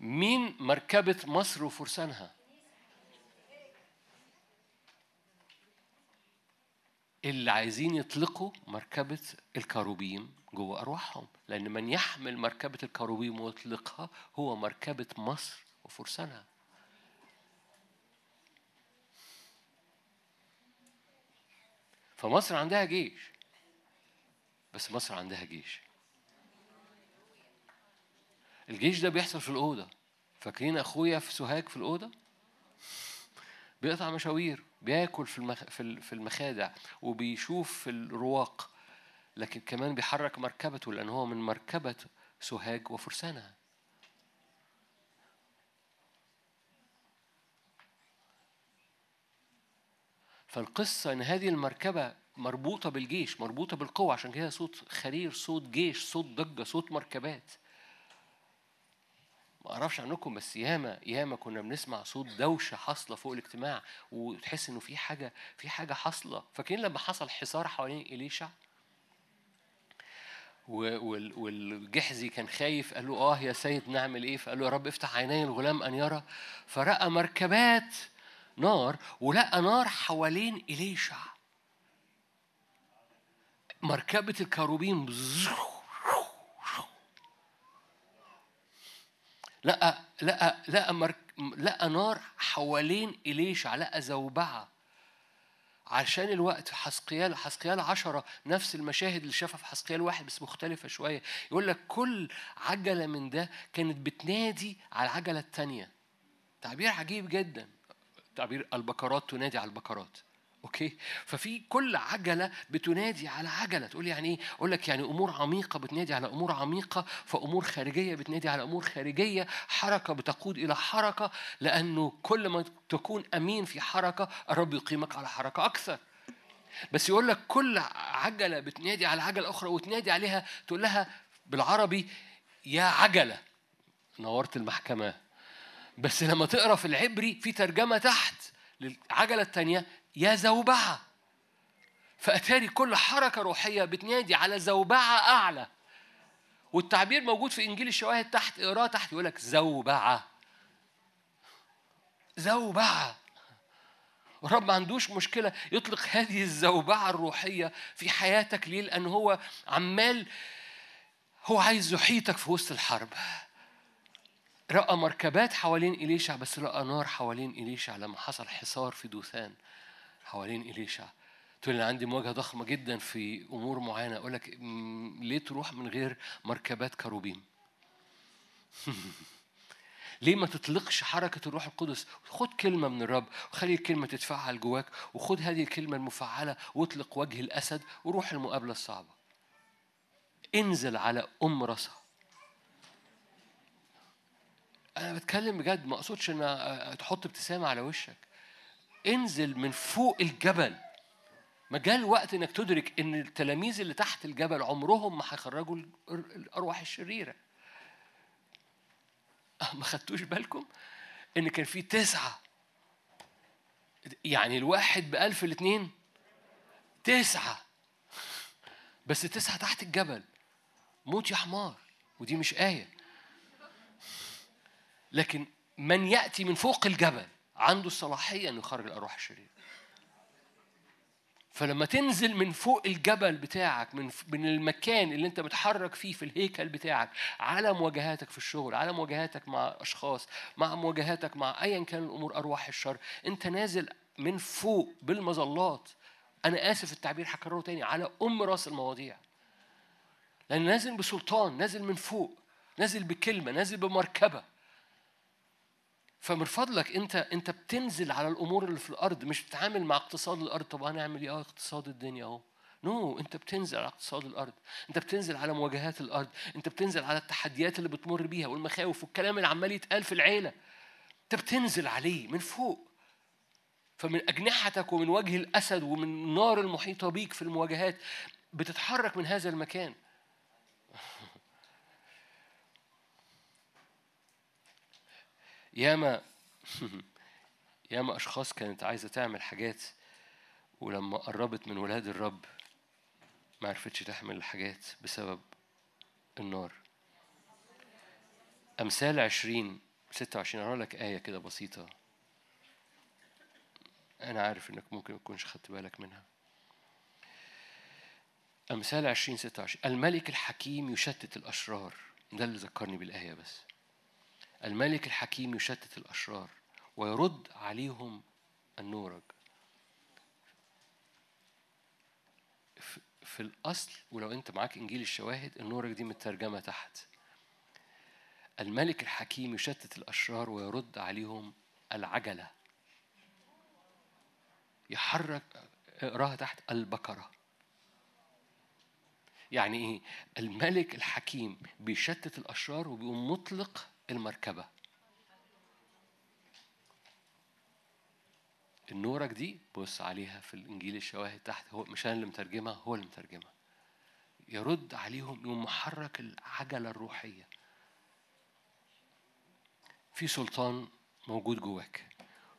مين مركبة مصر وفرسانها؟ اللي عايزين يطلقوا مركبة الكروبيم جوه أرواحهم. لأن من يحمل مركبة الكروبيم ويطلقها هو مركبة مصر وفرسانها. فمصر عندها جيش. بس مصر عندها جيش. الجيش ده بيحصل في الأوضة. فاكرين أخويا في سوهاج في الأوضة؟ بيقطع مشاوير بياكل في المخ... في ال- في المخادع وبيشوف في الرواق لكن كمان بيحرك مركبته لأن هو من مركبة سوهاج وفرسانها. فالقصة إن هذه المركبة مربوطة بالجيش مربوطة بالقوة عشان كده صوت خرير صوت جيش صوت ضجة صوت مركبات. ما أعرفش عنكم بس ياما ياما كنا بنسمع صوت دوشة حاصلة فوق الاجتماع وتحس إنه في حاجة في حاجة حاصلة. فاكرين لما حصل حصار حوالين إليشع؟ والجحزي كان خايف قال له آه يا سيد نعمل إيه؟ فقال له يا رب افتح عيني الغلام أن يرى. فرأى مركبات نار ولقى نار حوالين إليشع. مركبة الكروبيم لقى لقى لقى مرك... لقى نار حوالين إليشع لقى زوبعة. عشان الوقت حسقيال حسقيال عشرة نفس المشاهد اللي شافها في حسقيال واحد بس مختلفة شوية. يقول لك كل عجلة من ده كانت بتنادي على العجلة التانية. تعبير عجيب جدا. تعبير البكرات تنادي على البكرات أوكي؟ ففي كل عجلة بتنادي على عجلة. تقول يعني إيه؟ أقول لك يعني أمور عميقة بتنادي على أمور عميقة فأمور خارجية بتنادي على أمور خارجية. حركة بتقود إلى حركة لأنه كل ما تكون أمين في حركة الرب يقيمك على حركة أكثر. بس يقول لك كل عجلة بتنادي على عجلة أخرى وتنادي عليها تقول لها بالعربي يا عجلة. نورت المحكمة. بس لما تقرأ في العبري في ترجمة تحت للعجلة الثانية يا زوبعة. فأتاري كل حركة روحية بتنادي على زوبعة أعلى. والتعبير موجود في إنجيل الشواهد تحت اقراه تحت يقول لك زوبعة. زوبعة. الرب ما عندوش مشكلة يطلق هذه الزوبعة الروحية في حياتك ليه؟ لأن هو عمال هو عايز يحيطك في وسط الحرب. رأى مركبات حوالين إليشع بس رأى نار حوالين إليشع لما حصل حصار في دوثان. حوالين إليشع. تقول أنا عندي مواجهة ضخمة جدا في أمور معينة. أقول لك "مم، ليه تروح من غير مركبات كروبيم ليه ما تطلقش حركة الروح القدس؟ خد كلمة من الرب وخلي الكلمة تتفعل جواك وخد هذه الكلمة المفعلة واطلق وجه الأسد وروح المقابلة الصعبة. انزل على أم راسها. أنا بتكلم بجد ما أقصدش إن تحط ابتسامة على وشك. انزل من فوق الجبل. ما جاء الوقت إنك تدرك إن التلاميذ اللي تحت الجبل عمرهم ما هيخرجوا ال- الأرواح الشريرة. آه، ما خدتوش بالكم إن كان في تسعة؟ يعني الواحد بألف الاثنين تسعة. بس تسعة تحت الجبل. موت يا حمار. ودي مش آية. لكن من يأتي من فوق الجبل عنده الصلاحية أنه يخرج الأرواح الشريرة. فلما تنزل من فوق الجبل بتاعك من من المكان اللي أنت متحرك فيه في الهيكل بتاعك على مواجهاتك في الشغل على مواجهاتك مع أشخاص مع مواجهاتك مع ايا كان الأمور أرواح الشر أنت نازل من فوق بالمظلات. أنا آسف التعبير هكرره تاني على أم راس المواضيع. لأن نازل بسلطان نازل من فوق نازل بكلمة نازل بمركبة. فمن فضلك انت انت بتنزل على الأمور اللي في الأرض مش بتتعامل مع اقتصاد الأرض طب أنا اعمل إيه؟ آه اقتصاد الدنيا اهو. نو no, انت بتنزل على اقتصاد الأرض. انت بتنزل على مواجهات الأرض. انت بتنزل على التحديات اللي بتمر بيها والمخاوف والكلام اللي عمال يتقال في العيلة. انت بتنزل عليه من فوق. فمن أجنحتك ومن وجه الأسد ومن النار المحيطه بيك في المواجهات بتتحرك من هذا المكان. ياما ياما أشخاص كانت عايزة تعمل حاجات ولما قربت من ولاد الرب ما عرفتش تحمل الحاجات بسبب النار. أمثال عشرين ستة وعشرين هقول لك آية كده بسيطة. أنا عارف إنك ممكن ما تكونش خدت بالك منها. أمثال عشرين ستة وعشرين. الملك الحكيم يشتت الأشرار. ده اللي ذكرني بالآية بس. الملك الحكيم يشتت الأشرار ويرد عليهم النورج. في- الأصل ولو أنت معاك إنجيل الشواهد النورج دي مترجمة تحت. الملك الحكيم يشتت الأشرار ويرد عليهم العجلة. يحرك اقراها تحت البكرة يعني إيه؟ الملك الحكيم بيشتت الأشرار وبيقوم مطلق المركبة. النورك دي بص عليها في الإنجيل الشواهد تحت هو مش أنا اللي مترجمها هو اللي مترجمها. يرد عليهم يقوم محرك العجلة الروحية. في سلطان موجود جواك.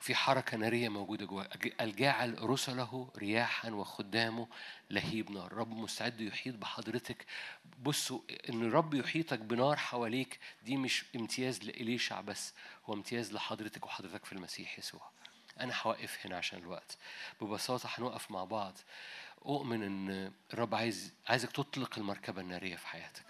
في حركة نارية موجودة جواك الجاعل رسله رياحا وخدامه لهيب نار. رب مستعد يحيط بحضرتك. بصوا إن الرب يحيطك بنار حواليك دي مش امتياز لإليشع بس هو امتياز لحضرتك وحضرتك في المسيح يسوع. أنا هوقف هنا عشان الوقت. ببساطة هنوقف مع بعض. أؤمن إن الرب عايز عايزك تطلق المركبة النارية في حياتك.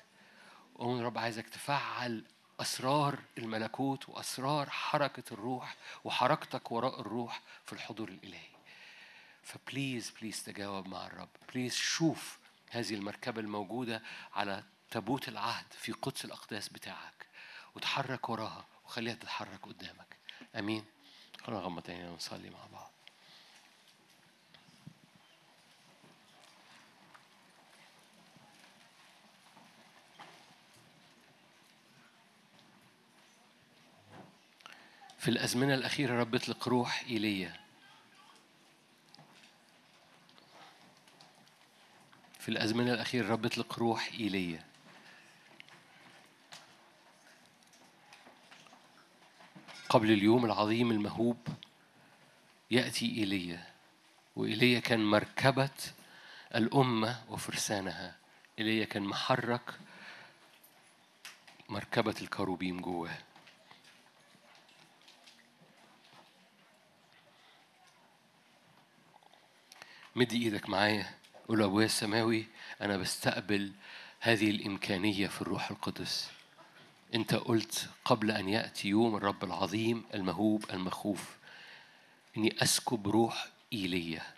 أؤمن الرب عايزك تفعل أسرار الملكوت وأسرار حركة الروح وحركتك وراء الروح في الحضور الإلهي. ف please please تجاوب مع الرب. please شوف هذه المركبة الموجودة على تابوت العهد في قدس الأقداس بتاعك وتحرك وراها وخليها تتحرك قدامك. أمين. خلينا نغمض عينينا ونصلي مع بعض. في الأزمنة الأخيرة رب اطلق روح إيليا. في الأزمنة الأخيرة رب اطلق روح إيليا. قبل اليوم العظيم المهوب يأتي إيليا وإيليا كان مركبة الأمة وفرسانها. إيليا كان محرك مركبة الكروبيم جواه. مد إيدك معايا. قول له أبويا السماوي أنا بستقبل هذه الإمكانية في الروح القدس. أنت قلت قبل أن يأتي يوم الرب العظيم المهوب المخوف إني أسكب روح إيليا.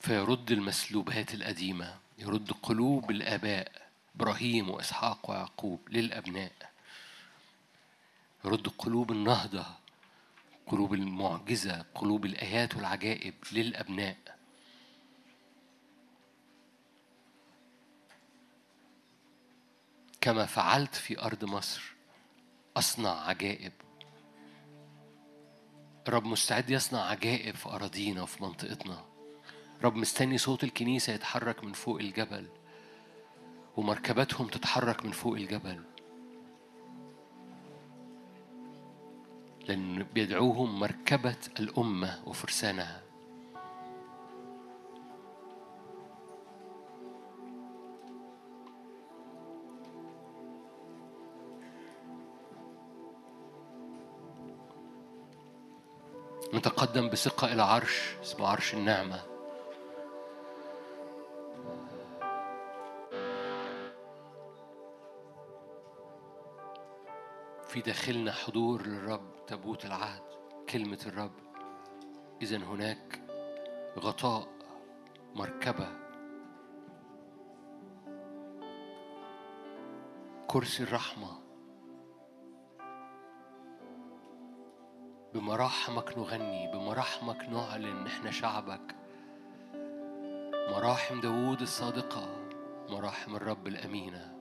فيرد المسلوبات القديمة يرد قلوب الآباء إبراهيم وإسحاق ويعقوب للأبناء. يرد قلوب النهضة قلوب المعجزة قلوب الآيات والعجائب للأبناء. كما فعلت في أرض مصر أصنع عجائب. رب مستعد يصنع عجائب في أراضينا وفي منطقتنا. رب مستني صوت الكنيسة يتحرك من فوق الجبل ومركباتهم تتحرك من فوق الجبل. لأن بيدعوهم مركبة الأمة وفرسانها. نتقدم بثقة إلى عرش اسمه عرش النعمة. في داخلنا حضور للرب تابوت العهد كلمة الرب. إذا هناك غطاء مركبة. كرسي الرحمة. بمراحمك نغني بمراحمك نعلن إحنا شعبك. مراحم داوود الصادقة مراحم الرب الأمينة.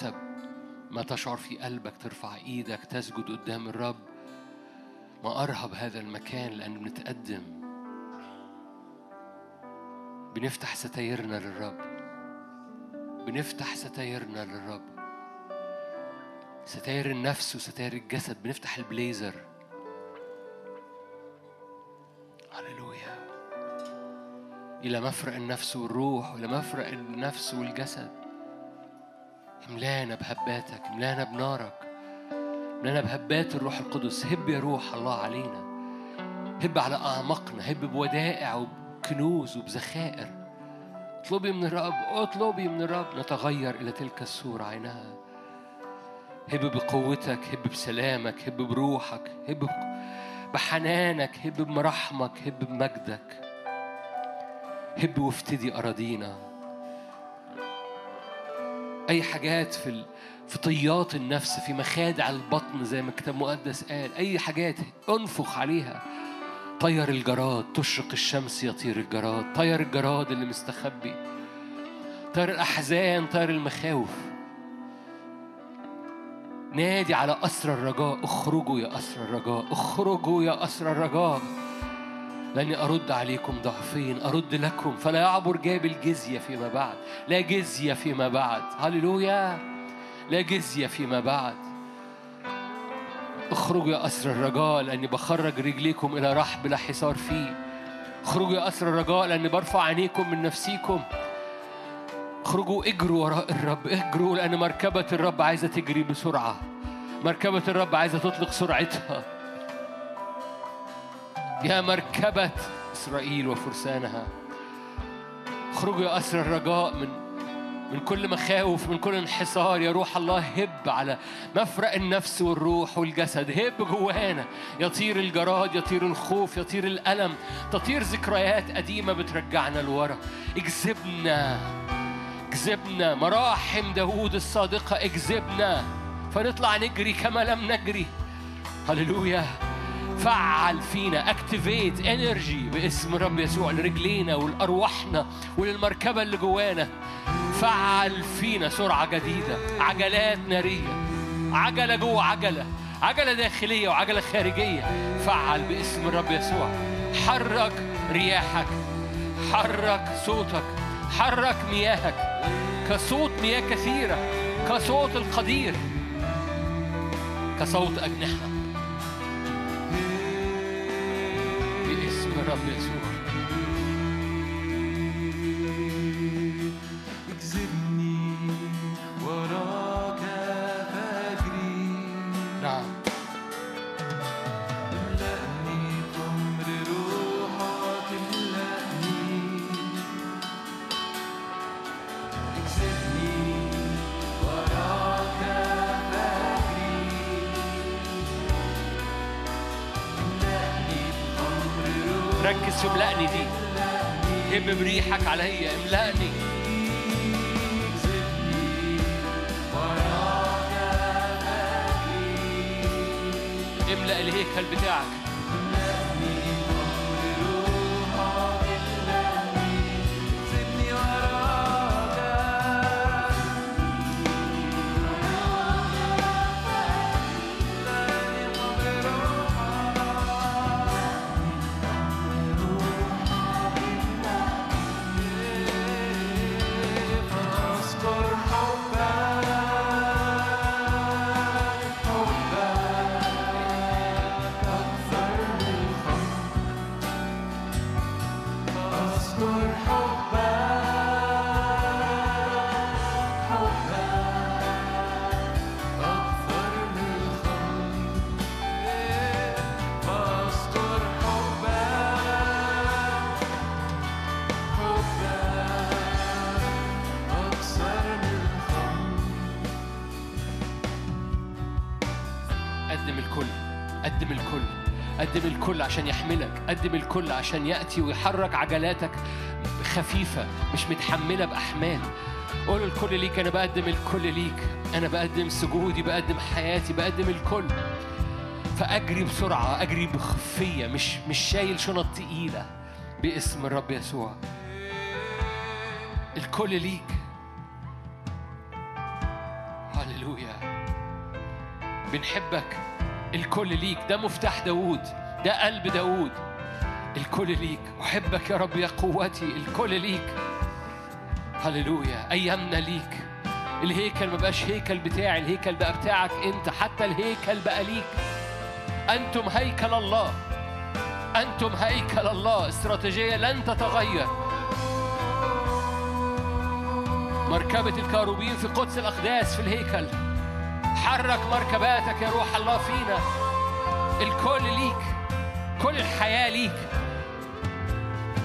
بحسب ما تشعر في قلبك ترفع إيدك تسجد قدام الرب. ما أرهب هذا المكان لأن بنتقدم بنفتح ستايرنا للرب. بنفتح ستايرنا للرب. ستاير النفس وستاير الجسد. بنفتح البليزر. هللويا. إلى مفرق النفس والروح وإلى مفرق النفس والجسد. املانا بهباتك املانا بنارك املانا بهبات الروح القدس. هب يا روح الله علينا. هب على أعماقنا هب بودائع وبكنوز وبذخائر. اطلبي من الرب اطلبي من الرب. نتغير إلى تلك الصورة عينها. هب بقوتك هب بسلامك هب بروحك هب بحنانك هب بمراحمك هب بمجدك. هب وافتدي أراضينا. أي حاجات في. في طيات النفس في مخادع البطن زي ما الكتاب المقدس قال أي حاجات انفخ عليها. طير الجراد تشرق الشمس يطير الجراد. طير الجراد اللي مستخبي. طير الأحزان طير المخاوف. نادي على أسر الرجاء اخرجوا يا أسر الرجاء اخرجوا يا أسر الرجاء. لأني أرد عليكم ضعفين أرد لكم فلا يعبر جاب الجزية فيما بعد لا جزية فيما بعد. هللويا! لا جزية فيما بعد. اخرجوا يا أسر الرجاء لأني بخرج رجليكم إلى رحب لا حصار فيه. اخرجوا يا أسر الرجاء لأني برفع عينيكم من نفسيكم. اخرجوا اجروا وراء الرب اجروا لأن مركبة الرب عايزة تجري بسرعة. مركبة الرب عايزة تطلق سرعتها. يا مركبة إسرائيل وفرسانها. اخرجوا يا أسر الرجاء من من كل مخاوف من كل انحسار يا روح الله هب على مفرق النفس والروح والجسد. هب جوانا. يطير الجراد يطير الخوف يطير الألم. تطير ذكريات قديمة بترجعنا لورا. اجذبنا اجذبنا مراحم داوود الصادقة اجذبنا فنطلع نجري كما لم نجري. هللويا. فعل فينا activate energy باسم الرب يسوع لرجلينا ولأرواحنا وللمركبة اللي جوانا. فعل فينا سرعة جديدة عجلات نارية عجلة جوه عجلة عجلة داخلية وعجلة خارجية. فعل باسم الرب يسوع. حرك رياحك حرك صوتك حرك مياهك. كصوت مياه كثيرة كصوت القدير كصوت أجنحة. باسم الرب يسوع اجذبني قدم الكل عشان يأتي ويحرك عجلاتك خفيفة مش متحملة بأحمال. قول الكل ليك أنا بقدم الكل ليك. أنا بقدم سجودي بقدم حياتي بقدم الكل. فأجري بسرعة أجري بخفية مش مش شايل شنط تقيلة. باسم الرب يسوع. الكل ليك. هللويا. بنحبك. الكل ليك. ده مفتاح داوود. ده قلب داوود. الكل ليك. أحبك يا رب يا قوتي الكل ليك. هللويا. أيامنا ليك. الهيكل ما بقاش هيكل بتاعي الهيكل بقى بتاعك أنت. حتى الهيكل بقى ليك. أنتم هيكل الله. أنتم هيكل الله. استراتيجية لن تتغير. مركبة الكاروبين في قدس الأقداس في الهيكل. حرك مركباتك يا روح الله فينا. الكل ليك. كل الحياة ليك.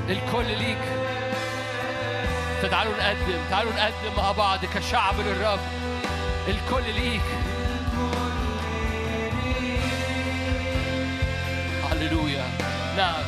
الكل ليك. فتعالوا نقدم تعالوا نقدم مع بعض كشعب للرب. الكل ليك. هللويا. نعم.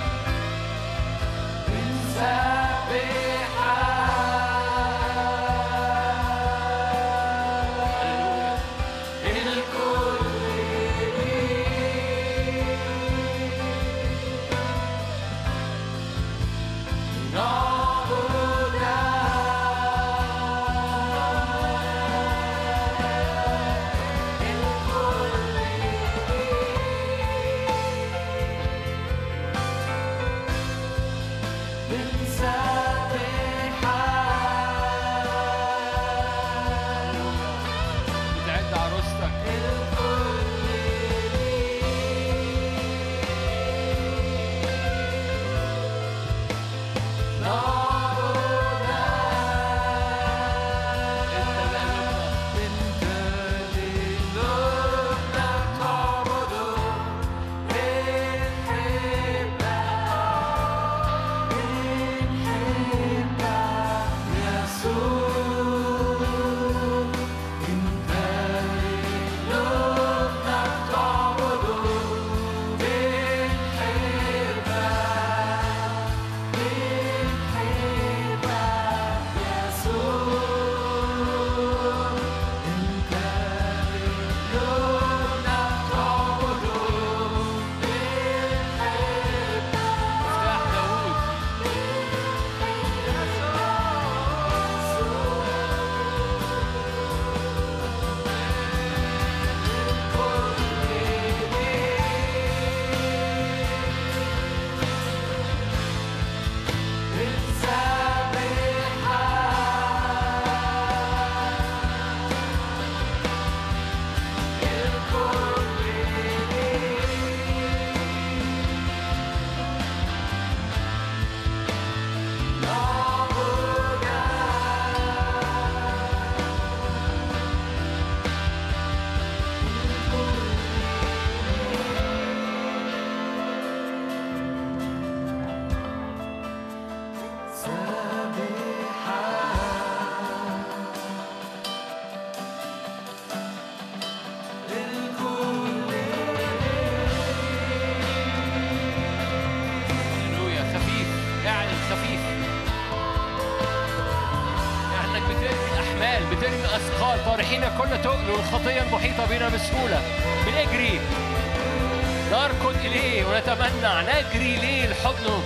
ونتمنع نجري إليه لحضنه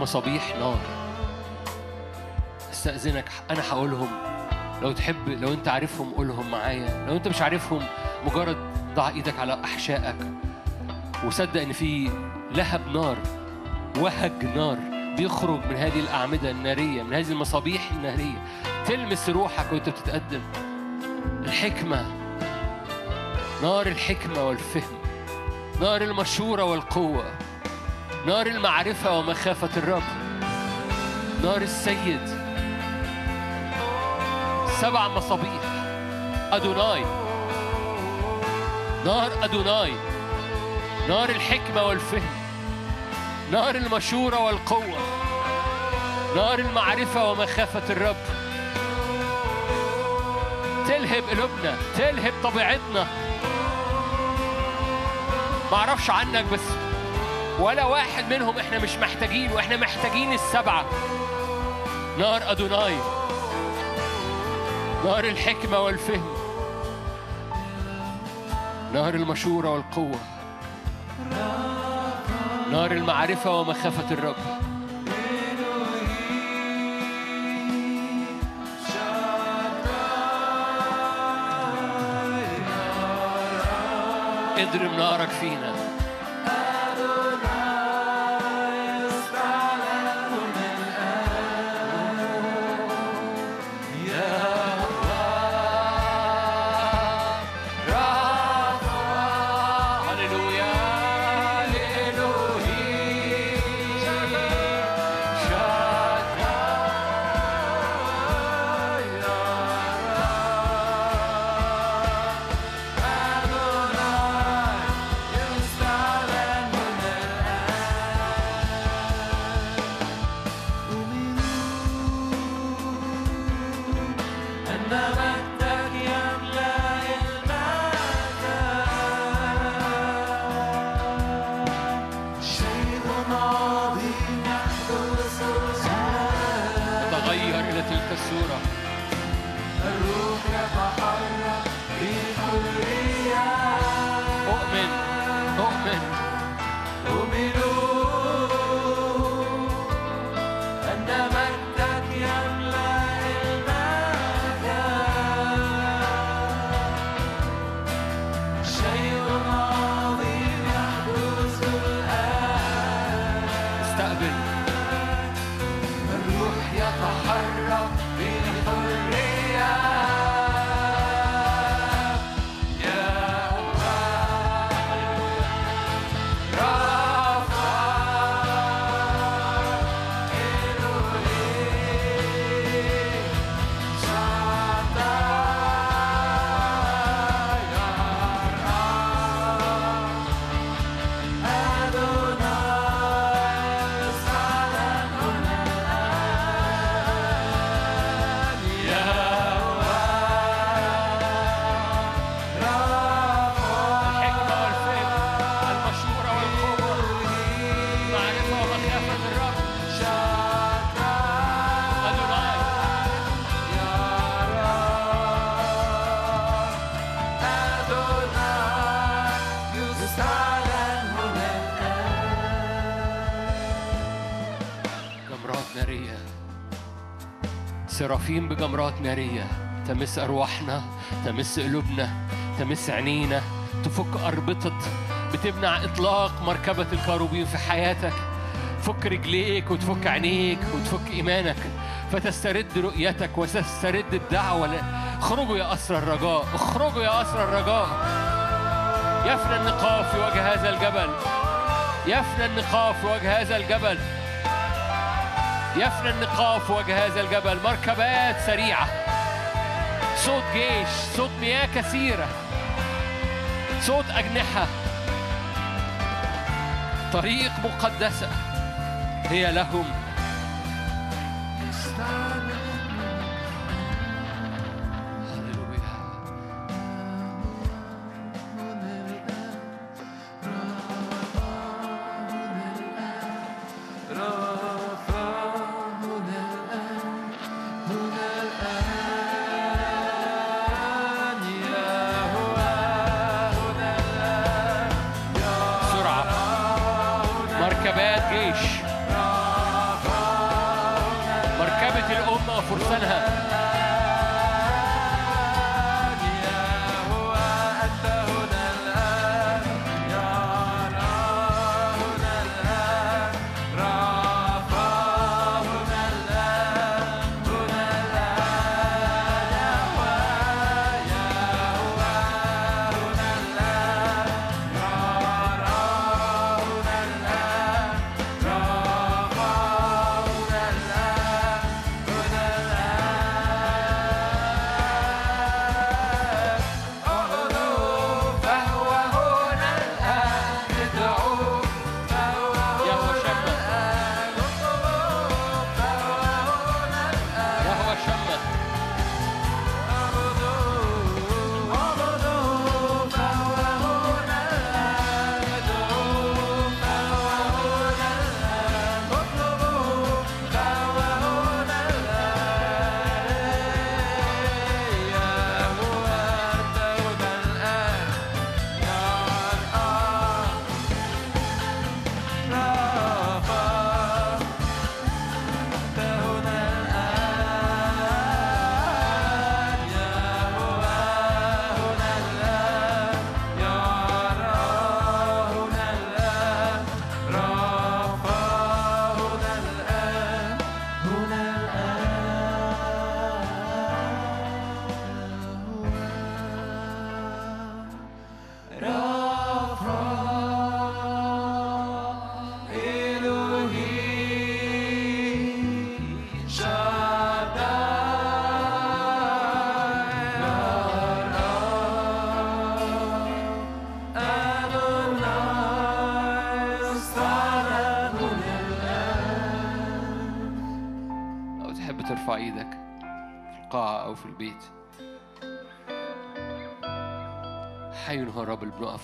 مصابيح؟ نار. استأذنك أنا هقولهم. لو تحب لو أنت عارفهم قولهم معايا. لو أنت مش عارفهم مجرد ضع إيدك على أحشائك. وصدق إن في لهب نار وهج نار بيخرج من هذه الأعمدة النارية من هذه المصابيح النارية. تلمس روحك وأنت بتتقدم. الحكمة. نار الحكمة والفهم. نار المشورة والقوة. نار المعرفة ومخافة الرب. نار السيد. سبع مصابيح. أدوناي. نار أدوناي. نار الحكمة والفهم. نار المشورة والقوة. نار المعرفة ومخافة الرب. تلهب قلوبنا. تلهب طبيعتنا. معرفش عنك بس ولا واحد منهم إحنا مش محتاجين وإحنا محتاجين السبعة. نار أدوناي. نار الحكمة والفهم. نار المشورة والقوة. نار المعرفة ومخافة الرب. اضرب نارك فينا. سرافين بجمرات نارية تمس أرواحنا تمس قلوبنا تمس عينينا تفك أربطة بتمنع إطلاق مركبة الكاروبين في حياتك. فك رجليك وتفك عينيك وتفك إيمانك فتسترد رؤيتك وتسترد الدعوة اخرجوا يا أسر الرجاء اخرجوا يا أسر الرجاء. يفنى النقاب في وجه هذا الجبل يفنى النقاب في وجه هذا الجبل. يفنى النقاب في وجه هذا الجبل. مركبات سريعة. صوت جيش صوت مياه كثيرة. صوت أجنحة. طريق مقدسة. هي لهم.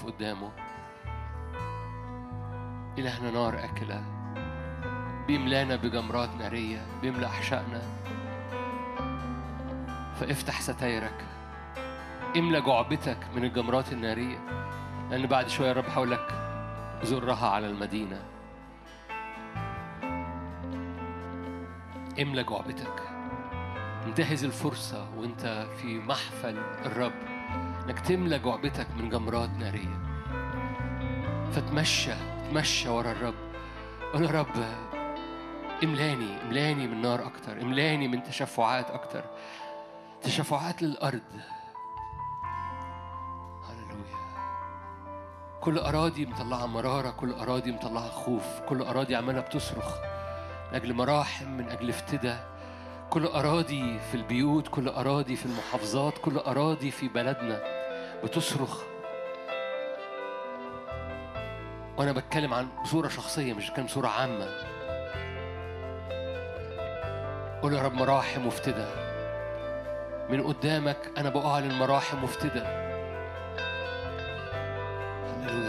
قدامه. إلهنا نار أكلة بيملانا بجمرات نارية بيملأ أحشائنا. فافتح ستايرك املى جعبتك من الجمرات النارية. لأن بعد شوية الرب هقول لك زرها على المدينة. املى جعبتك. انتهز الفرصة وانت في محفل الرب. إنك تملى جعبتك من جمرات نارية. فتمشى تمشى ورا الرب. قول يا رب املاني املاني من نار أكتر املاني من تشفعات أكتر تشفعات للأرض. هللويا. كل أراضي مطلعة مرارة كل أراضي مطلعة خوف كل أراضي عمالة بتصرخ من أجل مراحم من أجل افتداء. كل أراضي في البيوت كل أراضي في المحافظات كل أراضي في بلدنا. بتصرخ. وأنا بتكلم عن بصورة شخصية مش بتكلم بصورة عامة. قول يا رب مراحم وافتداء من قدامك أنا بأعلن مراحم هللويا.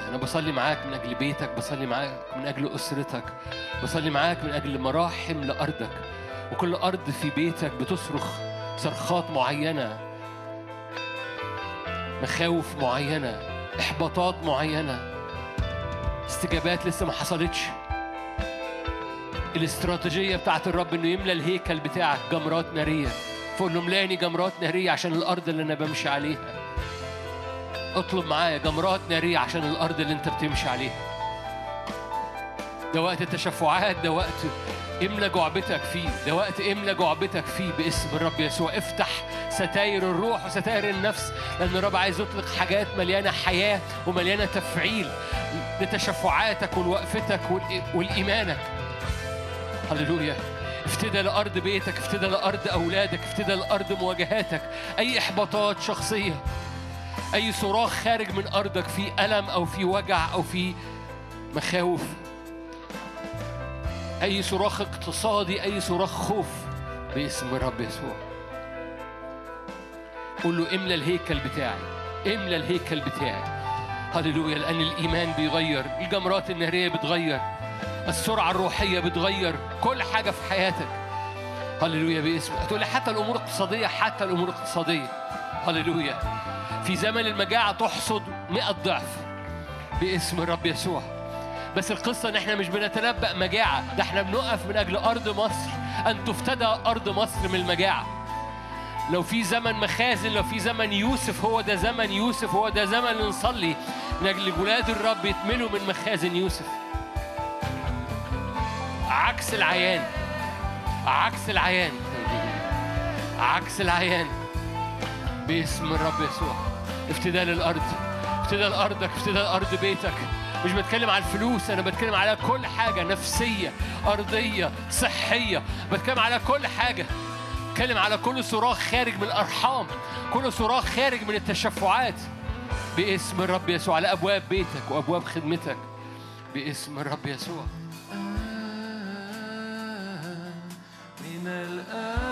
أنا بصلي معاك من أجل بيتك بصلي معاك من أجل أسرتك بصلي معاك من أجل مراحم لأرضك. وكل أرض في بيتك بتصرخ صرخات معينة. مخاوف معينة إحباطات معينة استجابات لسه ما حصلتش. الاستراتيجية بتاعت الرب إنه يملى الهيكل بتاعك جمرات نارية فقول له ملاني جمرات نارية عشان الأرض اللي أنا بمشي عليها. اطلب معايا جمرات نارية عشان الأرض اللي أنت بتمشي عليها. ده وقت التشفعات ده وقت املى جعبتك فيه ده وقت املى جعبتك فيه باسم الرب يسوع. افتح ستاير الروح وستاير النفس لأن الرب عايز يطلق حاجات مليانة حياة ومليانة تفعيل لتشفعاتك ولوقفتك ولإيمانك. هللويا. افتدى لأرض بيتك افتدى لأرض أولادك افتدى لأرض مواجهاتك. أي إحباطات شخصية أي صراخ خارج من أرضك في ألم أو في وجع أو في مخاوف. أي صراخ اقتصادي أي صراخ خوف باسم الرب يسوع. قول له املى الهيكل بتاعي املى الهيكل بتاعي. هللويا لأن الإيمان بيغير الجمرات النارية بتغير السرعة الروحية بتغير كل حاجة في حياتك. هللويا باسم تقول حتى الأمور الاقتصادية حتى الأمور الاقتصادية. هللويا. في زمن المجاعة تحصد مئة ضعف باسم الرب يسوع. بس القصة إن إحنا مش بنتنبأ مجاعة ده إحنا بنقف من أجل أرض مصر أن تفتدى أرض مصر من المجاعة. لو في زمن مخازن لو في زمن يوسف هو ده زمن يوسف هو ده زمن نصلي. من أجل ولاد الرب يتملوا من مخازن يوسف. عكس العيان. عكس العيان. عكس العيان. باسم الرب يسوع. افتداء للأرض. افتداء لأرضك افتداء لأرض بيتك. مش بتكلم على الفلوس أنا بتكلم على كل حاجة. نفسية أرضية صحية. بتكلم على كل حاجة. بتكلم على كل صراخ خارج من الأرحام كل صراخ خارج من التشفعات. باسم الرب يسوع على أبواب بيتك وأبواب خدمتك. باسم الرب يسوع. من الآن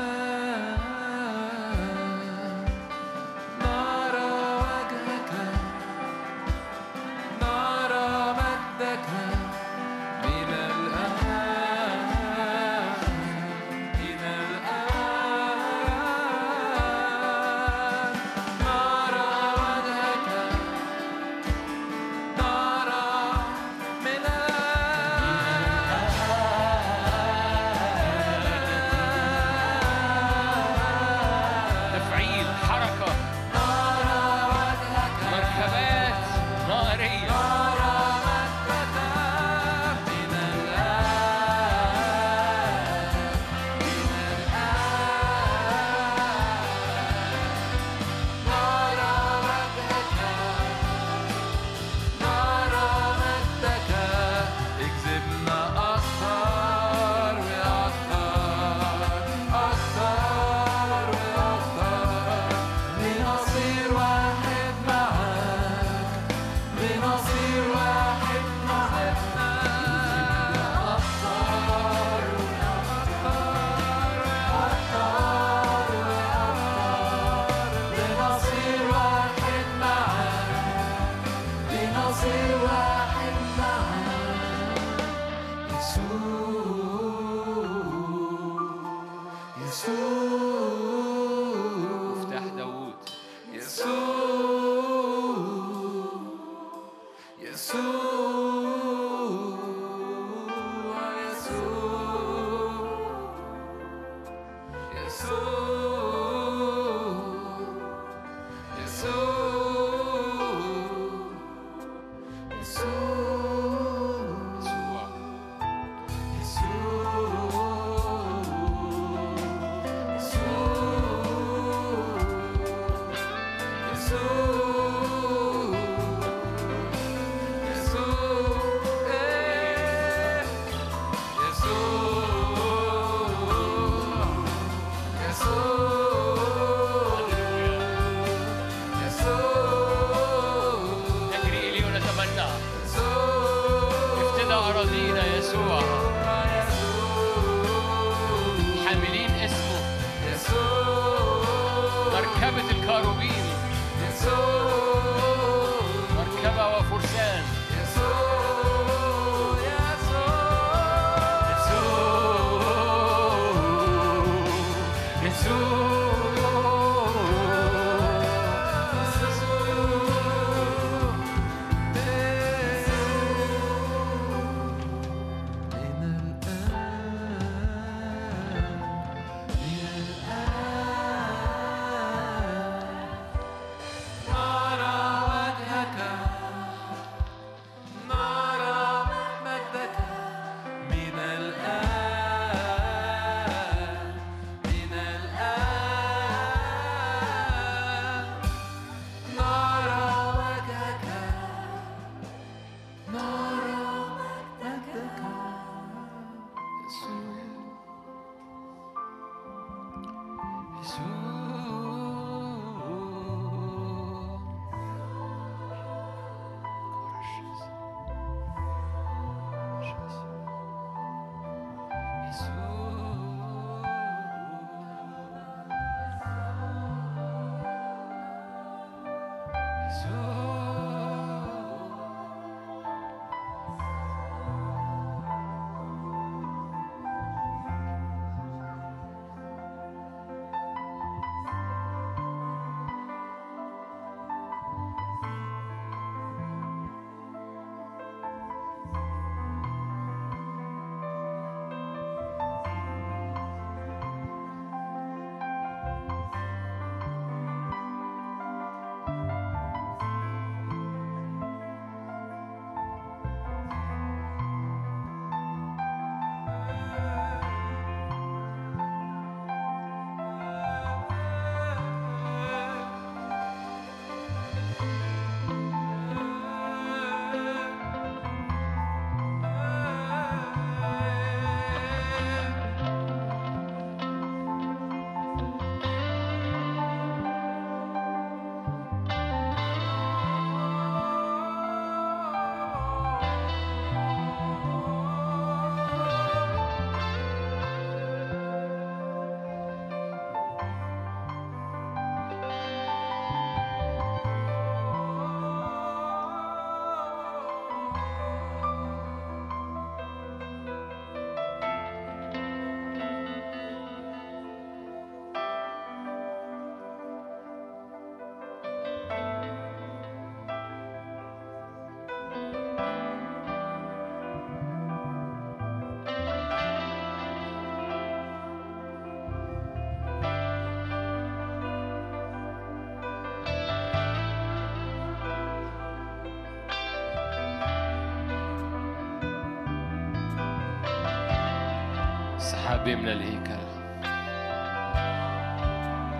يملى الهيكل.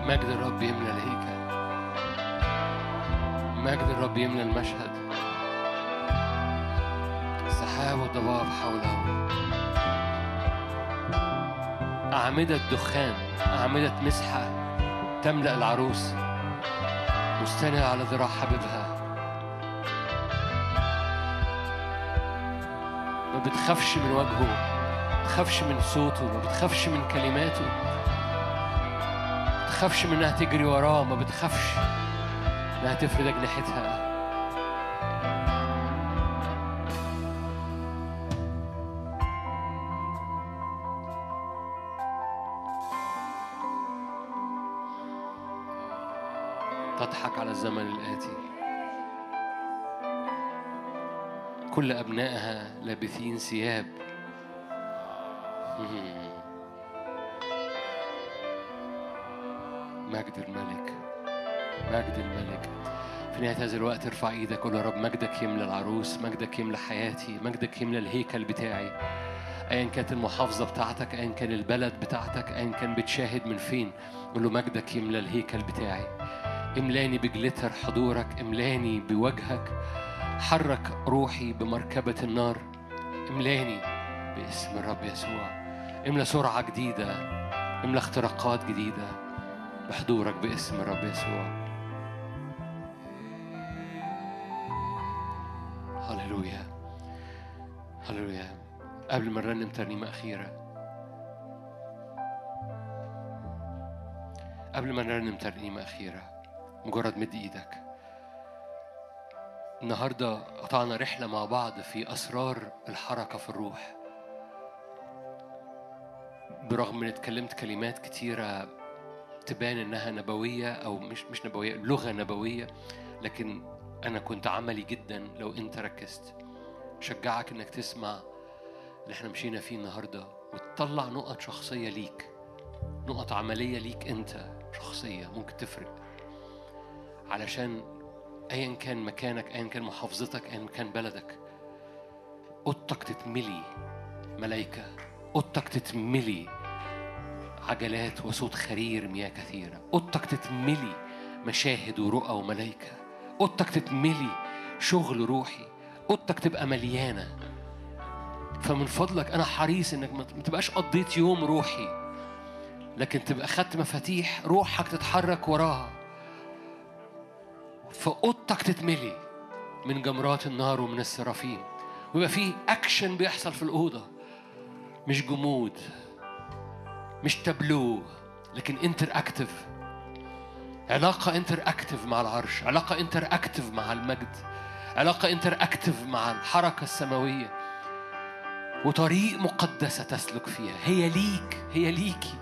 مجد الرب يملى الهيكل. مجد الرب يملى المشهد. السحاب والضباب حوله. أعمدة دخان أعمدة مسحة تملأ العروس. مستند على ذراع حبيبها. ما بتخافش من وجهه. بتخافش من صوته ما بتخافش من كلماته. ما بتخافش من انها تجري وراه ما بتخافش إنها تفرد اجنحتها تضحك على الزمن الآتي. كل أبنائها لابثين ثياب. في نهاية هذا الوقت ارفع إيدك قول يا رب مجدك يملى العروس مجدك يملى حياتي مجدك يملى الهيكل بتاعي. ايا كانت المحافظة بتاعتك ايا كان البلد بتاعتك ايا كان بتشاهد من فين قول له مجدك يملى الهيكل بتاعي. املاني بجلتر حضورك املاني بوجهك. حرك روحي بمركبة النار. املاني باسم الرب يسوع. املى سرعة جديدة املى اختراقات جديدة بحضورك باسم الرب يسوع. هللويا. هللويا. قبل ما نرنم ترنيمة أخيرة قبل ما نرنم ترنيمة أخيرة مجرد مد إيدك. النهاردة قطعنا رحلة مع بعض في أسرار الحركة في الروح. برغم إن اتكلمت كلمات كتيرة تبان إنها نبوية أو مش مش نبوية لغة نبوية لكن أنا كنت عملي جدا لو أنت ركزت. شجعك إنك تسمع اللي إحنا مشينا فيه النهاردة وتطلع نقط شخصية ليك. نقط عملية ليك أنت شخصية ممكن تفرق. علشان ايا كان مكانك ايا كان محافظتك ايا كان بلدك اوضتك تتملي ملايكة. اوضتك تتملي عجلات وصوت خرير مياه كثيرة. اوضتك تتملي مشاهد ورؤى وملايكة. أوضتك تتملي شغل روحي أوضتك تبقى مليانة. فمن فضلك أنا حريص إنك ما تبقاش قضيت يوم روحي. لكن تبقى خدت مفاتيح روحك تتحرك وراها. فأوضتك تتملي من جمرات النار ومن السرافين. ويبقى في اكشن بيحصل في الأوضة. مش جمود مش تابلو لكن interactive علاقة interactive مع العرش علاقة interactive مع المجد علاقة interactive مع الحركة السماوية. وطريق مقدسة تسلك فيها. هي ليك هي ليكي.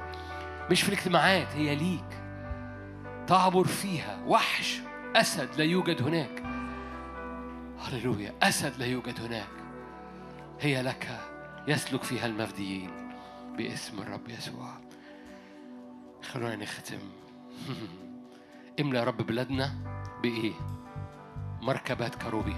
مش في الاجتماعات هي ليك. تعبر فيها. وحش أسد لا يوجد هناك. هللويا أسد لا يوجد هناك. هي لك يسلك فيها المفديين. باسم الرب يسوع. خلونا نختم. املى يا رب بلادنا بإيه؟ مركبات كروبي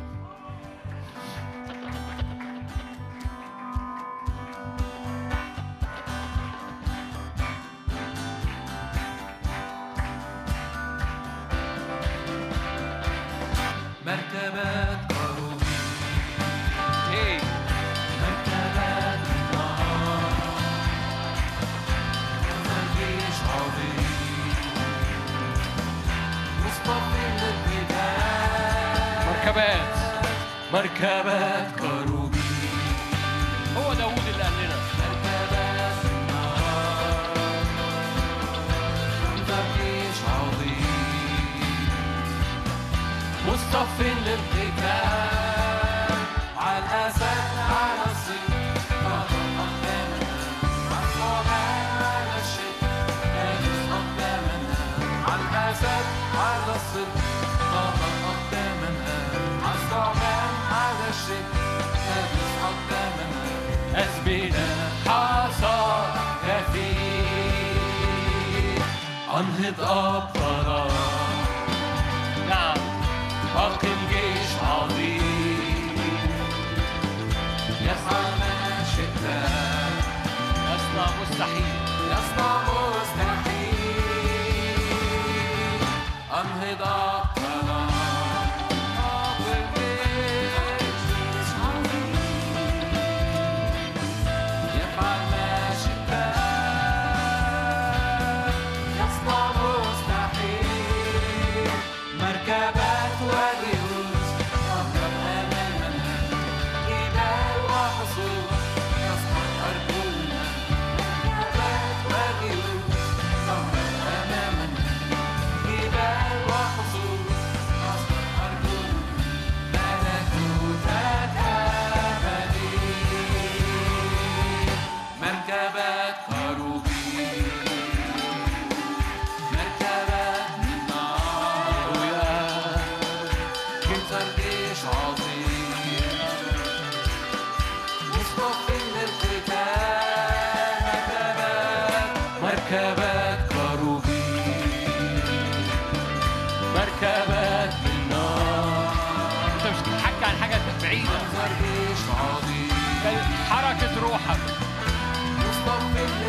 مركبات كروبي. هو داوود اللي قال لنا. مركبات النهار عظيم مصطفى للقتال up.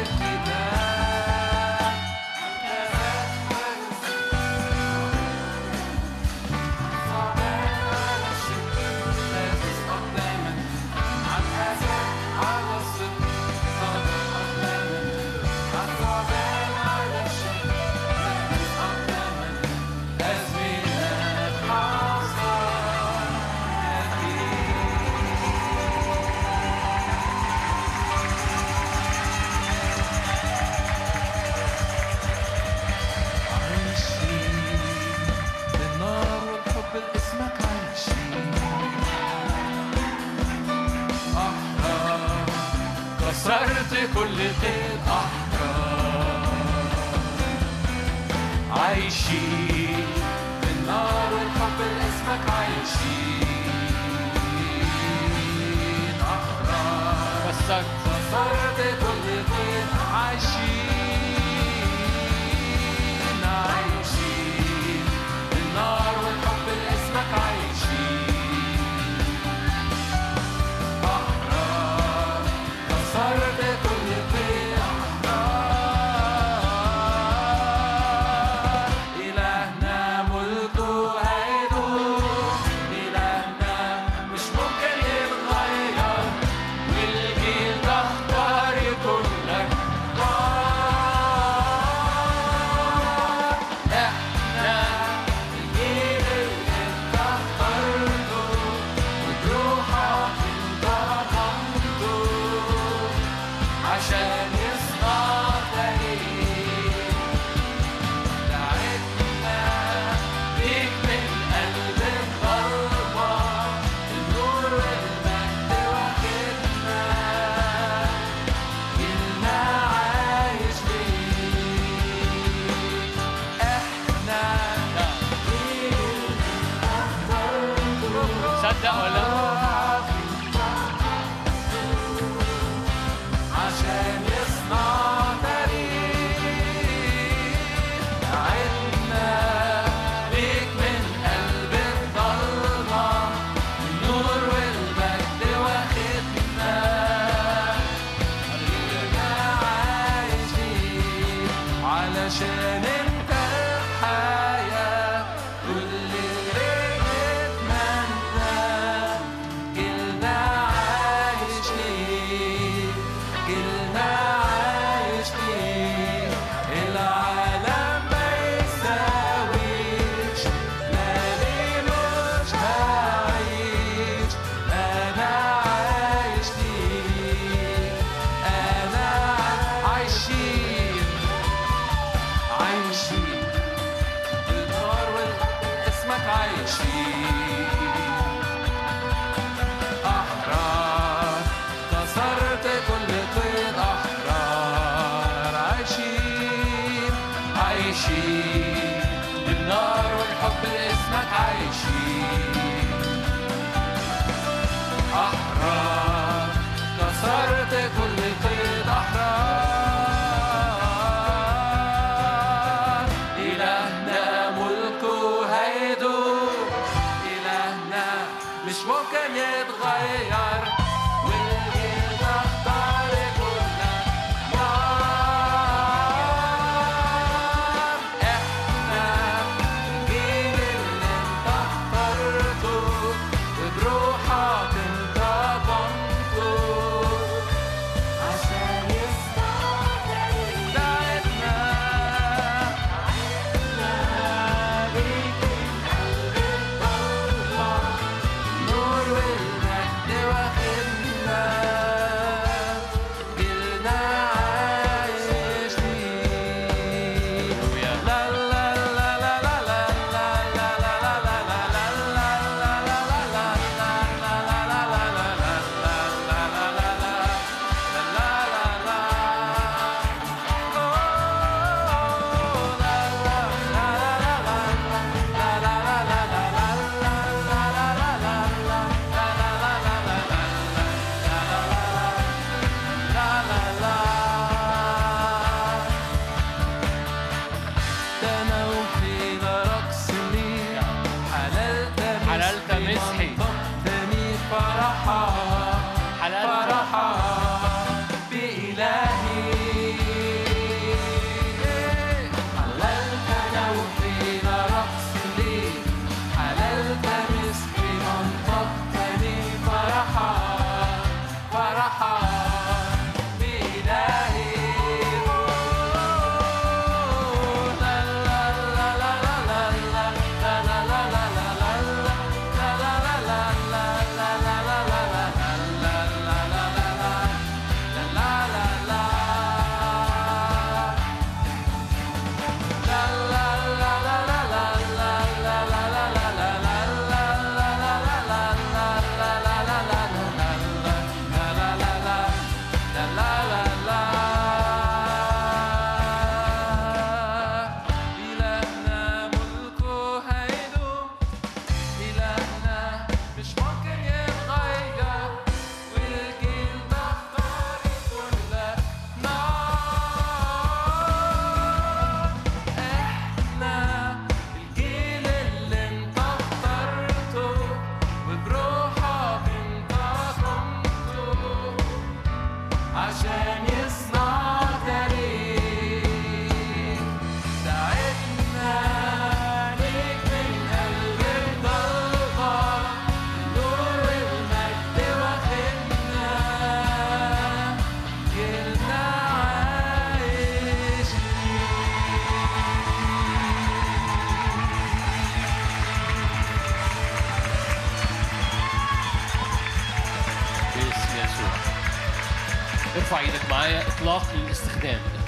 الكتاب. كسرت كل قيد أحكام عايشي بالنار والحب لاسمك عايشي. أحرار كسرت كل قيد عايشي. عايشي بالنار والحب لاسمك عايشي.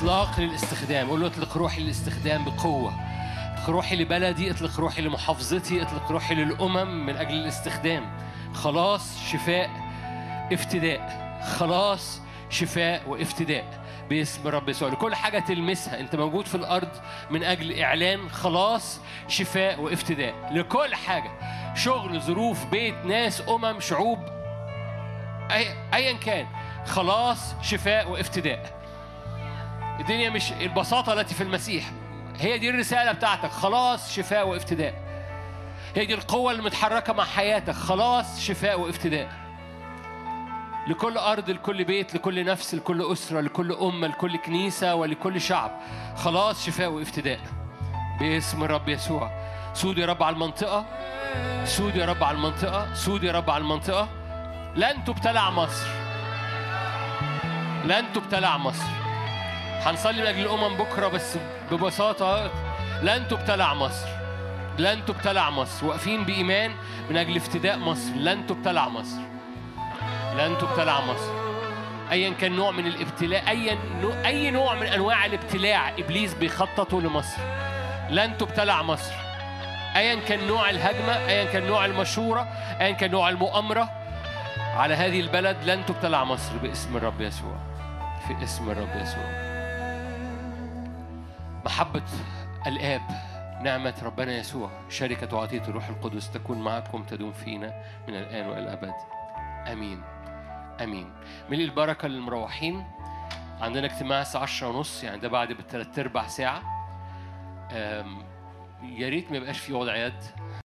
اطلاق للاستخدام. قول له اطلق روحي للاستخدام بقوة. اطلق روحي لبلدي اطلق روحي لمحافظتي اطلق روحي للأمم من أجل الاستخدام. خلاص شفاء افتداء. خلاص شفاء وافتداء. باسم الرب يسوع. لكل حاجة تلمسها. أنت موجود في الأرض من أجل إعلان. خلاص شفاء وافتداء. لكل حاجة. شغل ظروف بيت ناس أمم شعوب أي أيا كان. خلاص شفاء وافتداء. الدنيا مش البساطة التي في المسيح. هي دي الرسالة بتاعتك. خلاص شفاء وافتداء. هي دي القوة المتحركة مع حياتك. خلاص شفاء وافتداء. لكل أرض لكل بيت لكل نفس لكل أسرة لكل أمة لكل كنيسة ولكل شعب. خلاص شفاء وافتداء. باسم الرب يسوع. سود يا رب على المنطقة. سود يا رب على المنطقة. سود يا رب على المنطقة. لن تبتلع مصر. لن تبتلع مصر. هنصلي من أجل الأمم بكرة بس ببساطة. لن تبتلع مصر. لن تبتلع مصر. واقفين بإيمان من أجل افتداء مصر. لن تبتلع مصر. لن تبتلع مصر. ايا كان نوع من الابتلاء اي نوع أي نوع من أنواع الابتلاع إبليس بيخططه لمصر. لن تبتلع مصر. ايا كان نوع الهجمة ايا كان نوع المشورة ايا كان نوع المؤامرة. على هذه البلد لن تبتلع مصر باسم الرب يسوع. في اسم الرب يسوع. محبة الآب نعمة ربنا يسوع شركة وعطية الروح القدس تكون معكم تدوم فينا من الآن وإلى الأبد. آمين. آمين. ملي البركة للمروحين. عندنا اجتماع الساعة 10 ونص يعني ده بعد بالثلاث ارباع ساعة. أم، يا ريت ما يبقاش في وضع يد